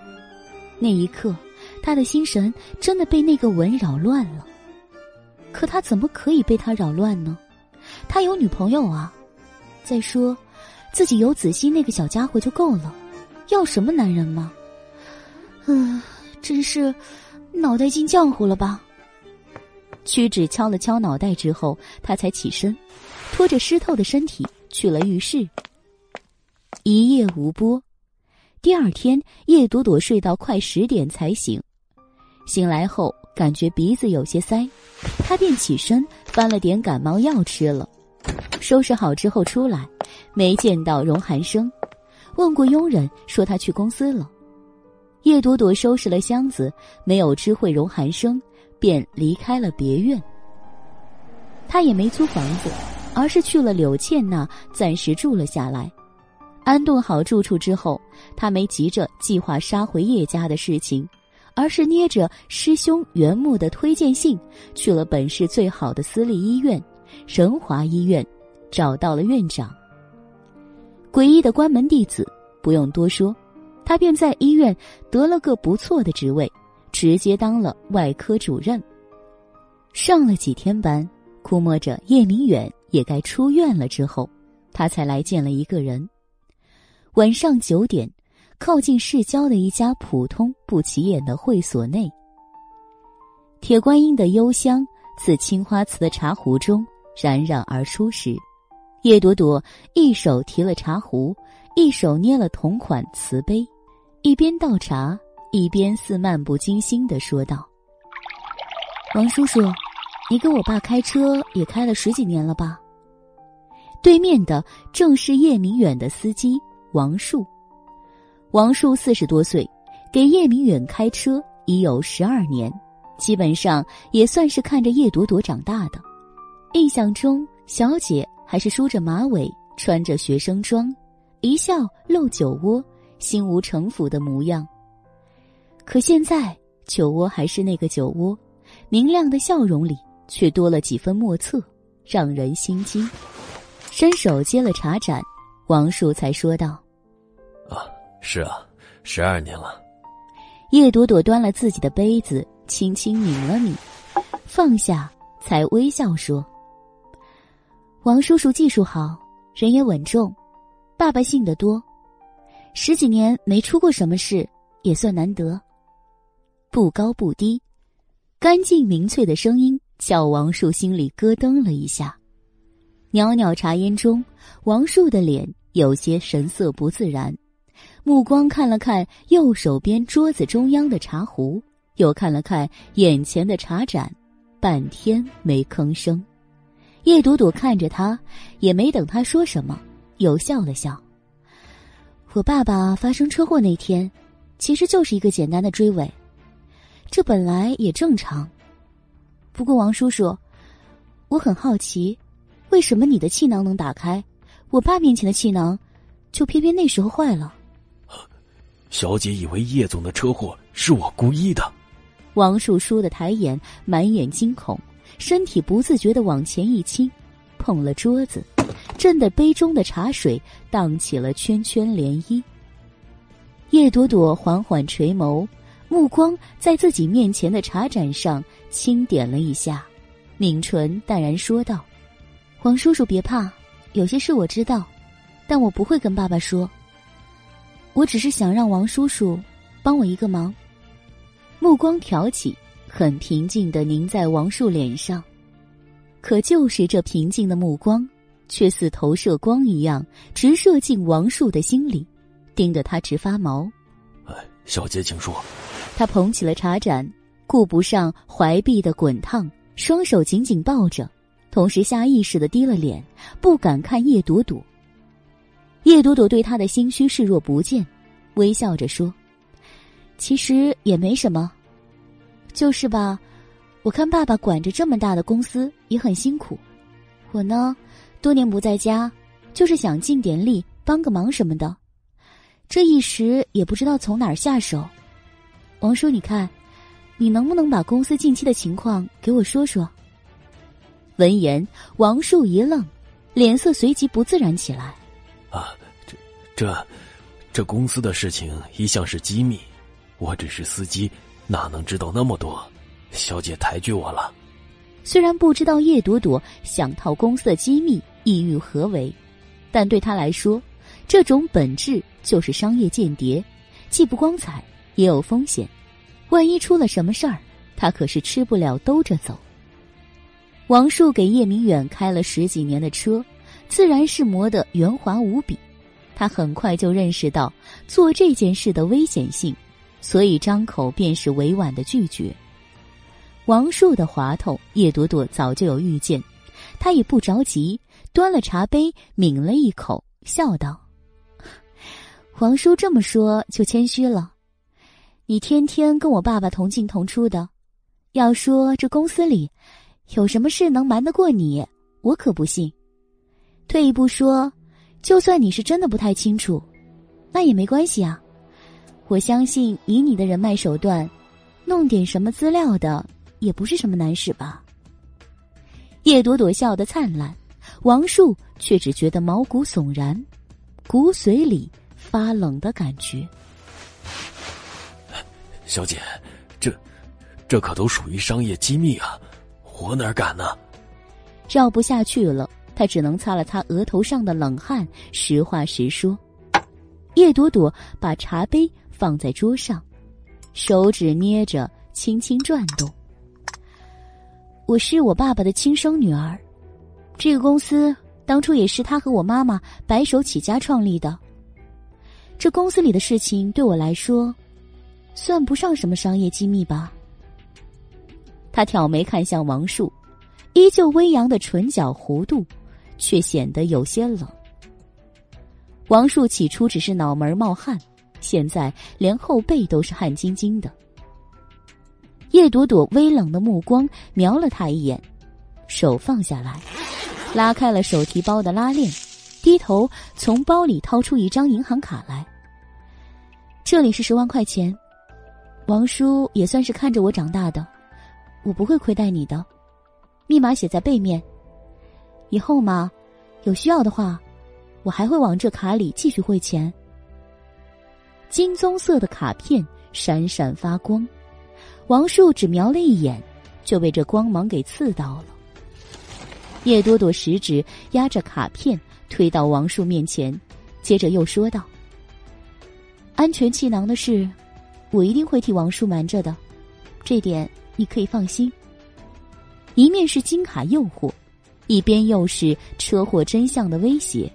那一刻，他的心神真的被那个吻扰乱了。可他怎么可以被他扰乱呢？他有女朋友啊！再说，自己有子熙那个小家伙就够了，要什么男人吗？嗯，真是脑袋进浆糊了吧？屈指敲了敲脑袋之后，他才起身，拖着湿透的身体去了浴室。一夜无波，第二天叶朵朵睡到快十点才醒。醒来后感觉鼻子有些塞，他便起身翻了点感冒药吃了。收拾好之后出来，没见到荣寒生，问过佣人说他去公司了。叶朵朵收拾了箱子，没有知会荣寒生，便离开了别院。他也没租房子，而是去了柳倩那暂时住了下来。安顿好住处之后，他没急着计划杀回叶家的事情，而是捏着师兄袁木的推荐信，去了本市最好的私立医院——神华医院，找到了院长。诡异的关门弟子，不用多说，他便在医院得了个不错的职位，直接当了外科主任。上了几天班，估摸着叶明远也该出院了之后，他才来见了一个人。晚上九点，靠近市郊的一家普通不起眼的会所内，铁观音的幽香自青花瓷的茶壶中冉冉而出时，叶朵朵一手提了茶壶，一手捏了同款瓷杯，一边倒茶，一边似漫不经心的说道：“王叔叔，你给我爸开车也开了十几年了吧？”对面的正是叶明远的司机。王树，王树四十多岁，给叶明远开车已有十二年，基本上也算是看着叶朵朵长大的。印象中，小姐还是梳着马尾，穿着学生装，一笑露酒窝，心无城府的模样。可现在，酒窝还是那个酒窝，明亮的笑容里却多了几分莫测，让人心惊。伸手接了茶盏。王树才说道：“，是啊，十二年了。”叶朵朵端了自己的杯子，轻轻抿了抿，放下，才微笑说：“王叔叔技术好，人也稳重，爸爸信得多，十几年没出过什么事，也算难得。”不高不低，干净明脆的声音叫王树心里咯噔了一下。袅袅茶烟中，王树的脸。有些神色不自然，目光看了看右手边桌子中央的茶壶，又看了看眼前的茶盏，半天没吭声。叶朵朵看着他，也没等他说什么，又笑了笑。我爸爸发生车祸那天，其实就是一个简单的追尾，这本来也正常。不过王叔叔，我很好奇，为什么你的气囊能打开？我爸面前的气囊，就偏偏那时候坏了。小姐以为叶总的车祸是我故意的。王树倏的抬眼，满眼惊恐，身体不自觉的往前一倾，碰了桌子，震得杯中的茶水荡起了圈圈涟漪。叶朵朵缓缓垂眸，目光在自己面前的茶盏上轻点了一下，抿唇淡然说道：“王叔叔别怕。”有些事我知道，但我不会跟爸爸说。我只是想让王叔叔帮我一个忙。目光挑起，很平静的凝在王树脸上，可就是这平静的目光，却似投射光一样，直射进王树的心里，盯得他直发毛。哎，小姐，请说。他捧起了茶盏，顾不上怀臂的滚烫，双手紧紧抱着。同时，下意识的低了脸，不敢看叶朵朵。叶朵朵对他的心虚视若不见，微笑着说：“其实也没什么，就是吧。我看爸爸管着这么大的公司也很辛苦，我呢，多年不在家，就是想尽点力帮个忙什么的。这一时也不知道从哪儿下手。王叔，你看，你能不能把公司近期的情况给我说说？”闻言，王树一愣，脸色随即不自然起来。啊，这、这、公司的事情一向是机密，我只是司机，哪能知道那么多？小姐抬举我了。虽然不知道叶朵朵想套公司的机密意欲何为，但对他来说，这种本质就是商业间谍，既不光彩，也有风险。万一出了什么事儿，他可是吃不了兜着走。王树给叶明远开了十几年的车，自然是磨得圆滑无比。他很快就认识到做这件事的危险性，所以张口便是委婉的拒绝。王树的滑头，叶朵朵早就有预见，她也不着急，端了茶杯抿了一口，笑道：“王叔这么说就谦虚了。你天天跟我爸爸同进同出的，要说这公司里有什么事能瞒得过你，我可不信。退一步说。”就算你是真的不太清楚，那也没关系啊。我相信以你的人脉手段，弄点什么资料的也不是什么难事吧。叶朵朵笑得灿烂，王树却只觉得毛骨悚然，骨髓里发冷的感觉。小姐，这这可都属于商业机密啊，我哪敢呢？绕不下去了。他只能擦了擦额头上的冷汗，实话实说。叶朵朵把茶杯放在桌上，手指捏着，轻轻转动。我是我爸爸的亲生女儿，这个公司当初也是他和我妈妈白手起家创立的。这公司里的事情对我来说，算不上什么商业机密吧。他挑眉看向王树，依旧微扬的唇角弧度。却显得有些冷。王树起初只是脑门冒汗，现在连后背都是汗津津的。叶朵朵微冷的目光瞄了他一眼，手放下来，拉开了手提包的拉链，低头从包里掏出一张银行卡来。这里是十万块钱，王叔也算是看着我长大的，我不会亏待你的。密码写在背面。以后嘛，有需要的话，我还会往这卡里继续汇钱。金棕色的卡片闪闪发光，王树只瞄了一眼，就被这光芒给刺到了。叶朵朵食指压着卡片推到王树面前，接着又说道：“安全气囊的事，我一定会替王树瞒着的，这点你可以放心。”一面是金卡诱惑。一边又是车祸真相的威胁，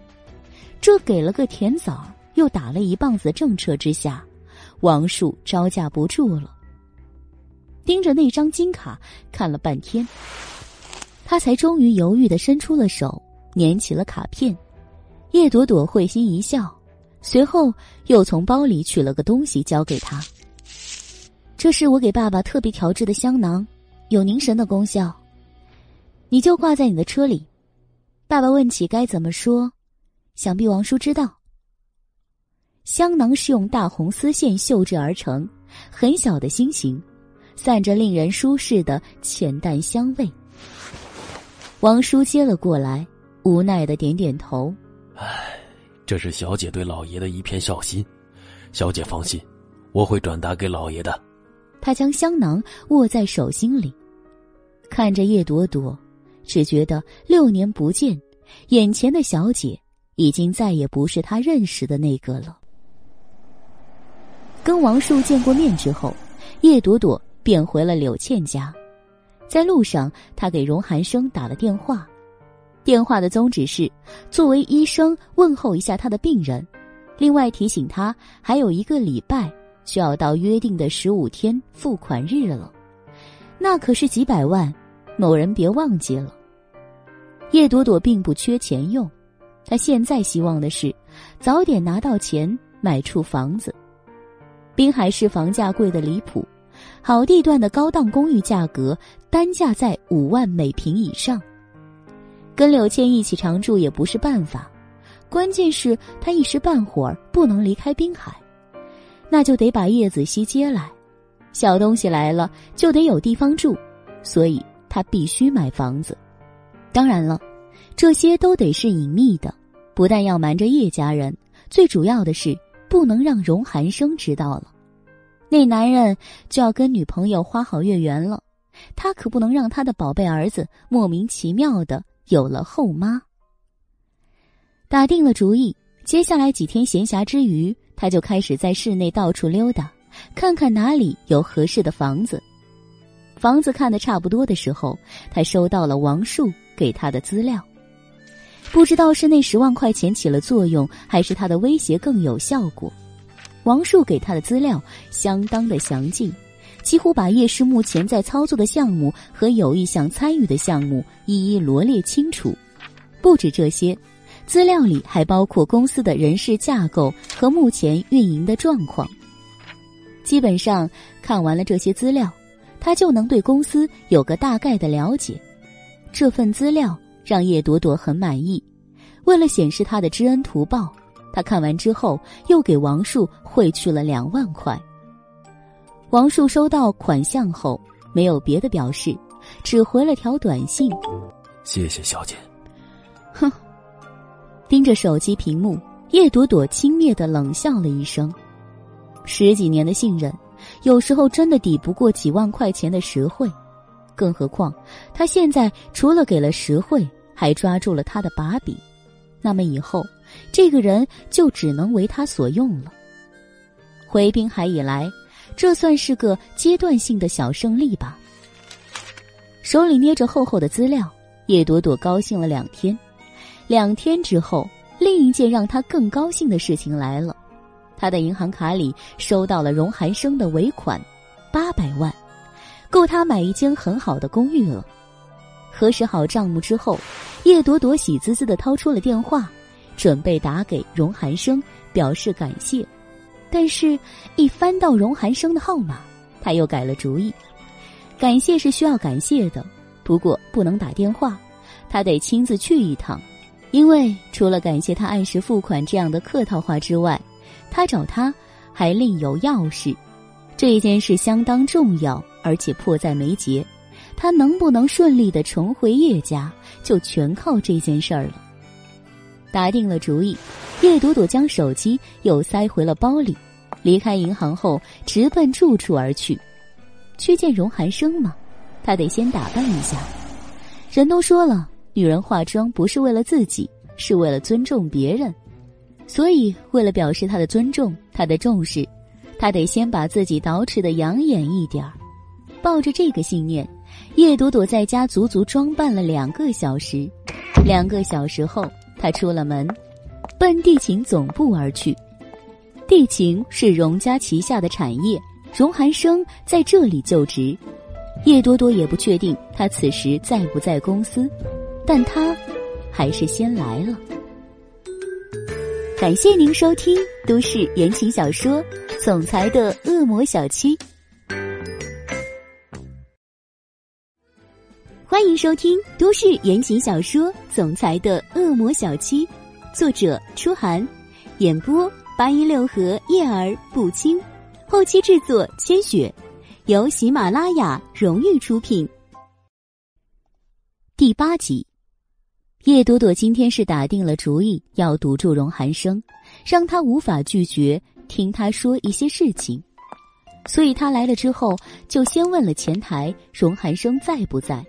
这给了个甜枣，又打了一棒子。政策之下，王树招架不住了，盯着那张金卡看了半天，他才终于犹豫的伸出了手，捻起了卡片。叶朵朵会心一笑，随后又从包里取了个东西交给他。这是我给爸爸特别调制的香囊，有凝神的功效。你就挂在你的车里，爸爸问起该怎么说，想必王叔知道。香囊是用大红丝线绣制而成，很小的心形，散着令人舒适的浅淡香味。王叔接了过来，无奈的点点头。唉，这是小姐对老爷的一片孝心，小姐放心，我会转达给老爷的。他将香囊握在手心里，看着叶朵朵。只觉得六年不见，眼前的小姐已经再也不是他认识的那个了。跟王树见过面之后，叶朵朵便回了柳倩家。在路上，他给荣寒生打了电话，电话的宗旨是作为医生问候一下他的病人，另外提醒他还有一个礼拜就要到约定的十五天付款日了，那可是几百万。某人别忘记了，叶朵朵并不缺钱用，她现在希望的是早点拿到钱买处房子。滨海市房价贵的离谱，好地段的高档公寓价格单价在五万每平以上。跟柳倩一起常住也不是办法，关键是她一时半会儿不能离开滨海，那就得把叶子熙接来，小东西来了就得有地方住，所以。他必须买房子，当然了，这些都得是隐秘的，不但要瞒着叶家人，最主要的是不能让荣寒生知道了。那男人就要跟女朋友花好月圆了，他可不能让他的宝贝儿子莫名其妙的有了后妈。打定了主意，接下来几天闲暇之余，他就开始在室内到处溜达，看看哪里有合适的房子。房子看得差不多的时候，他收到了王树给他的资料。不知道是那十万块钱起了作用，还是他的威胁更有效果。王树给他的资料相当的详尽，几乎把叶氏目前在操作的项目和有意向参与的项目一一罗列清楚。不止这些，资料里还包括公司的人事架构和目前运营的状况。基本上看完了这些资料，他就能对公司有个大概的了解。这份资料让叶朵朵很满意。为了显示他的知恩图报，他看完之后又给王树汇去了两万块。王树收到款项后，没有别的表示，只回了条短信：“谢谢小姐。”哼，盯着手机屏幕，叶朵朵轻蔑的冷笑了一声。十几年的信任，有时候真的抵不过几万块钱的实惠。更何况，他现在除了给了实惠，还抓住了他的把柄。那么以后，这个人就只能为他所用了。回滨海以来，这算是个阶段性的小胜利吧。手里捏着厚厚的资料，叶朵朵高兴了两天。两天之后，另一件让他更高兴的事情来了，他的银行卡里收到了荣寒生的尾款，八百万，够他买一间很好的公寓了。核实好账目之后，叶朵朵喜滋滋的掏出了电话，准备打给荣寒生表示感谢，但是，一翻到荣寒生的号码，他又改了主意。感谢是需要感谢的，不过不能打电话，他得亲自去一趟。因为除了感谢他按时付款这样的客套话之外，他找他还另有要事，这件事相当重要，而且迫在眉睫。他能不能顺利的重回叶家，就全靠这件事儿了。打定了主意，叶朵朵将手机又塞回了包里，离开银行后直奔住处而去。去见荣寒生吗？他得先打扮一下。人都说了。女人化妆不是为了自己，是为了尊重别人，所以为了表示他的尊重、他的重视，他得先把自己捯饬的养眼一点儿。抱着这个信念，叶朵朵在家足足装扮了两个小时。两个小时后，她出了门，奔地勤总部而去。地勤是荣家旗下的产业，荣寒生在这里就职。叶朵朵也不确定他此时在不在公司。但他还是先来了。感谢您收听都市言情小说《总裁的恶魔小七》，欢迎收听都市言情小说《总裁的恶魔小七》，作者：初寒，演播：八一六和叶儿不轻，后期制作：千雪，由喜马拉雅荣誉出品。第八集。叶朵朵今天是打定了主意要堵住荣寒生，让他无法拒绝听他说一些事情，所以他来了之后就先问了前台荣寒生在不在。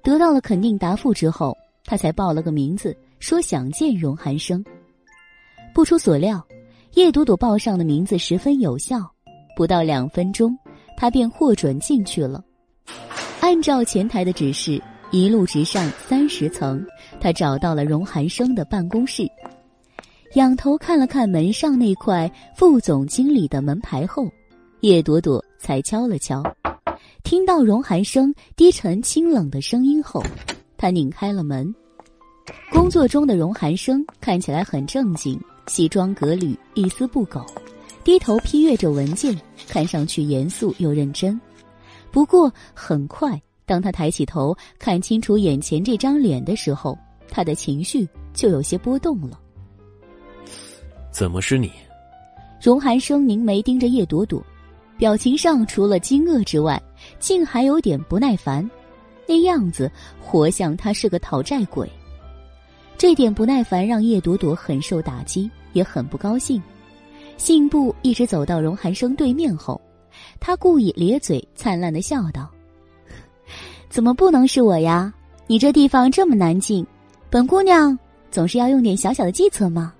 得到了肯定答复之后，他才报了个名字，说想见荣寒生。不出所料，叶朵朵报上的名字十分有效，不到两分钟，他便获准进去了。按照前台的指示。一路直上三十层，他找到了荣寒生的办公室，仰头看了看门上那块副总经理的门牌后，叶朵朵才敲了敲。听到荣寒生低沉清冷的声音后，他拧开了门。工作中的荣寒生看起来很正经，西装革履，一丝不苟，低头批阅着文件，看上去严肃又认真。不过很快。当他抬起头看清楚眼前这张脸的时候，他的情绪就有些波动了。怎么是你？荣寒生凝眉盯着叶朵朵，表情上除了惊愕之外，竟还有点不耐烦，那样子活像他是个讨债鬼。这点不耐烦让叶朵朵很受打击，也很不高兴。信步一直走到荣寒生对面后，他故意咧嘴，灿烂的笑道。怎么不能是我呀？你这地方这么难进，本姑娘总是要用点小小的计策吗？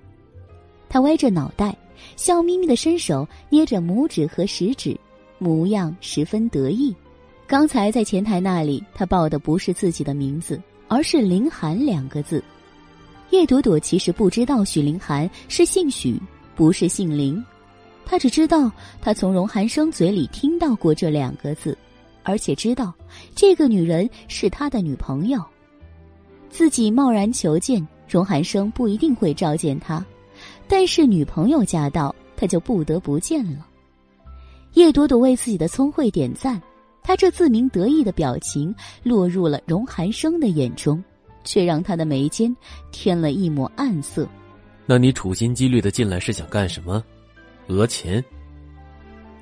他歪着脑袋，笑眯眯的伸手捏着拇指和食指，模样十分得意。刚才在前台那里，他报的不是自己的名字，而是“林寒”两个字。叶朵朵其实不知道许凌寒是姓许，不是姓林，她只知道她从荣寒生嘴里听到过这两个字，而且知道这个女人是他的女朋友。自己贸然求见荣寒生，不一定会召见他，但是女朋友驾到，他就不得不见了。叶朵朵为自己的聪慧点赞，她这自鸣得意的表情落入了荣寒生的眼中。却让他的眉间添了一抹暗色。那你处心积虑的进来是想干什么？讹钱？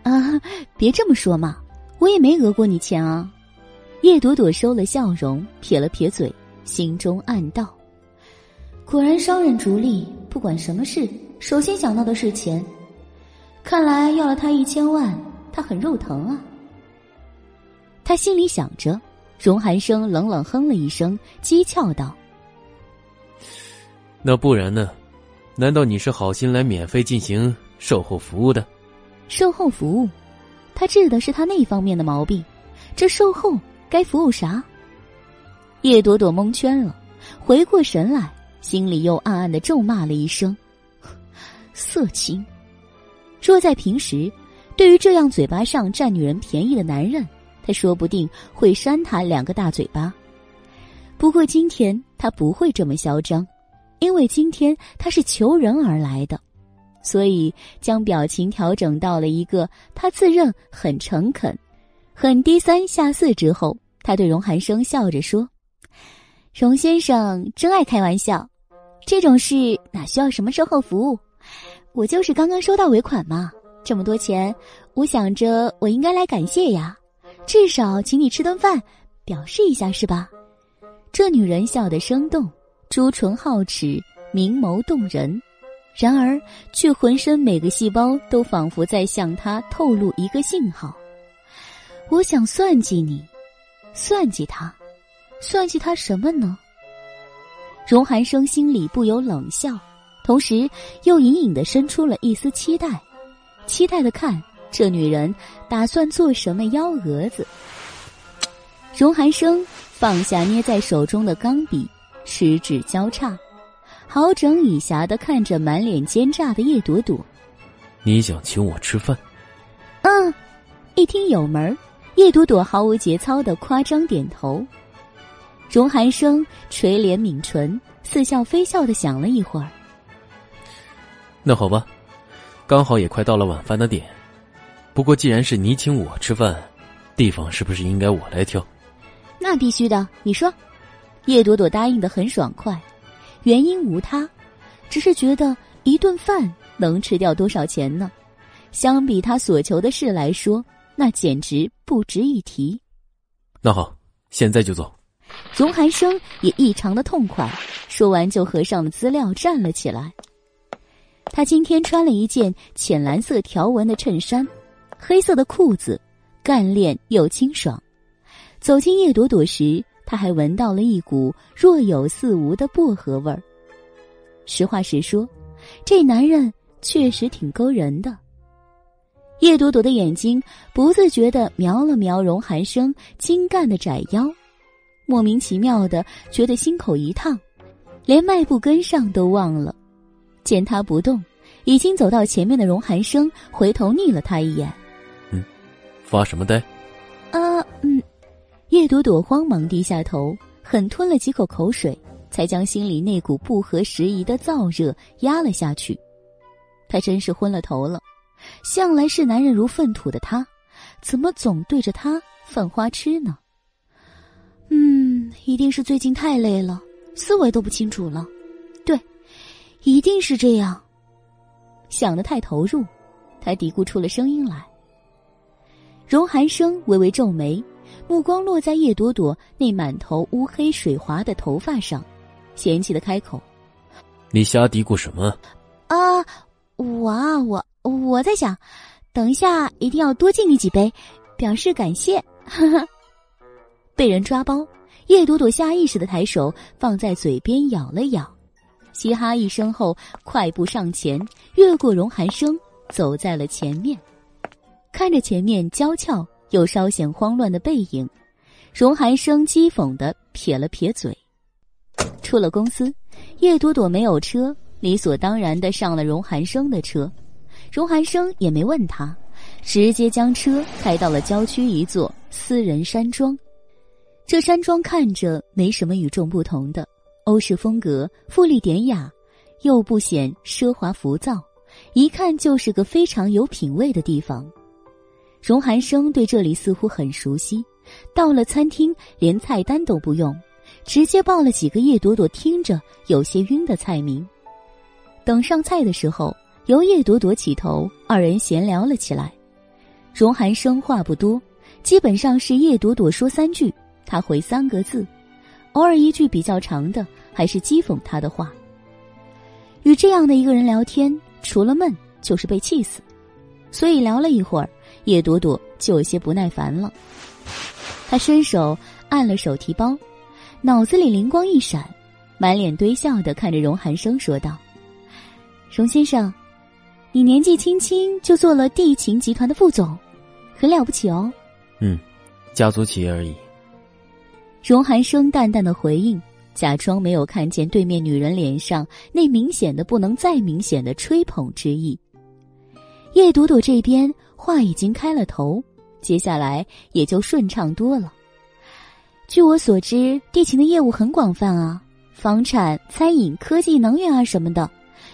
啊，别这么说嘛，我也没讹过你钱啊。叶朵朵收了笑容，撇了撇嘴，心中暗道：果然商人逐利，不管什么事，首先想到的是钱。看来要了他一千万，他很肉疼啊。他心里想着。荣寒生冷冷哼了一声，讥诮道：“那不然呢？难道你是好心来免费进行售后服务的？售后服务，他治的是他那方面的毛病，这售后该服务啥？”叶朵朵蒙圈了，回过神来，心里又暗暗的咒骂了一声：“色情！”若在平时，对于这样嘴巴上占女人便宜的男人。他说不定会扇他两个大嘴巴，不过今天他不会这么嚣张，因为今天他是求人而来的，所以将表情调整到了一个他自认很诚恳、很低三下四之后，他对荣寒生笑着说：“荣先生真爱开玩笑，这种事哪需要什么售后服务？我就是刚刚收到尾款嘛，这么多钱，我想着我应该来感谢呀。”至少请你吃顿饭，表示一下是吧？这女人笑得生动，朱唇皓齿，明眸动人，然而却浑身每个细胞都仿佛在向他透露一个信号。我想算计你，算计他，算计他什么呢？荣寒生心里不由冷笑，同时又隐隐的生出了一丝期待，期待的看。这女人打算做什么幺蛾子？荣寒生放下捏在手中的钢笔，十指交叉，好整以暇的看着满脸奸诈的叶朵朵。你想请我吃饭？嗯，一听有门叶朵朵毫无节操的夸张点头。荣寒生垂帘抿唇，似笑非笑的想了一会儿。那好吧，刚好也快到了晚饭的点。不过，既然是你请我吃饭，地方是不是应该我来挑？那必须的。你说，叶朵朵答应的很爽快，原因无他，只是觉得一顿饭能吃掉多少钱呢？相比他所求的事来说，那简直不值一提。那好，现在就走。荣寒生也异常的痛快，说完就合上了资料，站了起来。他今天穿了一件浅蓝色条纹的衬衫。黑色的裤子，干练又清爽。走进叶朵朵时，他还闻到了一股若有似无的薄荷味儿。实话实说，这男人确实挺勾人的。叶朵朵的眼睛不自觉地瞄了瞄荣寒生精干的窄腰，莫名其妙的觉得心口一烫，连迈步跟上都忘了。见他不动，已经走到前面的荣寒生回头睨了他一眼。嗯发什么呆？啊，嗯，叶朵朵慌忙低下头，狠吞了几口口水，才将心里那股不合时宜的燥热压了下去。他真是昏了头了，向来视男人如粪土的他，怎么总对着他犯花痴呢？嗯，一定是最近太累了，思维都不清楚了。对，一定是这样。想得太投入，他嘀咕出了声音来。荣寒生微微皱眉，目光落在叶朵朵那满头乌黑水滑的头发上，嫌弃的开口：“你瞎嘀咕什么？”“啊，我啊，我我在想，等一下一定要多敬你几杯，表示感谢。”哈哈，被人抓包，叶朵朵下意识的抬手放在嘴边咬了咬，嘻哈一声后，快步上前，越过荣寒生，走在了前面。看着前面娇俏又稍显慌乱的背影，荣寒生讥讽的撇了撇嘴。出了公司，叶朵朵没有车，理所当然的上了荣寒生的车。荣寒生也没问他，直接将车开到了郊区一座私人山庄。这山庄看着没什么与众不同的，欧式风格，富丽典雅，又不显奢华浮躁，一看就是个非常有品位的地方。荣寒生对这里似乎很熟悉，到了餐厅连菜单都不用，直接报了几个叶朵朵听着有些晕的菜名。等上菜的时候，由叶朵朵起头，二人闲聊了起来。荣寒生话不多，基本上是叶朵朵说三句，他回三个字，偶尔一句比较长的，还是讥讽他的话。与这样的一个人聊天，除了闷就是被气死，所以聊了一会儿。叶朵朵就有些不耐烦了，她伸手按了手提包，脑子里灵光一闪，满脸堆笑的看着荣寒生说道：“荣先生，你年纪轻轻就做了地勤集团的副总，很了不起哦。”“嗯，家族企业而已。”荣寒生淡淡的回应，假装没有看见对面女人脸上那明显的不能再明显的吹捧之意。叶朵朵这边。话已经开了头，接下来也就顺畅多了。据我所知，地勤的业务很广泛啊，房产、餐饮、科技、能源啊什么的，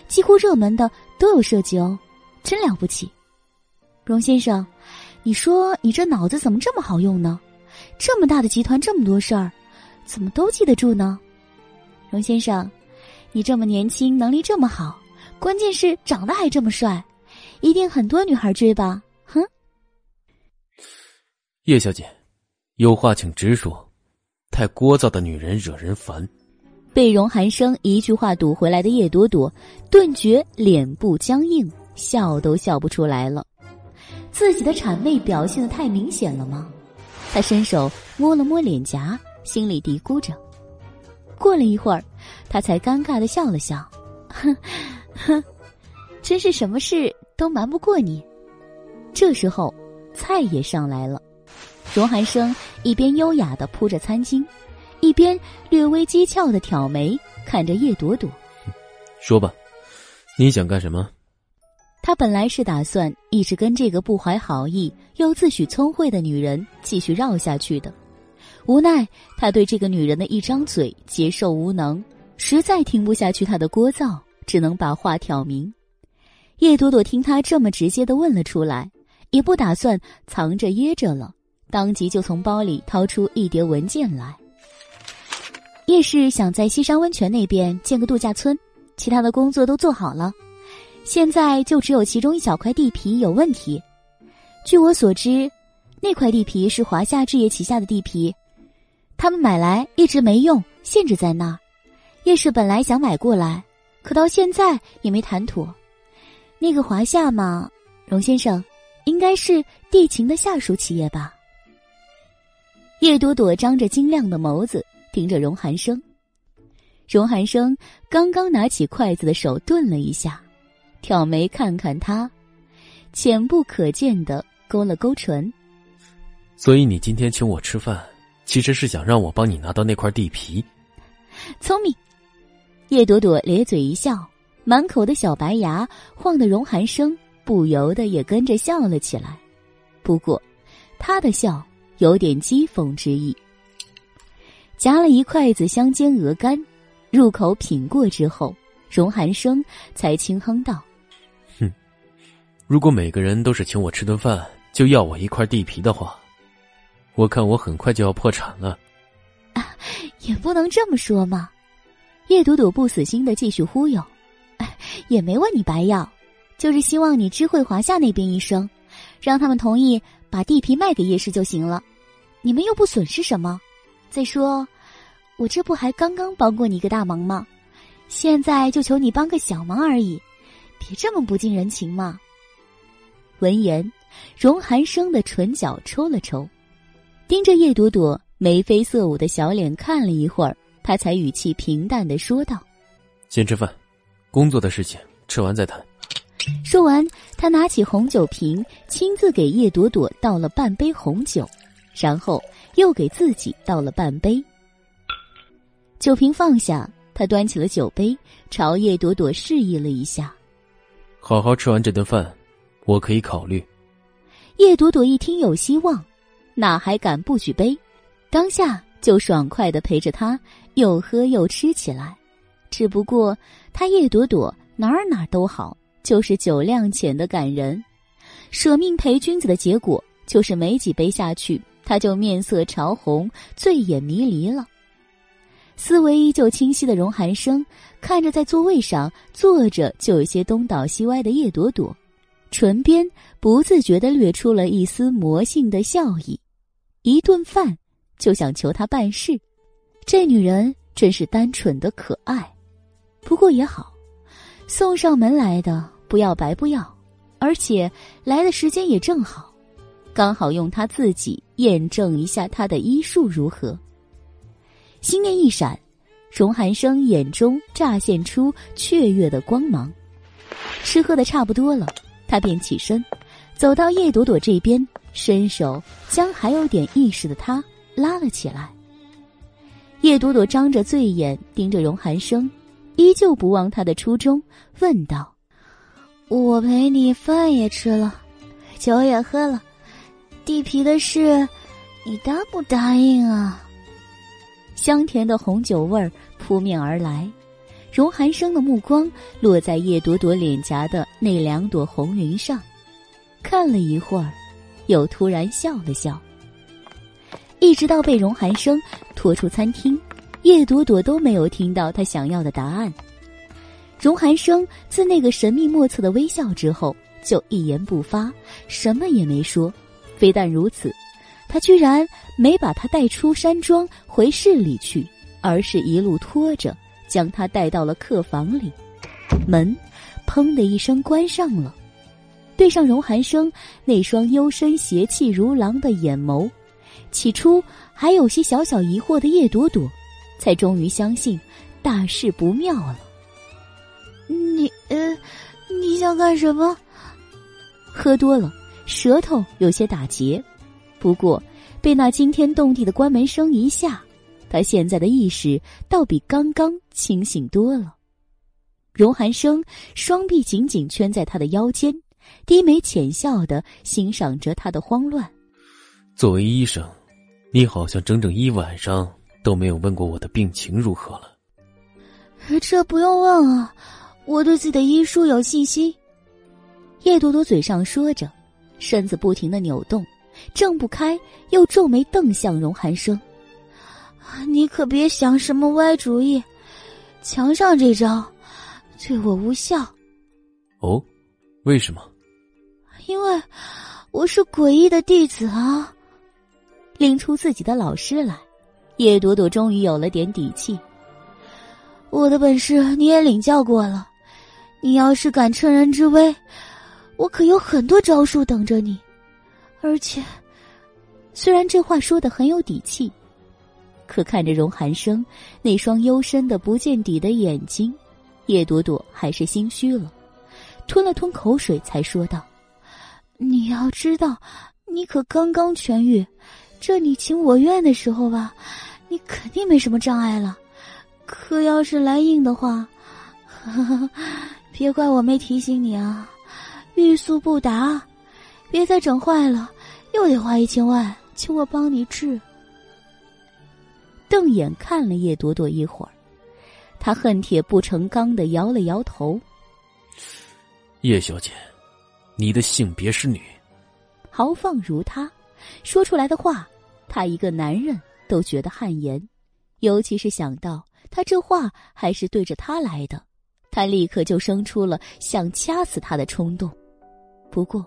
几乎热门的都有涉及哦，真了不起。荣先生，你说你这脑子怎么这么好用呢？这么大的集团，这么多事儿，怎么都记得住呢？荣先生，你这么年轻，能力这么好，关键是长得还这么帅，一定很多女孩追吧？叶小姐，有话请直说，太聒噪的女人惹人烦。被荣寒生一句话堵回来的叶朵朵，顿觉脸部僵硬，笑都笑不出来了。自己的谄媚表现的太明显了吗？她伸手摸了摸脸颊，心里嘀咕着。过了一会儿，她才尴尬的笑了笑，哼哼，真是什么事都瞒不过你。这时候，菜也上来了。荣寒生一边优雅的铺着餐巾，一边略微讥诮的挑眉看着叶朵朵，说吧，你想干什么？他本来是打算一直跟这个不怀好意又自诩聪慧的女人继续绕下去的，无奈他对这个女人的一张嘴接受无能，实在听不下去她的聒噪，只能把话挑明。叶朵朵听他这么直接的问了出来，也不打算藏着掖着了。当即就从包里掏出一叠文件来。叶氏想在西山温泉那边建个度假村，其他的工作都做好了，现在就只有其中一小块地皮有问题。据我所知，那块地皮是华夏置业旗下的地皮，他们买来一直没用，限制在那儿。叶氏本来想买过来，可到现在也没谈妥。那个华夏嘛，荣先生，应该是地勤的下属企业吧？叶朵朵张着晶亮的眸子盯着荣寒生，荣寒生刚刚拿起筷子的手顿了一下，挑眉看看他，浅不可见的勾了勾唇。所以你今天请我吃饭，其实是想让我帮你拿到那块地皮。聪明，叶朵朵咧嘴一笑，满口的小白牙晃得荣寒生不由得也跟着笑了起来。不过，他的笑。有点讥讽之意。夹了一筷子香煎鹅肝，入口品过之后，荣寒生才轻哼道：“哼，如果每个人都是请我吃顿饭，就要我一块地皮的话，我看我很快就要破产了。”啊，也不能这么说嘛。叶朵朵不死心的继续忽悠：“也没问你白要，就是希望你知会华夏那边一声，让他们同意把地皮卖给叶氏就行了。”你们又不损失什么，再说，我这不还刚刚帮过你一个大忙吗？现在就求你帮个小忙而已，别这么不近人情嘛。闻言，荣寒生的唇角抽了抽，盯着叶朵朵眉飞色舞的小脸看了一会儿，他才语气平淡的说道：“先吃饭，工作的事情吃完再谈。”说完，他拿起红酒瓶，亲自给叶朵朵倒了半杯红酒。然后又给自己倒了半杯。酒瓶放下，他他端起了酒杯，朝叶朵朵示意了一下：“好好吃完这顿饭，我可以考虑。”叶朵朵一听有希望，哪还敢不举杯？当下就爽快的陪着他又喝又吃起来。只不过他叶朵朵哪儿哪儿都好，就是酒量浅的感人。舍命陪君子的结果，就是没几杯下去，他就面色潮红，醉眼迷离了。思维依旧清晰的荣寒生看着在座位上坐着就有些东倒西歪的叶朵朵，唇边不自觉的掠出了一丝魔性的笑意。一顿饭就想求他办事，这女人真是单纯的可爱。不过也好，送上门来的不要白不要。而且来的时间也正好，刚好用他自己验证一下他的医术如何。心念一闪，荣寒生眼中乍现出雀跃的光芒。吃喝的差不多了，他便起身，走到叶朵朵这边，伸手将还有点意识的他拉了起来。叶朵朵张着醉眼盯着荣寒生，依旧不忘他的初衷，问道。我陪你饭也吃了，酒也喝了，地皮的事，你答不答应啊？香甜的红酒味儿扑面而来，荣寒生的目光落在叶朵朵脸颊的那两朵红云上，看了一会儿，又突然笑了笑。一直到被荣寒生拖出餐厅，叶朵朵都没有听到他想要的答案。荣寒生自那个神秘莫测的微笑之后，就一言不发，什么也没说。非但如此，他居然没把他带出山庄回市里去，而是一路拖着将他带到了客房里。门，砰的一声关上了。对上荣寒生那双幽深邪气如狼的眼眸，起初还有些小小疑惑的叶朵朵，才终于相信大事不妙了。你呃，你想干什么？喝多了，舌头有些打结。不过被那惊天动地的关门声一吓，他现在的意识倒比刚刚清醒多了。荣寒生双臂紧紧圈在他的腰间，低眉浅笑的欣赏着他的慌乱。作为医生，你好像整整一晚上都没有问过我的病情如何了。这不用问啊。我对自己的医术有信心。叶朵朵嘴上说着，身子不停的扭动，挣不开，又皱眉瞪向荣寒生：“你可别想什么歪主意，墙上这招对我无效。”“哦，为什么？”“因为我是诡异的弟子啊。”拎出自己的老师来，叶朵朵终于有了点底气。我的本事你也领教过了。你要是敢趁人之危，我可有很多招数等着你。而且，虽然这话说的很有底气，可看着荣寒生那双幽深的不见底的眼睛，叶朵朵还是心虚了，吞了吞口水，才说道：“你要知道，你可刚刚痊愈，这你情我愿的时候吧，你肯定没什么障碍了。可要是来硬的话，哈哈。”别怪我没提醒你啊！欲速不达，别再整坏了，又得花一千万，请我帮你治。瞪眼看了叶朵朵一会儿，他恨铁不成钢的摇了摇头。叶小姐，你的性别是女，豪放如他，说出来的话，他一个男人都觉得汗颜，尤其是想到他这话还是对着他来的。他立刻就生出了想掐死他的冲动，不过，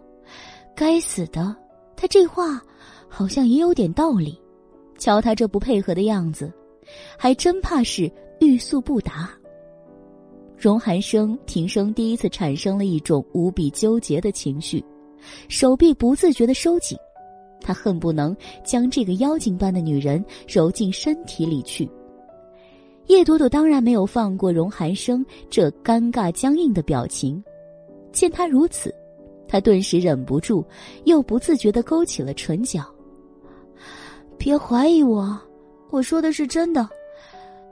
该死的，他这话好像也有点道理。瞧他这不配合的样子，还真怕是欲速不达。荣寒生平生第一次产生了一种无比纠结的情绪，手臂不自觉的收紧，他恨不能将这个妖精般的女人揉进身体里去。叶朵朵当然没有放过荣寒生这尴尬僵硬的表情，见他如此，他顿时忍不住，又不自觉的勾起了唇角。别怀疑我，我说的是真的。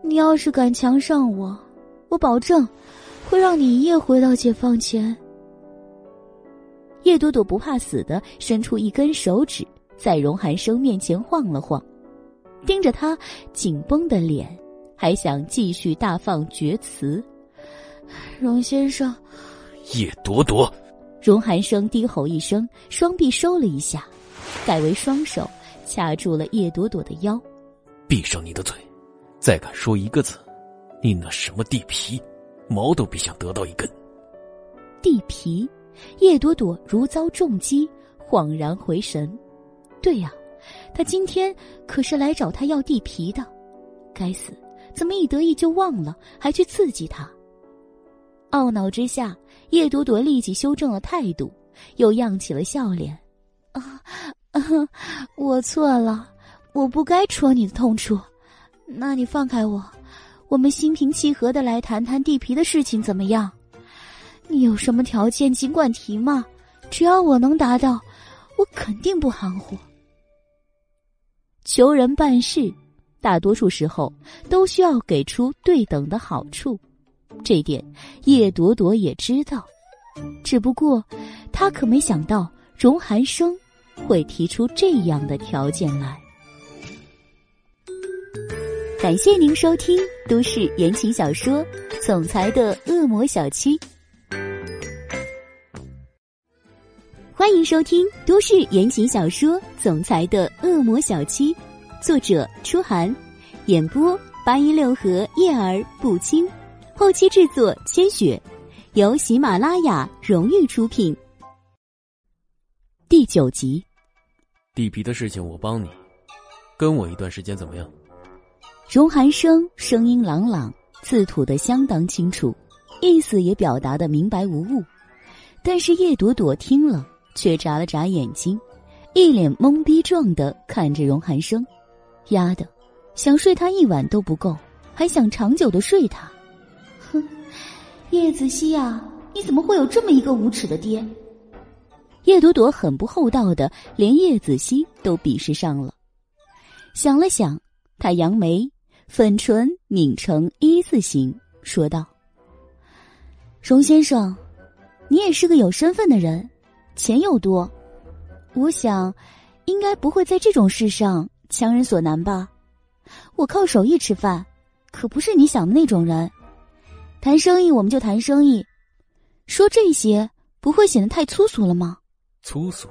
你要是敢强上我，我保证会让你一夜回到解放前。叶朵朵不怕死的伸出一根手指，在荣寒生面前晃了晃，盯着他紧绷的脸，还想继续大放厥词。荣先生，叶朵朵，荣寒生低吼一声，双臂收了一下，改为双手掐住了叶朵朵的腰。闭上你的嘴，再敢说一个字，你那什么地皮，毛都别想得到一根。地皮。叶朵朵如遭重击，恍然回神。对呀，他今天可是来找他要地皮的。该死，怎么一得意就忘了，还去刺激他？懊恼之下，叶朵朵立即修正了态度，又漾起了笑脸。啊，我错了，我不该戳你的痛处。那你放开我，我们心平气和的来谈谈地皮的事情，怎么样？你有什么条件尽管提嘛，只要我能达到，我肯定不含糊。求人办事，大多数时候都需要给出对等的好处，这点叶朵朵也知道。只不过，他可没想到荣寒生会提出这样的条件来。感谢您收听都市言情小说《总裁的恶魔小七》。欢迎收听都市言情小说《总裁的恶魔小七》，作者：初寒，演播：八音六合叶儿不轻，后期制作：千雪，由喜马拉雅荣誉出品。第九集，地皮的事情我帮你，跟我一段时间怎么样？荣寒生声音朗朗，字吐得相当清楚，意思也表达的明白无误，但是叶朵朵听了。却眨了眨眼睛，一脸懵逼状的看着荣寒生。丫的，想睡他一晚都不够，还想长久的睡他？叶子熙呀，你怎么会有这么一个无耻的爹？叶朵朵很不厚道的，连叶子熙都鄙视上了。想了想，他扬眉，粉唇拧成一字形，说道：“荣先生，你也是个有身份的人。”钱又多，我想，应该不会在这种事上强人所难吧？我靠手艺吃饭，可不是你想的那种人。谈生意我们就谈生意，说这些不会显得太粗俗了吗？粗俗。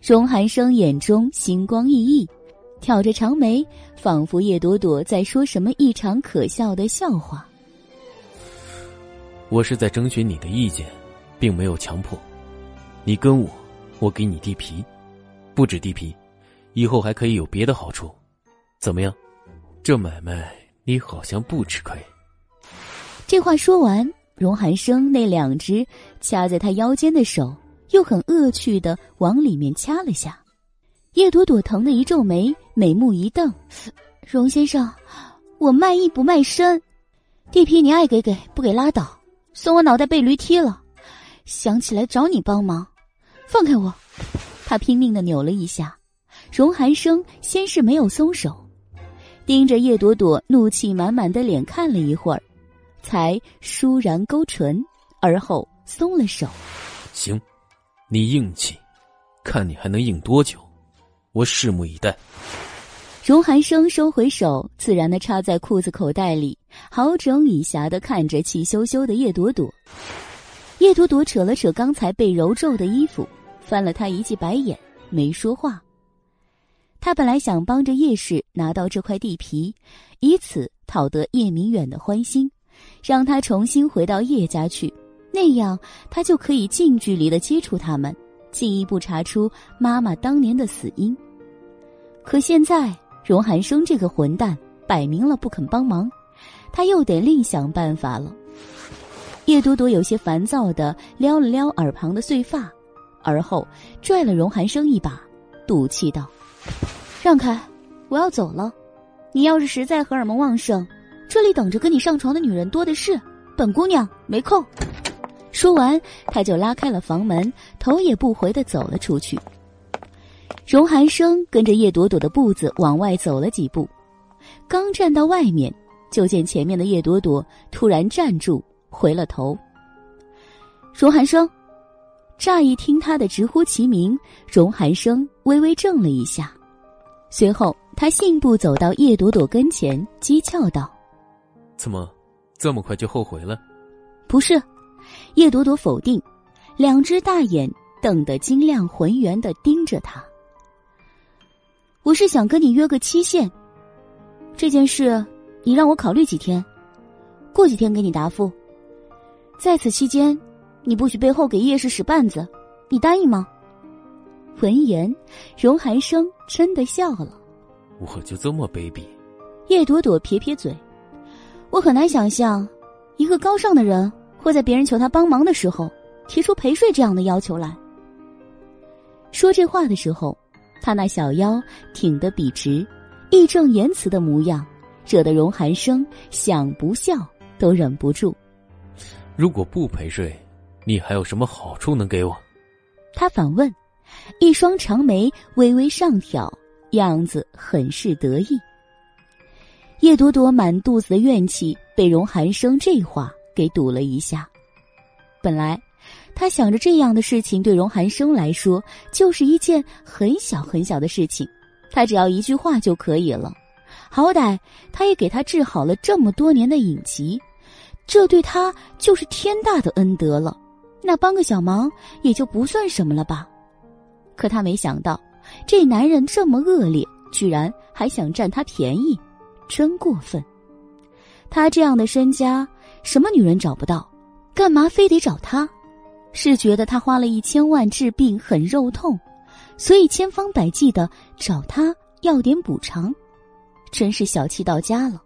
荣寒生眼中星光熠熠，挑着长眉，仿佛叶朵朵在说什么异常可笑的笑话。我是在征询你的意见，并没有强迫。你跟我，我给你地皮，不止地皮，以后还可以有别的好处，怎么样？这买卖你好像不吃亏。这话说完，荣寒生那两只掐在他腰间的手又很恶趣的往里面掐了下。叶朵朵疼的一皱眉，美目一瞪：“荣先生，我卖艺不卖身，地皮你爱给给，不给拉倒，算我脑袋被驴踢了。想起来找你帮忙。”放开我！他拼命的扭了一下，荣寒生先是没有松手，盯着叶朵朵怒气满满的脸看了一会儿，才倏然勾唇，而后松了手。行，你硬气，看你还能硬多久，我拭目以待。荣寒生收回手，自然的插在裤子口袋里，好整以暇的看着气羞羞的叶朵朵。叶朵朵扯了扯刚才被揉皱的衣服，翻了他一记白眼，没说话。他本来想帮着叶氏拿到这块地皮，以此讨得叶明远的欢心，让他重新回到叶家去，那样他就可以近距离的接触他们，进一步查出妈妈当年的死因。可现在荣寒生这个混蛋摆明了不肯帮忙，他又得另想办法了。叶朵朵有些烦躁的撩了撩耳旁的碎发，而后拽了荣寒生一把，赌气道：“让开，我要走了。你要是实在荷尔蒙旺盛，这里等着跟你上床的女人多的是，本姑娘没空。”说完，他就拉开了房门，头也不回的走了出去。荣寒生跟着叶朵朵的步子往外走了几步，刚站到外面，就见前面的叶朵朵突然站住，回了头。荣寒生，乍一听他的直呼其名，荣寒生微微怔了一下，随后他信步走到叶朵朵跟前，讥诮道：“怎么，这么快就后悔了？”“不是。”叶朵朵否定，两只大眼瞪得晶亮浑圆的盯着他。“我是想跟你约个期限，这件事你让我考虑几天，过几天给你答复。在此期间。”你不许背后给叶氏使绊子，你答应吗？闻言，荣寒生真的笑了。我就这么卑鄙？叶朵朵撇撇嘴，我很难想象，一个高尚的人会在别人求他帮忙的时候，提出陪睡这样的要求来。说这话的时候，他那小腰挺得笔直，义正言辞的模样，惹得荣寒生想不笑都忍不住。如果不陪睡？你还有什么好处能给我？他反问，一双长眉微微上挑，样子很是得意。叶朵朵满肚子的怨气被荣寒生这话给堵了一下。本来，他想着这样的事情对荣寒生来说就是一件很小很小的事情，他只要一句话就可以了。好歹他也给他治好了这么多年的隐疾，这对他就是天大的恩德了。那帮个小忙也就不算什么了吧，可他没想到，这男人这么恶劣，居然还想占他便宜，真过分。他这样的身家，什么女人找不到？干嘛非得找他？是觉得他花了一千万治病很肉痛，所以千方百计的找他要点补偿，真是小气到家了。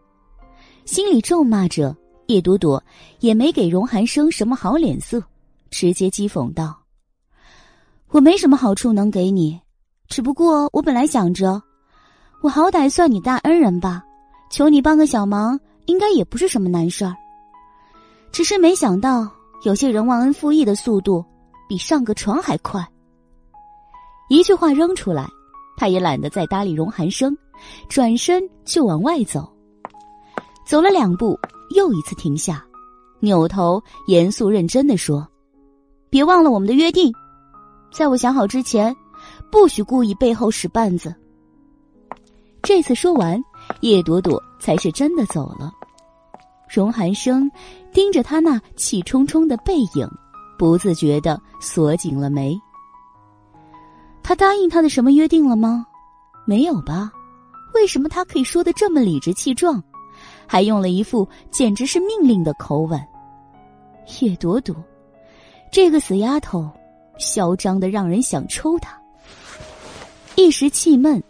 心里咒骂着，叶朵朵也没给荣寒生什么好脸色。直接讥讽道：“我没什么好处能给你，只不过我本来想着，我好歹算你大恩人吧，求你帮个小忙，应该也不是什么难事儿。只是没想到，有些人忘恩负义的速度比上个床还快。”一句话扔出来，他也懒得再搭理荣寒生，转身就往外走。走了两步，又一次停下，扭头严肃认真的说。别忘了我们的约定，在我想好之前，不许故意背后使绊子。这次说完，叶朵朵才是真的走了。荣寒生盯着他那气冲冲的背影，不自觉的锁紧了眉。他答应他的什么约定了吗？没有吧？为什么他可以说的这么理直气壮，还用了一副简直是命令的口吻？叶朵朵。这个死丫头，嚣张的让人想抽她。一时气闷，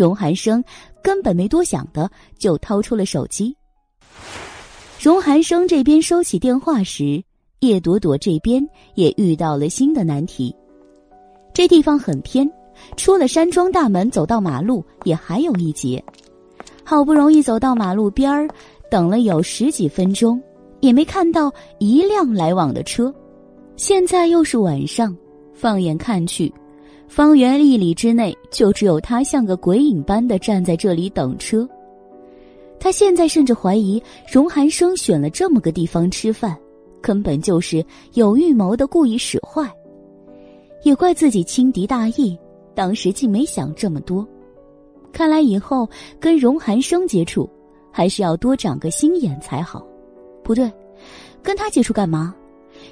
荣寒生根本没多想的就掏出了手机。荣寒生这边收起电话时，叶朵朵这边也遇到了新的难题。这地方很偏，出了山庄大门，走到马路也还有一截。好不容易走到马路边儿，等了有十几分钟，也没看到一辆来往的车。现在又是晚上，放眼看去，方圆一里之内就只有他像个鬼影般的站在这里等车。他现在甚至怀疑荣寒生选了这么个地方吃饭，根本就是有预谋的故意使坏。也怪自己轻敌大意，当时竟没想这么多。看来以后跟荣寒生接触，还是要多长个心眼才好。不对，跟他接触干嘛？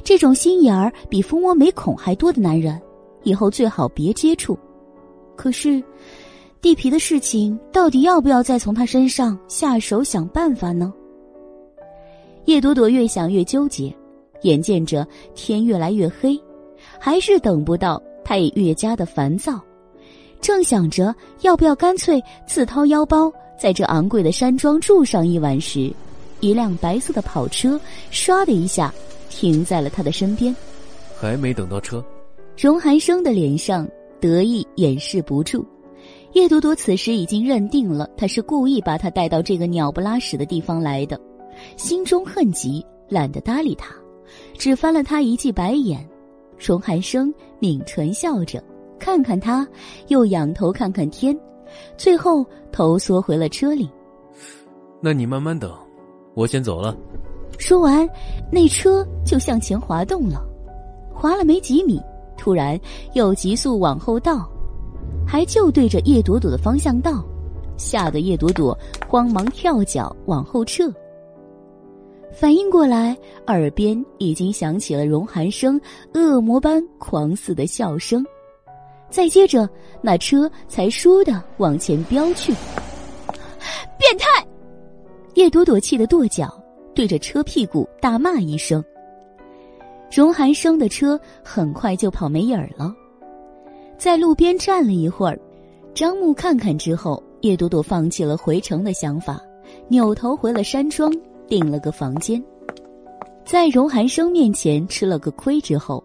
这种心眼儿比蜂窝煤孔还多的男人，以后最好别接触。可是，地皮的事情到底要不要再从他身上下手想办法呢？叶朵朵越想越纠结，眼见着天越来越黑，还是等不到，她也越加的烦躁。正想着要不要干脆自掏腰包在这昂贵的山庄住上一晚时，一辆白色的跑车唰的一下。停在了他的身边，还没等到车。荣寒生的脸上得意掩饰不住。叶朵朵此时已经认定了他是故意把他带到这个鸟不拉屎的地方来的，心中恨极，懒得搭理他，只翻了他一记白眼。荣寒生抿唇笑着，看看他，又仰头看看天，最后头缩回了车里。那你慢慢等，我先走了。说完，那车就向前滑动了，滑了没几米，突然又急速往后倒，还就对着叶朵朵的方向倒，吓得叶朵朵慌忙跳脚往后撤。反应过来，耳边已经响起了荣寒生恶魔般狂似的笑声，再接着，那车才倏地往前飙去。变态！叶朵朵气得跺脚。对着车屁股大骂一声，荣寒生的车很快就跑没影儿了。在路边站了一会儿，张木看看之后，叶朵朵放弃了回城的想法，扭头回了山庄，订了个房间。在荣寒生面前吃了个亏之后，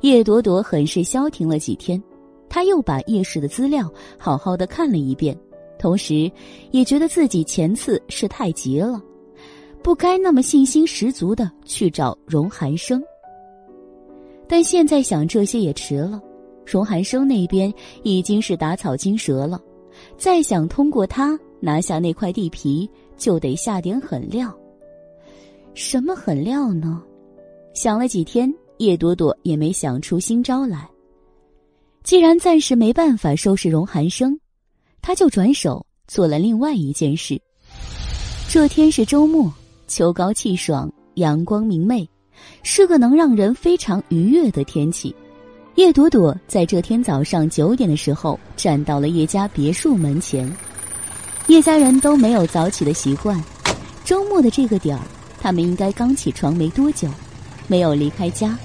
叶朵朵很是消停了几天。他又把叶氏的资料好好的看了一遍，同时也觉得自己前次是太急了。不该那么信心十足的去找荣寒生，但现在想这些也迟了。荣寒生那边已经是打草惊蛇了，再想通过他拿下那块地皮，就得下点狠料。什么狠料呢？想了几天，叶朵朵也没想出新招来。既然暂时没办法收拾荣寒生，他就转手做了另外一件事。这天是周末。秋高气爽，阳光明媚，是个能让人非常愉悦的天气。叶朵朵在这天早上九点的时候站到了叶家别墅门前。叶家人都没有早起的习惯，周末的这个点儿，他们应该刚起床没多久，没有离开家。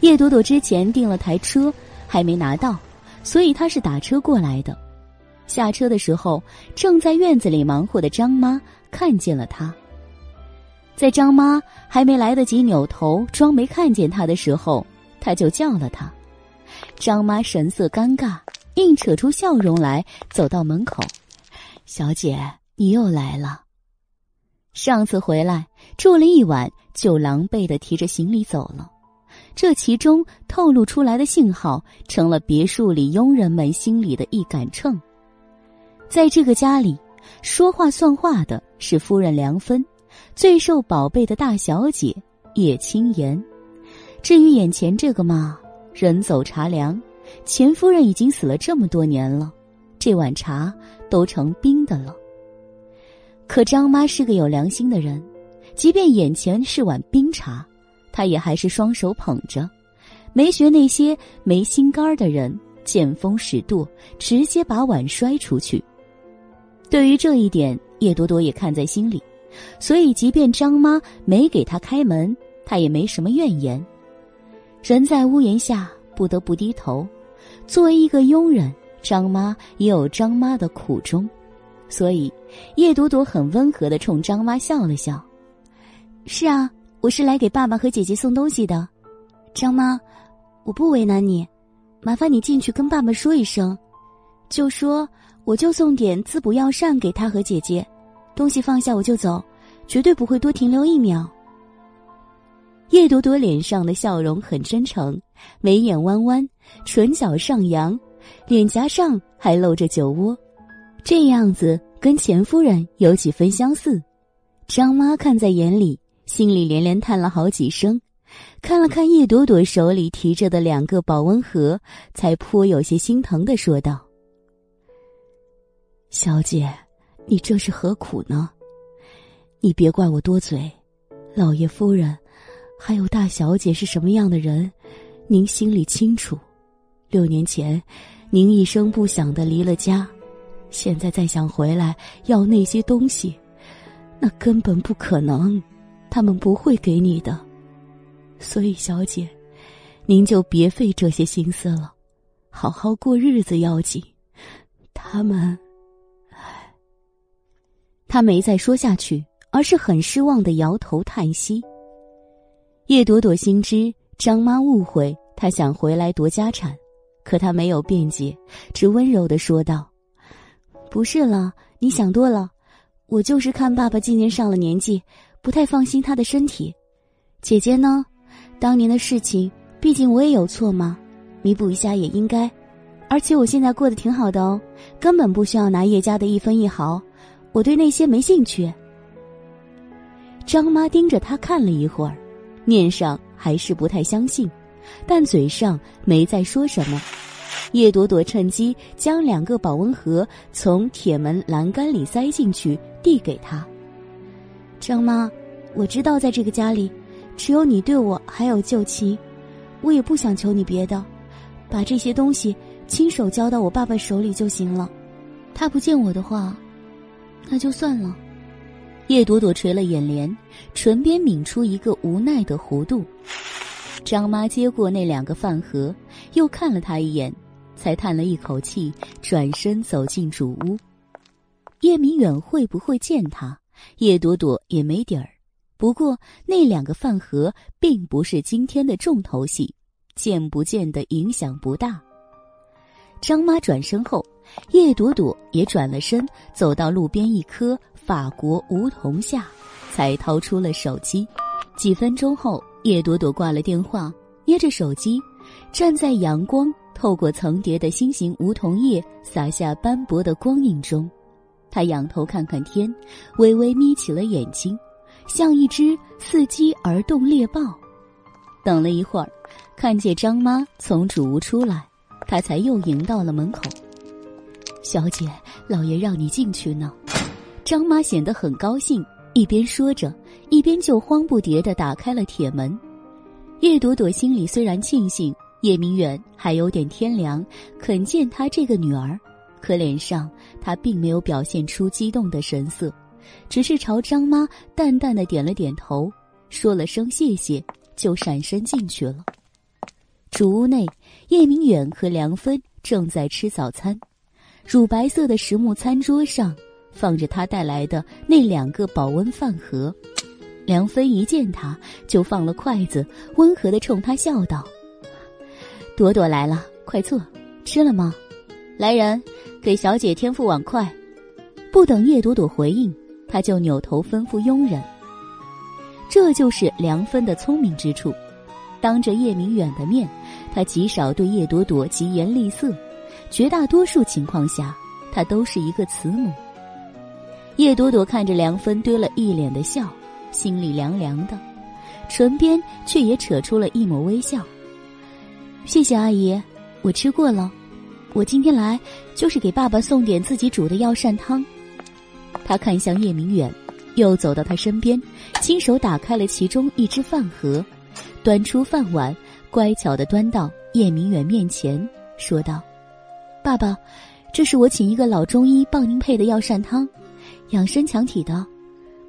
叶朵朵之前订了台车，还没拿到，所以她是打车过来的。下车的时候，正在院子里忙活的张妈看见了她。在张妈还没来得及扭头装没看见他的时候，他就叫了他。张妈神色尴尬，硬扯出笑容来，走到门口：“小姐，你又来了。上次回来住了一晚，就狼狈的提着行李走了。这其中透露出来的信号，成了别墅里佣人们心里的一杆秤。在这个家里，说话算话的是夫人梁芬。”最受宝贝的大小姐叶青言，至于眼前这个嘛，人走茶凉，钱夫人已经死了这么多年了，这碗茶都成冰的了。可张妈是个有良心的人，即便眼前是碗冰茶，她也还是双手捧着，没学那些没心肝的人见风使舵，直接把碗摔出去。对于这一点，叶朵朵也看在心里。所以，即便张妈没给他开门，他也没什么怨言。人在屋檐下，不得不低头。作为一个佣人，张妈也有张妈的苦衷。所以，叶朵朵很温和的冲张妈笑了笑：“是啊，我是来给爸爸和姐姐送东西的。张妈，我不为难你，麻烦你进去跟爸爸说一声，就说我就送点滋补药膳给他和姐姐。”东西放下我就走，绝对不会多停留一秒。叶朵朵脸上的笑容很真诚，眉眼弯弯，唇角上扬，脸颊上还露着酒窝，这样子跟钱夫人有几分相似。张妈看在眼里，心里连连叹了好几声，看了看叶朵朵手里提着的两个保温盒，才颇有些心疼的说道：“小姐。”你这是何苦呢？你别怪我多嘴，老爷夫人，还有大小姐是什么样的人，您心里清楚。六年前，您一声不响的离了家，现在再想回来要那些东西，那根本不可能，他们不会给你的。所以，小姐，您就别费这些心思了，好好过日子要紧。他们。他没再说下去，而是很失望的摇头叹息。叶朵朵心知张妈误会她想回来夺家产，可她没有辩解，只温柔的说道：“不是了，你想多了。我就是看爸爸今年上了年纪，不太放心他的身体。姐姐呢？当年的事情，毕竟我也有错嘛，弥补一下也应该。而且我现在过得挺好的哦，根本不需要拿叶家的一分一毫。”我对那些没兴趣。张妈盯着他看了一会儿，面上还是不太相信，但嘴上没再说什么。叶朵朵趁机将两个保温盒从铁门栏杆里塞进去，递给他。张妈，我知道在这个家里，只有你对我还有旧情，我也不想求你别的，把这些东西亲手交到我爸爸手里就行了。他不见我的话，那就算了。叶朵朵垂了眼帘，唇边抿出一个无奈的弧度。张妈接过那两个饭盒，又看了他一眼，才叹了一口气，转身走进主屋。叶明远会不会见他？叶朵朵也没底儿。不过那两个饭盒并不是今天的重头戏，见不见的影响不大。张妈转身后，叶朵朵也转了身，走到路边一棵。法国梧桐下，才掏出了手机。几分钟后，叶朵朵挂了电话，捏着手机，站在阳光透过层叠的心形梧桐叶洒下斑驳的光影中，她仰头看看天，微微眯起了眼睛，像一只伺机而动猎豹。等了一会儿，看见张妈从主屋出来，她才又迎到了门口。小姐，老爷让你进去呢。张妈显得很高兴，一边说着，一边就慌不迭地打开了铁门。叶朵朵心里虽然庆幸叶明远还有点天良，肯见她这个女儿，可脸上她并没有表现出激动的神色，只是朝张妈淡淡的点了点头，说了声谢谢，就闪身进去了。主屋内，叶明远和梁芬正在吃早餐，乳白色的实木餐桌上。放着他带来的那两个保温饭盒，梁芬一见他就放了筷子，温和的冲他笑道：“朵朵来了，快坐，吃了吗？来人，给小姐添副碗筷。”不等叶朵朵回应，他就扭头吩咐佣人。这就是梁芬的聪明之处，当着叶明远的面，他极少对叶朵朵疾言厉色，绝大多数情况下，他都是一个慈母。叶朵朵看着梁芬堆了一脸的笑，心里凉凉的，唇边却也扯出了一抹微笑。谢谢阿姨，我吃过了。我今天来就是给爸爸送点自己煮的药膳汤。他看向叶明远，又走到他身边，亲手打开了其中一只饭盒，端出饭碗，乖巧的端到叶明远面前，说道：“爸爸，这是我请一个老中医帮您配的药膳汤。”养生强体的，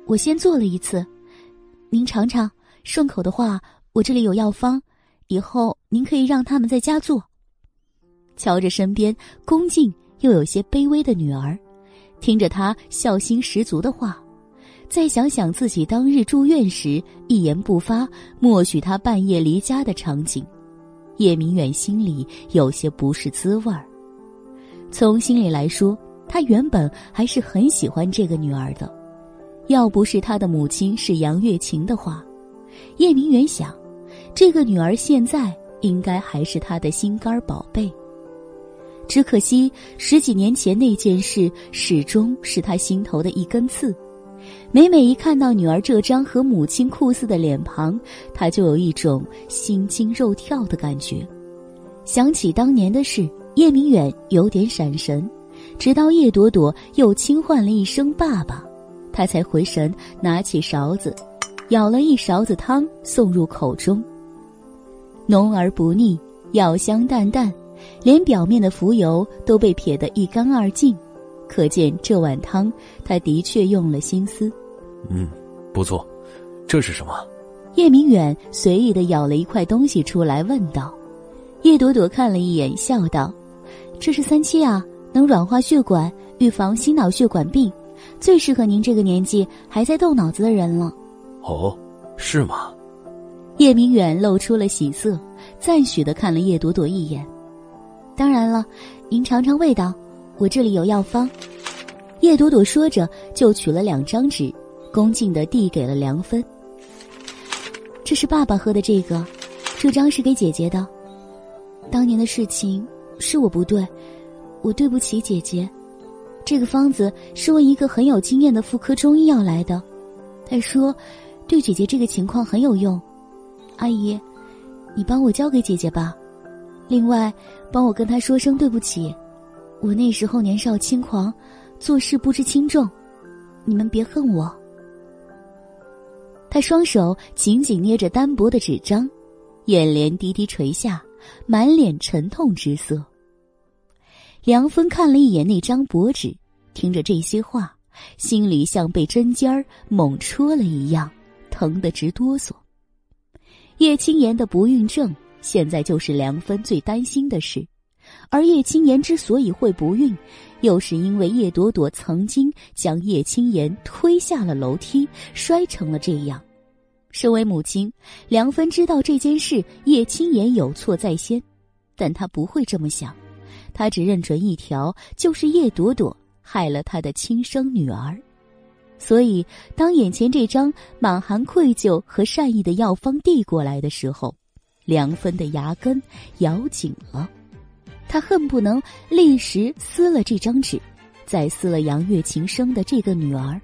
我先做了一次，您尝尝，顺口的话，我这里有药方，以后您可以让他们在家做。瞧着身边恭敬又有些卑微的女儿，听着她孝心十足的话，再想想自己当日住院时一言不发，默许他半夜离家的场景，叶明远心里有些不是滋味儿。从心里来说。他原本还是很喜欢这个女儿的，要不是他的母亲是杨月琴的话，叶明远想，这个女儿现在应该还是他的心肝宝贝。只可惜十几年前那件事始终是他心头的一根刺，每每一看到女儿这张和母亲酷似的脸庞，他就有一种心惊肉跳的感觉。想起当年的事，叶明远有点闪神。直到叶朵朵又轻唤了一声“爸爸”，他才回神，拿起勺子，舀了一勺子汤送入口中。浓而不腻，药香淡淡，连表面的浮油都被撇得一干二净，可见这碗汤他的确用了心思。嗯，不错，这是什么？叶明远随意的舀了一块东西出来，问道。叶朵朵看了一眼，笑道：“这是三七啊。”能软化血管，预防心脑血管病，最适合您这个年纪还在动脑子的人了。哦，是吗？叶明远露出了喜色，赞许的看了叶朵朵一眼。当然了，您尝尝味道，我这里有药方。叶朵朵说着，就取了两张纸，恭敬的递给了梁芬。这是爸爸喝的这个，这张是给姐姐的。当年的事情是我不对。我对不起姐姐，这个方子是问一个很有经验的妇科中医要来的。他说，对姐姐这个情况很有用。阿姨，你帮我交给姐姐吧。另外，帮我跟她说声对不起。我那时候年少轻狂，做事不知轻重，你们别恨我。他双手紧紧捏着单薄的纸张，眼帘低低垂下，满脸沉痛之色。梁芬看了一眼那张薄纸，听着这些话，心里像被针尖儿猛戳了一样，疼得直哆嗦。叶青言的不孕症，现在就是梁芬最担心的事。而叶青言之所以会不孕，又是因为叶朵朵曾经将叶青言推下了楼梯，摔成了这样。身为母亲，梁芬知道这件事叶青言有错在先，但她不会这么想，她只认准一条，就是叶朵朵害了她的亲生女儿。所以，当眼前这张满含愧疚和善意的药方递过来的时候，梁芬的牙根咬紧了。她恨不能立时撕了这张纸，再撕了杨月琴生的这个女儿。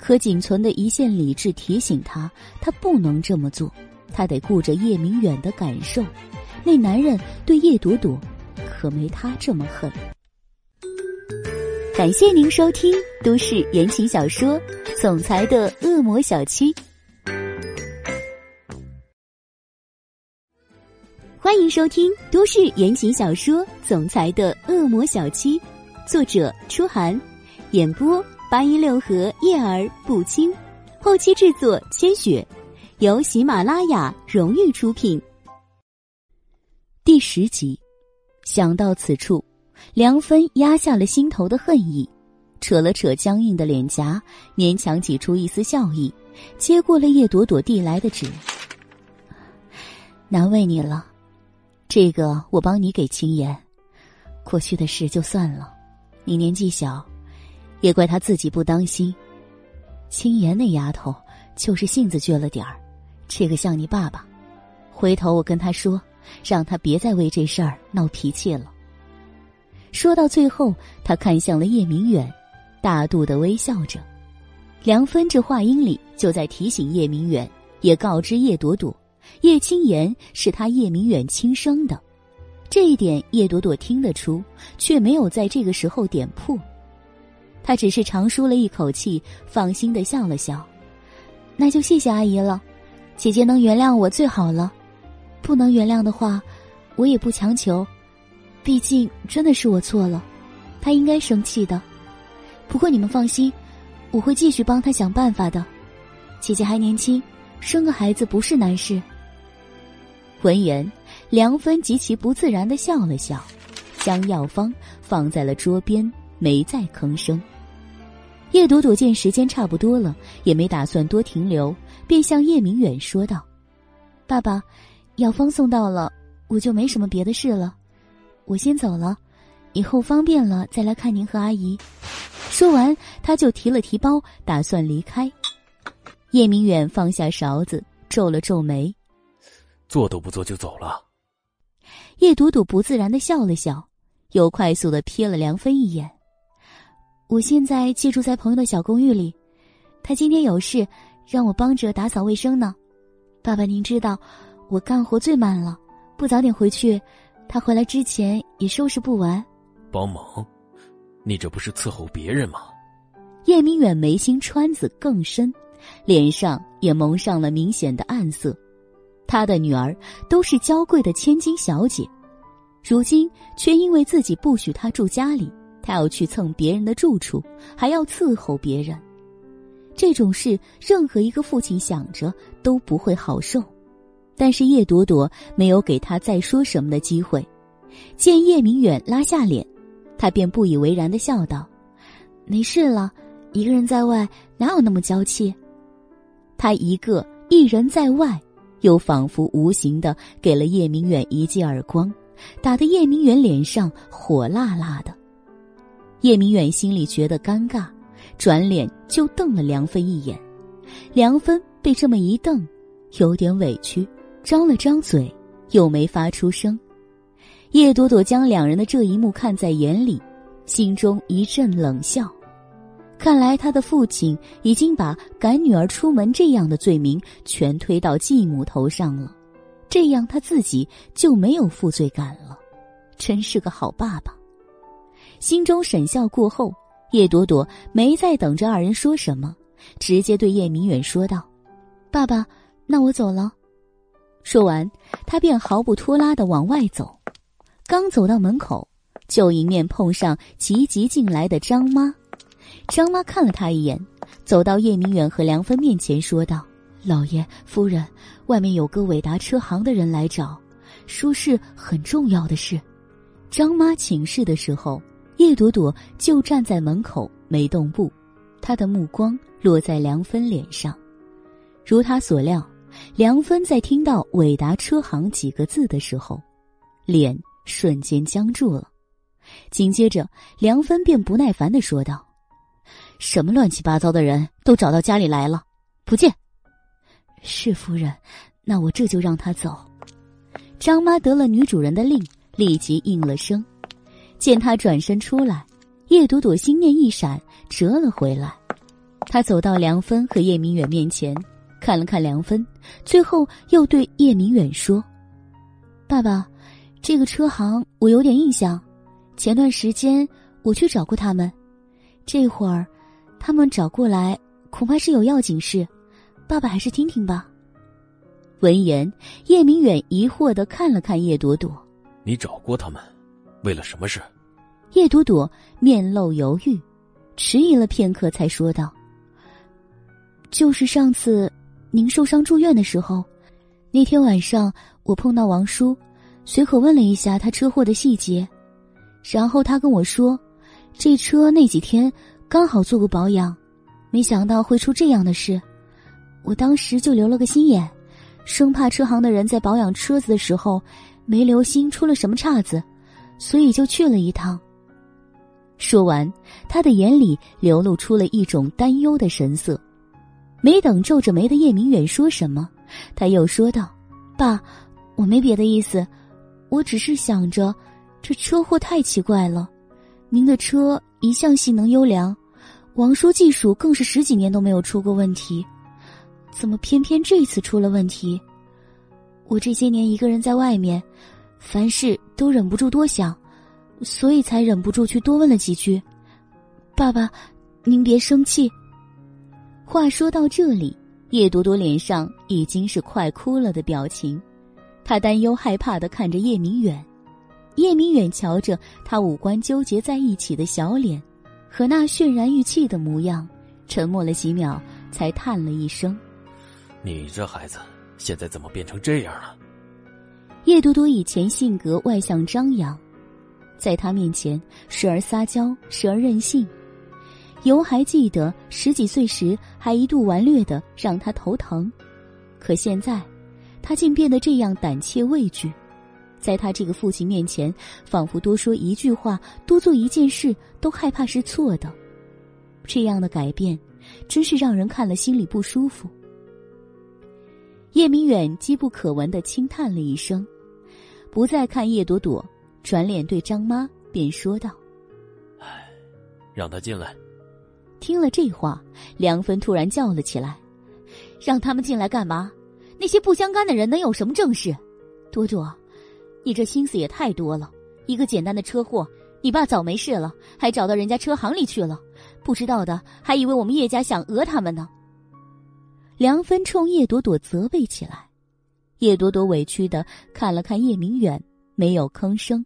可仅存的一线理智提醒他，他不能这么做，他得顾着叶明远的感受。那男人对叶朵朵，可没他这么狠。感谢您收听都市言情小说《总裁的恶魔小七》。欢迎收听都市言情小说《总裁的恶魔小七》，作者：初寒，演播：八音六合叶儿不清，后期制作：千雪，由喜马拉雅荣誉出品。第十集，想到此处，梁芬压下了心头的恨意，扯了扯僵硬的脸颊，勉强挤出一丝笑意，接过了叶朵朵递来的纸，难为你了。这个我帮你给青言，过去的事就算了。你年纪小，也怪他自己不当心。青言那丫头就是性子倔了点儿，这个像你爸爸。回头我跟他说，让他别再为这事儿闹脾气了。说到最后，他看向了叶明远，大度的微笑着。梁芬这话音里就在提醒叶明远，也告知叶朵朵。叶青妍是他叶明远亲生的，这一点叶朵朵听得出，却没有在这个时候点破。他只是长舒了一口气，放心的笑了笑。那就谢谢阿姨了，姐姐能原谅我最好了，不能原谅的话，我也不强求。毕竟真的是我错了，他应该生气的。不过你们放心，我会继续帮他想办法的。姐姐还年轻，生个孩子不是难事。闻言，梁芬极其不自然的笑了笑，将药方放在了桌边，没再吭声。叶朵朵见时间差不多了，也没打算多停留，便向叶明远说道：“爸爸，药方送到了，我就没什么别的事了，我先走了，以后方便了再来看您和阿姨。”说完，他就提了提包，打算离开。叶明远放下勺子，皱了皱眉。做都不做就走了。叶朵朵不自然的笑了笑，又快速的瞥了梁飞一眼。我现在寄住在朋友的小公寓里，他今天有事，让我帮着打扫卫生呢。爸爸，您知道我干活最慢了，不早点回去，他回来之前也收拾不完。帮忙？你这不是伺候别人吗？叶明远眉心川子更深，脸上也蒙上了明显的暗色。他的女儿都是娇贵的千金小姐，如今却因为自己不许她住家里，他要去蹭别人的住处，还要伺候别人。这种事，任何一个父亲想着都不会好受。但是叶朵朵没有给他再说什么的机会。见叶明远拉下脸，他便不以为然的笑道：“没事了，一个人在外哪有那么娇气？他一个一人在外。”又仿佛无形的给了叶明远一记耳光，打得叶明远脸上火辣辣的。叶明远心里觉得尴尬，转脸就瞪了梁芬一眼。梁芬被这么一瞪，有点委屈，张了张嘴，又没发出声。叶朵朵将两人的这一幕看在眼里，心中一阵冷笑。看来他的父亲已经把赶女儿出门这样的罪名全推到继母头上了，这样他自己就没有负罪感了，真是个好爸爸。心中审笑过后，叶朵朵没再等着二人说什么，直接对叶明远说道：“爸爸，那我走了。”说完，他便毫不拖拉的往外走。刚走到门口，就迎面碰上急急进来的张妈。张妈看了他一眼，走到叶明远和梁芬面前，说道：“老爷夫人，外面有个伟达车行的人来找，说是很重要的事。”张妈请示的时候，叶朵朵就站在门口没动步，她的目光落在梁芬脸上。如他所料，梁芬在听到“伟达车行”几个字的时候，脸瞬间僵住了。紧接着，梁芬便不耐烦的说道。什么乱七八糟的人都找到家里来了，不见。是夫人，那我这就让他走。张妈得了女主人的令，立即应了声。见他转身出来，叶朵朵心念一闪，折了回来。她走到梁芬和叶明远面前，看了看梁芬，最后又对叶明远说：“爸爸，这个车行我有点印象，前段时间我去找过他们，这会儿。”他们找过来，恐怕是有要紧事，爸爸还是听听吧。闻言，叶明远疑惑的看了看叶朵朵：“你找过他们，为了什么事？”叶朵朵面露犹豫，迟疑了片刻，才说道：“就是上次您受伤住院的时候，那天晚上我碰到王叔，随口问了一下他车祸的细节，然后他跟我说，这车那几天。”刚好做过保养，没想到会出这样的事，我当时就留了个心眼，生怕车行的人在保养车子的时候没留心出了什么岔子，所以就去了一趟。说完，他的眼里流露出了一种担忧的神色。没等皱着眉的叶明远说什么，他又说道：“爸，我没别的意思，我只是想着，这车祸太奇怪了，您的车一向性能优良。”王叔技术更是十几年都没有出过问题，怎么偏偏这次出了问题？我这些年一个人在外面，凡事都忍不住多想，所以才忍不住去多问了几句。爸爸，您别生气。话说到这里，叶朵朵脸上已经是快哭了的表情，她担忧害怕的看着叶明远，叶明远瞧着他五官纠结在一起的小脸。和那渲然欲泣的模样，沉默了几秒，才叹了一声：“你这孩子，现在怎么变成这样了？”叶多多以前性格外向张扬，在他面前时而撒娇，时而任性。犹还记得十几岁时还一度顽劣的让他头疼，可现在，他竟变得这样胆怯畏惧。在他这个父亲面前，仿佛多说一句话、多做一件事都害怕是错的。这样的改变，真是让人看了心里不舒服。叶明远机不可闻的轻叹了一声，不再看叶朵朵，转脸对张妈便说道：“哎，让他进来。”听了这话，梁芬突然叫了起来：“让他们进来干嘛？那些不相干的人能有什么正事？朵朵。”你这心思也太多了，一个简单的车祸，你爸早没事了，还找到人家车行里去了，不知道的还以为我们叶家想讹他们呢。梁芬冲叶朵朵责备起来，叶朵朵委屈的看了看叶明远，没有吭声。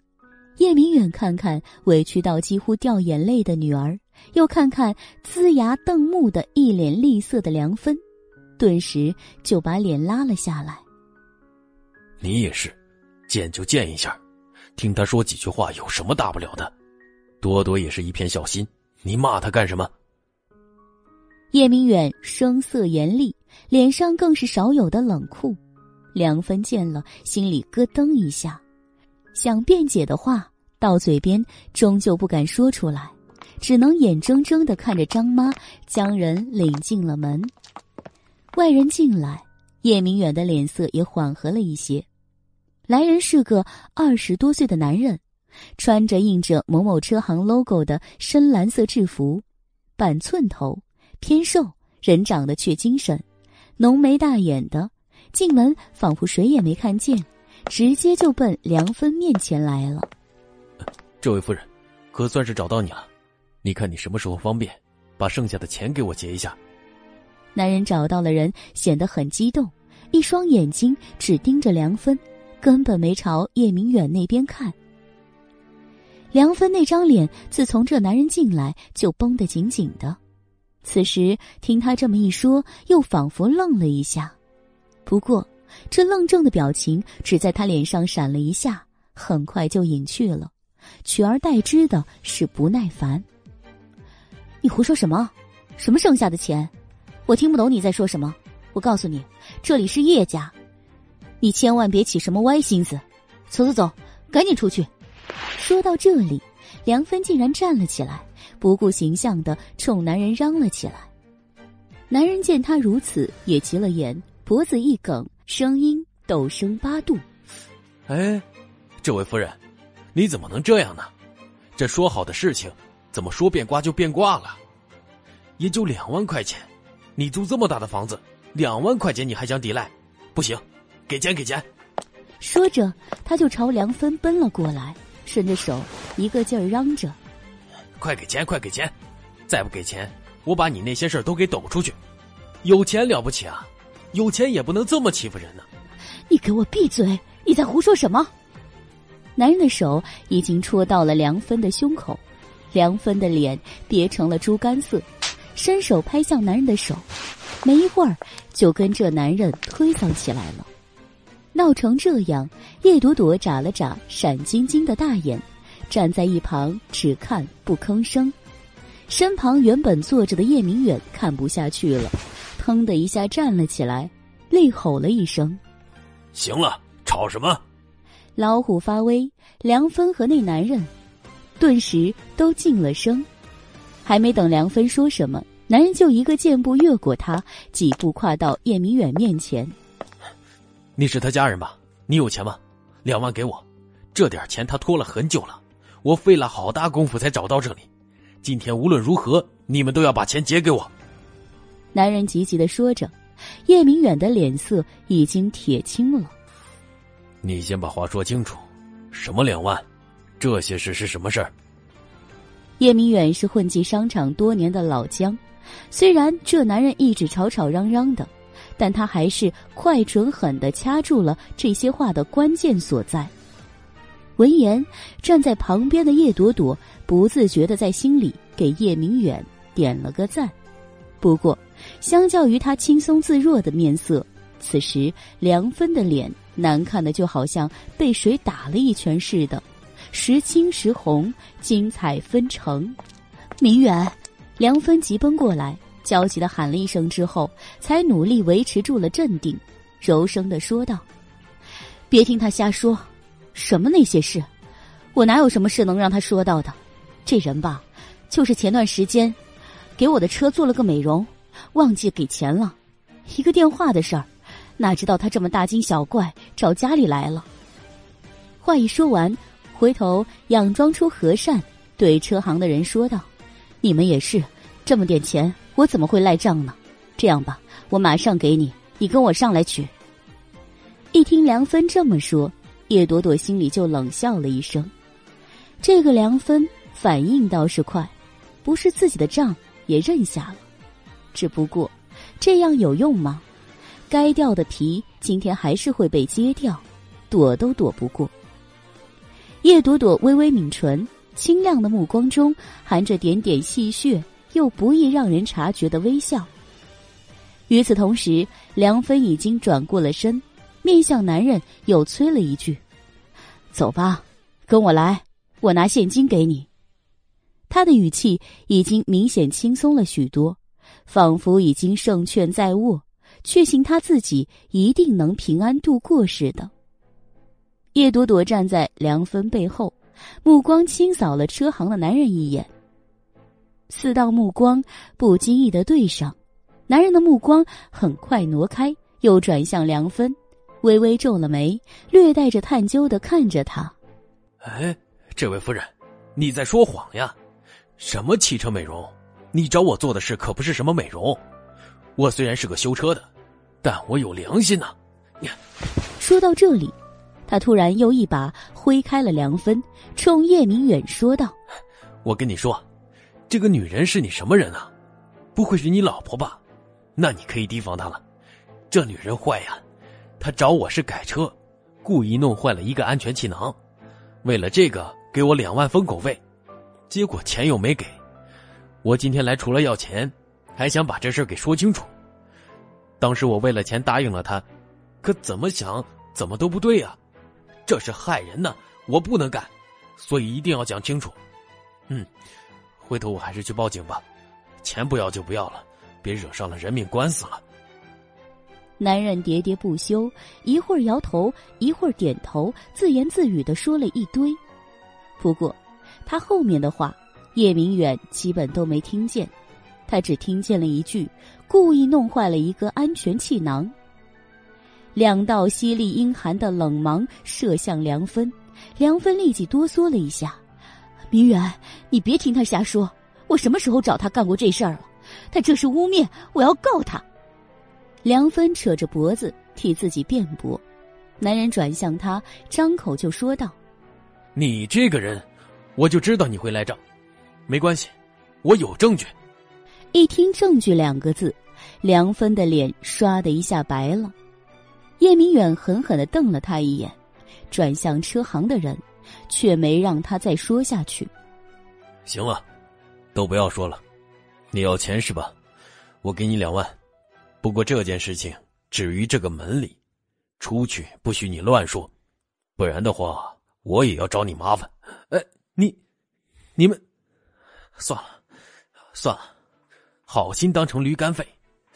叶明远看看委屈到几乎掉眼泪的女儿，又看看龇牙瞪目的一脸厉色的梁芬，顿时就把脸拉了下来。你也是。见就见一下，听他说几句话有什么大不了的？多多也是一片孝心，你骂他干什么？叶明远声色严厉，脸上更是少有的冷酷。梁芬见了，心里咯噔一下，想辩解的话到嘴边，终究不敢说出来，只能眼睁睁的看着张妈将人领进了门。外人进来，叶明远的脸色也缓和了一些。来人是个二十多岁的男人，穿着印着某某车行 logo 的深蓝色制服，板寸头，偏瘦，人长得却精神，浓眉大眼的。进门仿佛谁也没看见，直接就奔梁芬面前来了。这位夫人，可算是找到你了。你看你什么时候方便，把剩下的钱给我结一下。男人找到了人，显得很激动，一双眼睛只盯着梁芬，根本没朝叶明远那边看。梁芬那张脸，自从这男人进来就绷得紧紧的。此时听他这么一说，又仿佛愣了一下。不过，这愣怔的表情只在他脸上闪了一下，很快就隐去了，取而代之的是不耐烦。你胡说什么？什么剩下的钱？我听不懂你在说什么。我告诉你，这里是叶家，你千万别起什么歪心思。走走走，赶紧出去！说到这里，梁芬竟然站了起来，不顾形象的冲男人嚷了起来。男人见他如此，也急了眼。脖子一梗，声音陡升八度。哎，这位夫人，你怎么能这样呢？这说好的事情，怎么说变卦就变卦了？也就两万块钱，你租这么大的房子，两万块钱你还想抵赖？不行，给钱给钱！说着，他就朝梁芬奔了过来，顺着手一个劲儿嚷着：“快给钱，快给钱！再不给钱，我把你那些事儿都给抖出去！有钱了不起啊！”有钱也不能这么欺负人呢！你给我闭嘴！你在胡说什么？男人的手已经戳到了梁芬的胸口，梁芬的脸憋成了猪肝色，伸手拍向男人的手，没一会儿就跟这男人推搡起来了。闹成这样，叶朵朵眨了眨闪晶晶的大眼，站在一旁只看不吭声。身旁原本坐着的叶明远看不下去了。砰的一下站了起来，厉吼了一声：“行了，吵什么？”老虎发威，梁芬和那男人顿时都静了声。还没等梁芬说什么，男人就一个箭步越过他，几步跨到叶明远面前：“你是他家人吧？你有钱吗？两万给我，这点钱他拖了很久了，我费了好大功夫才找到这里。今天无论如何，你们都要把钱结给我。”男人急急的说着，叶明远的脸色已经铁青了。你先把话说清楚，什么两万？这些事是什么事儿？叶明远是混迹商场多年的老将，虽然这男人一直吵吵嚷嚷的，但他还是快准狠的掐住了这些话的关键所在。闻言，站在旁边的叶朵朵不自觉的在心里给叶明远点了个赞。不过，相较于他轻松自若的面色，此时梁芬的脸难看的就好像被谁打了一拳似的，时青时红，精彩纷呈。明远，梁芬急奔过来，焦急的喊了一声之后，才努力维持住了镇定，柔声的说道：“别听他瞎说，什么那些事，我哪有什么事能让他说到的？这人吧，就是前段时间。”给我的车做了个美容，忘记给钱了，一个电话的事儿，哪知道他这么大惊小怪找家里来了。话一说完，回头佯装出和善，对车行的人说道：“你们也是，这么点钱，我怎么会赖账呢？这样吧，我马上给你，你跟我上来取。”一听梁芬这么说，叶朵朵心里就冷笑了一声。这个梁芬反应倒是快，不是自己的账。也认下了，只不过这样有用吗？该掉的皮今天还是会被揭掉，躲都躲不过。叶朵朵微微抿唇，清亮的目光中含着点点戏谑又不易让人察觉的微笑。与此同时，梁芬已经转过了身，面向男人又催了一句：“走吧，跟我来，我拿现金给你。”他的语气已经明显轻松了许多，仿佛已经胜券在握，确信他自己一定能平安度过似的。叶朵朵站在梁芬背后，目光轻扫了车行的男人一眼。四道目光不经意的对上，男人的目光很快挪开，又转向梁芬，微微皱了眉，略带着探究的看着他。哎，这位夫人，你在说谎呀？什么汽车美容？你找我做的事可不是什么美容，我虽然是个修车的，但我有良心呐。说到这里，他突然又一把挥开了梁芬，冲叶明远说道：“我跟你说，这个女人是你什么人啊？不会是你老婆吧？那你可以提防她了。这女人坏呀，她找我是改车，故意弄坏了一个安全气囊，为了这个给我两万封口费，结果钱又没给。”我今天来除了要钱，还想把这事给说清楚。当时我为了钱答应了他，可怎么想怎么都不对啊！这是害人呢，我不能干，所以一定要讲清楚。嗯，回头我还是去报警吧，钱不要就不要了，别惹上了人命官司了。男人喋喋不休，一会儿摇头，一会儿点头，自言自语的说了一堆。不过，他后面的话。叶明远基本都没听见，他只听见了一句：“故意弄坏了一个安全气囊。”两道犀利阴寒的冷芒射向梁芬，梁芬立即哆嗦了一下。“明远，你别听他瞎说，我什么时候找他干过这事儿了？他这是污蔑，我要告他。”梁芬扯着脖子替自己辩驳，男人转向他，张口就说道：“你这个人，我就知道你会来账。”没关系，我有证据。一听“证据”两个字，梁芬的脸唰的一下白了。叶明远狠狠的瞪了他一眼，转向车行的人，却没让他再说下去。行了，都不要说了。你要钱是吧？我给你两万。不过这件事情止于这个门里，出去不许你乱说，不然的话我也要找你麻烦。哎，你，你们。算了，算了，好心当成驴肝肺，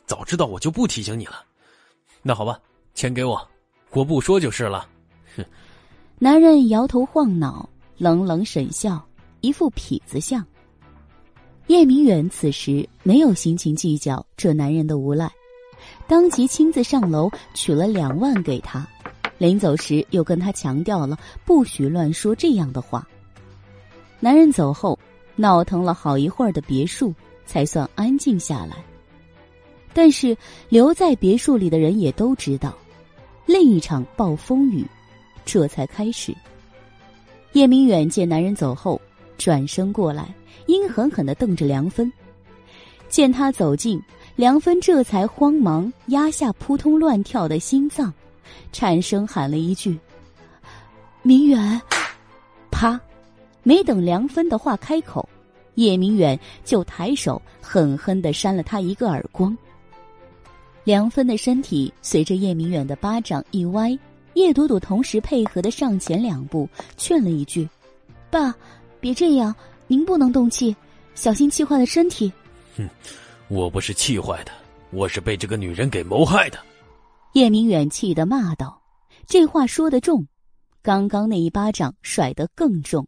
早知道我就不提醒你了。那好吧，钱给我，我不说就是了。哼！男人摇头晃脑，冷冷沈笑，一副痞子相。叶明远此时没有心情计较这男人的无赖，当即亲自上楼取了两万给他，临走时又跟他强调了不许乱说这样的话。男人走后。闹腾了好一会儿的别墅才算安静下来，但是留在别墅里的人也都知道，另一场暴风雨这才开始。叶明远见男人走后，转身过来，阴狠狠的瞪着梁芬。见他走近，梁芬这才慌忙压下扑通乱跳的心脏，颤声喊了一句：“明远！”啪。没等梁芬的话开口，叶明远就抬手狠狠的扇了他一个耳光。梁芬的身体随着叶明远的巴掌一歪，叶朵朵同时配合的上前两步，劝了一句：“爸，别这样，您不能动气，小心气坏了身体。”“哼，我不是气坏的，我是被这个女人给谋害的。”叶明远气得骂道：“这话说得重，刚刚那一巴掌甩得更重。”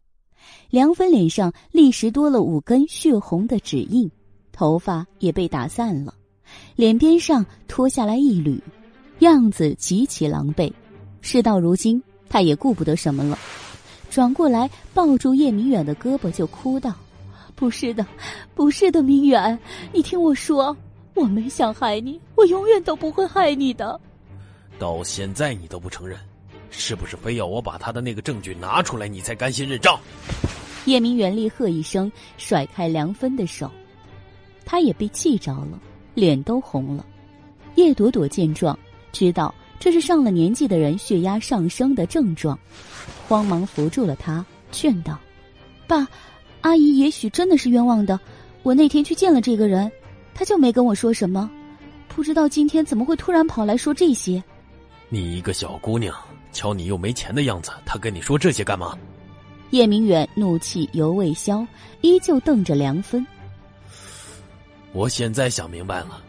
梁芬脸上立时多了五根血红的指印，头发也被打散了，脸边上脱下来一缕，样子极其狼狈。事到如今，他也顾不得什么了，转过来抱住叶明远的胳膊就哭道：“不是的，不是的，明远，你听我说，我没想害你，我永远都不会害你的。到现在你都不承认。”是不是非要我把他的那个证据拿出来，你才甘心认账？叶明远厉喝一声，甩开梁芬的手，他也被气着了，脸都红了。叶朵朵见状，知道这是上了年纪的人血压上升的症状，慌忙扶住了他，劝道：“爸，阿姨也许真的是冤枉的。我那天去见了这个人，他就没跟我说什么，不知道今天怎么会突然跑来说这些。”你一个小姑娘。瞧你又没钱的样子，他跟你说这些干嘛？叶明远怒气犹未消，依旧瞪着梁芬。我现在想明白了，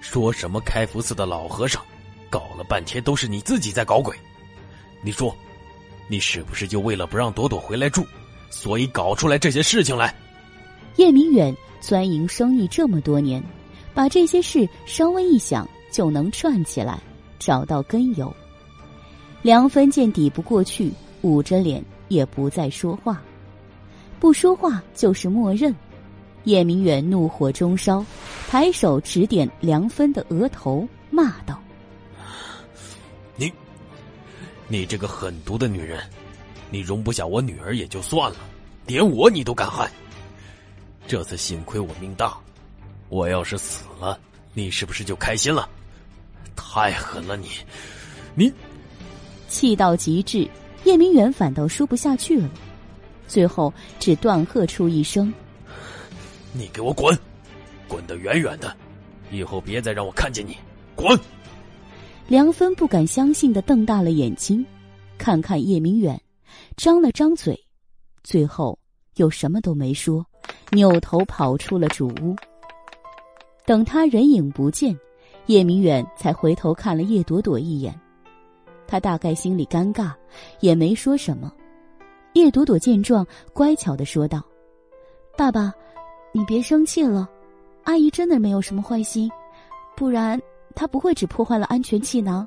说什么开福寺的老和尚，搞了半天都是你自己在搞鬼。你说，你是不是就为了不让朵朵回来住，所以搞出来这些事情来？叶明远钻营生意这么多年，把这些事稍微一想就能串起来，找到根由。梁芬见抵不过去，捂着脸也不再说话，不说话就是默认。叶明远怒火中烧，抬手指点梁芬的额头，骂道：“你，你这个狠毒的女人，你容不下我女儿也就算了，连我你都敢害。这次幸亏我命大，我要是死了，你是不是就开心了？太狠了，你，你！”气到极致，叶明远反倒说不下去了，最后只断喝出一声。你给我滚，滚得远远的，以后别再让我看见你，滚！梁芬不敢相信的瞪大了眼睛，看看叶明远，张了张嘴，最后又什么都没说，扭头跑出了主屋。等他人影不见，叶明远才回头看了叶朵朵一眼，他大概心里尴尬，也没说什么。叶朵朵见状，乖巧的说道：“爸爸。”你别生气了，阿姨真的没有什么坏心，不然她不会只破坏了安全气囊。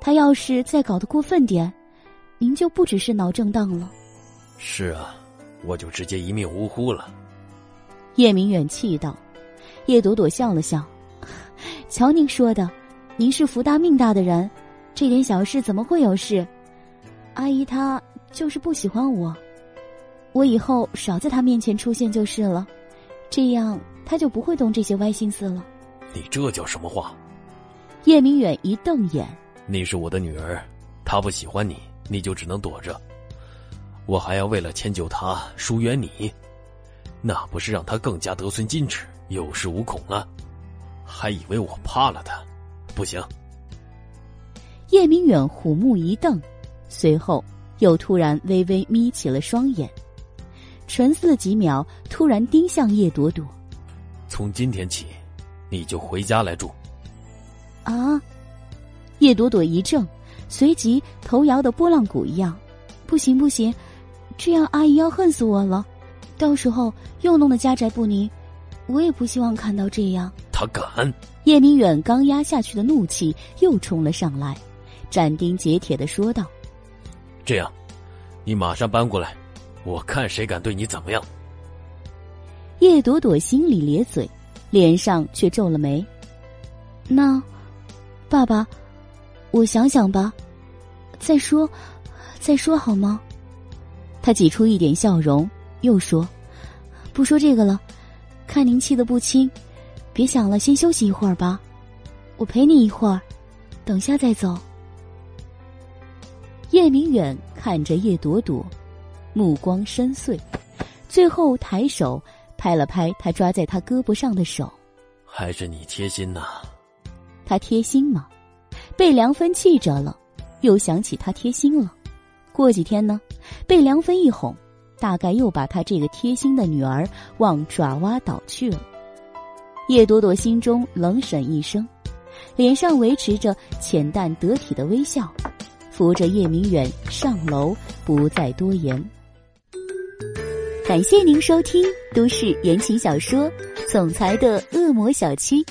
她要是再搞得过分点，您就不只是脑震荡了。是啊，我就直接一命呜呼了。叶明远气道。叶朵朵笑了笑，瞧您说的，您是福大命大的人，这点小事怎么会有事？阿姨她就是不喜欢我，我以后少在她面前出现就是了。这样她就不会动这些歪心思了。你这叫什么话？叶明远一瞪眼：“你是我的女儿，她不喜欢你，你就只能躲着。我还要为了迁就她疏远你，那不是让她更加得寸进尺、有恃无恐了？还以为我怕了她？不行！”叶明远虎目一瞪，随后又突然微微眯起了双眼。沉思了几秒，突然盯向叶朵朵：“从今天起，你就回家来住。”啊！叶朵朵一怔，随即头摇的拨浪鼓一样：“不行不行，这样阿姨要恨死我了，到时候又弄得家宅不宁，我也不希望看到这样。”他敢！叶明远刚压下去的怒气又冲了上来，斩钉截铁的说道：“这样，你马上搬过来。”我看谁敢对你怎么样？叶朵朵心里咧嘴，脸上却皱了眉。那，爸爸，我想想吧，再说，再说好吗？他挤出一点笑容，又说：“不说这个了，看您气得不轻，别想了，先休息一会儿吧。我陪你一会儿，等下再走。”叶明远看着叶朵朵。目光深邃，最后抬手拍了拍他抓在他胳膊上的手。还是你贴心呐。他贴心吗？被梁芬气着了，又想起他贴心了。过几天呢，被梁芬一哄，大概又把他这个贴心的女儿往爪哇岛去了。叶朵朵心中冷沈一声，脸上维持着浅淡得体的微笑，扶着叶明远上楼，不再多言。感谢您收听都市言情小说《总裁的恶魔小七》。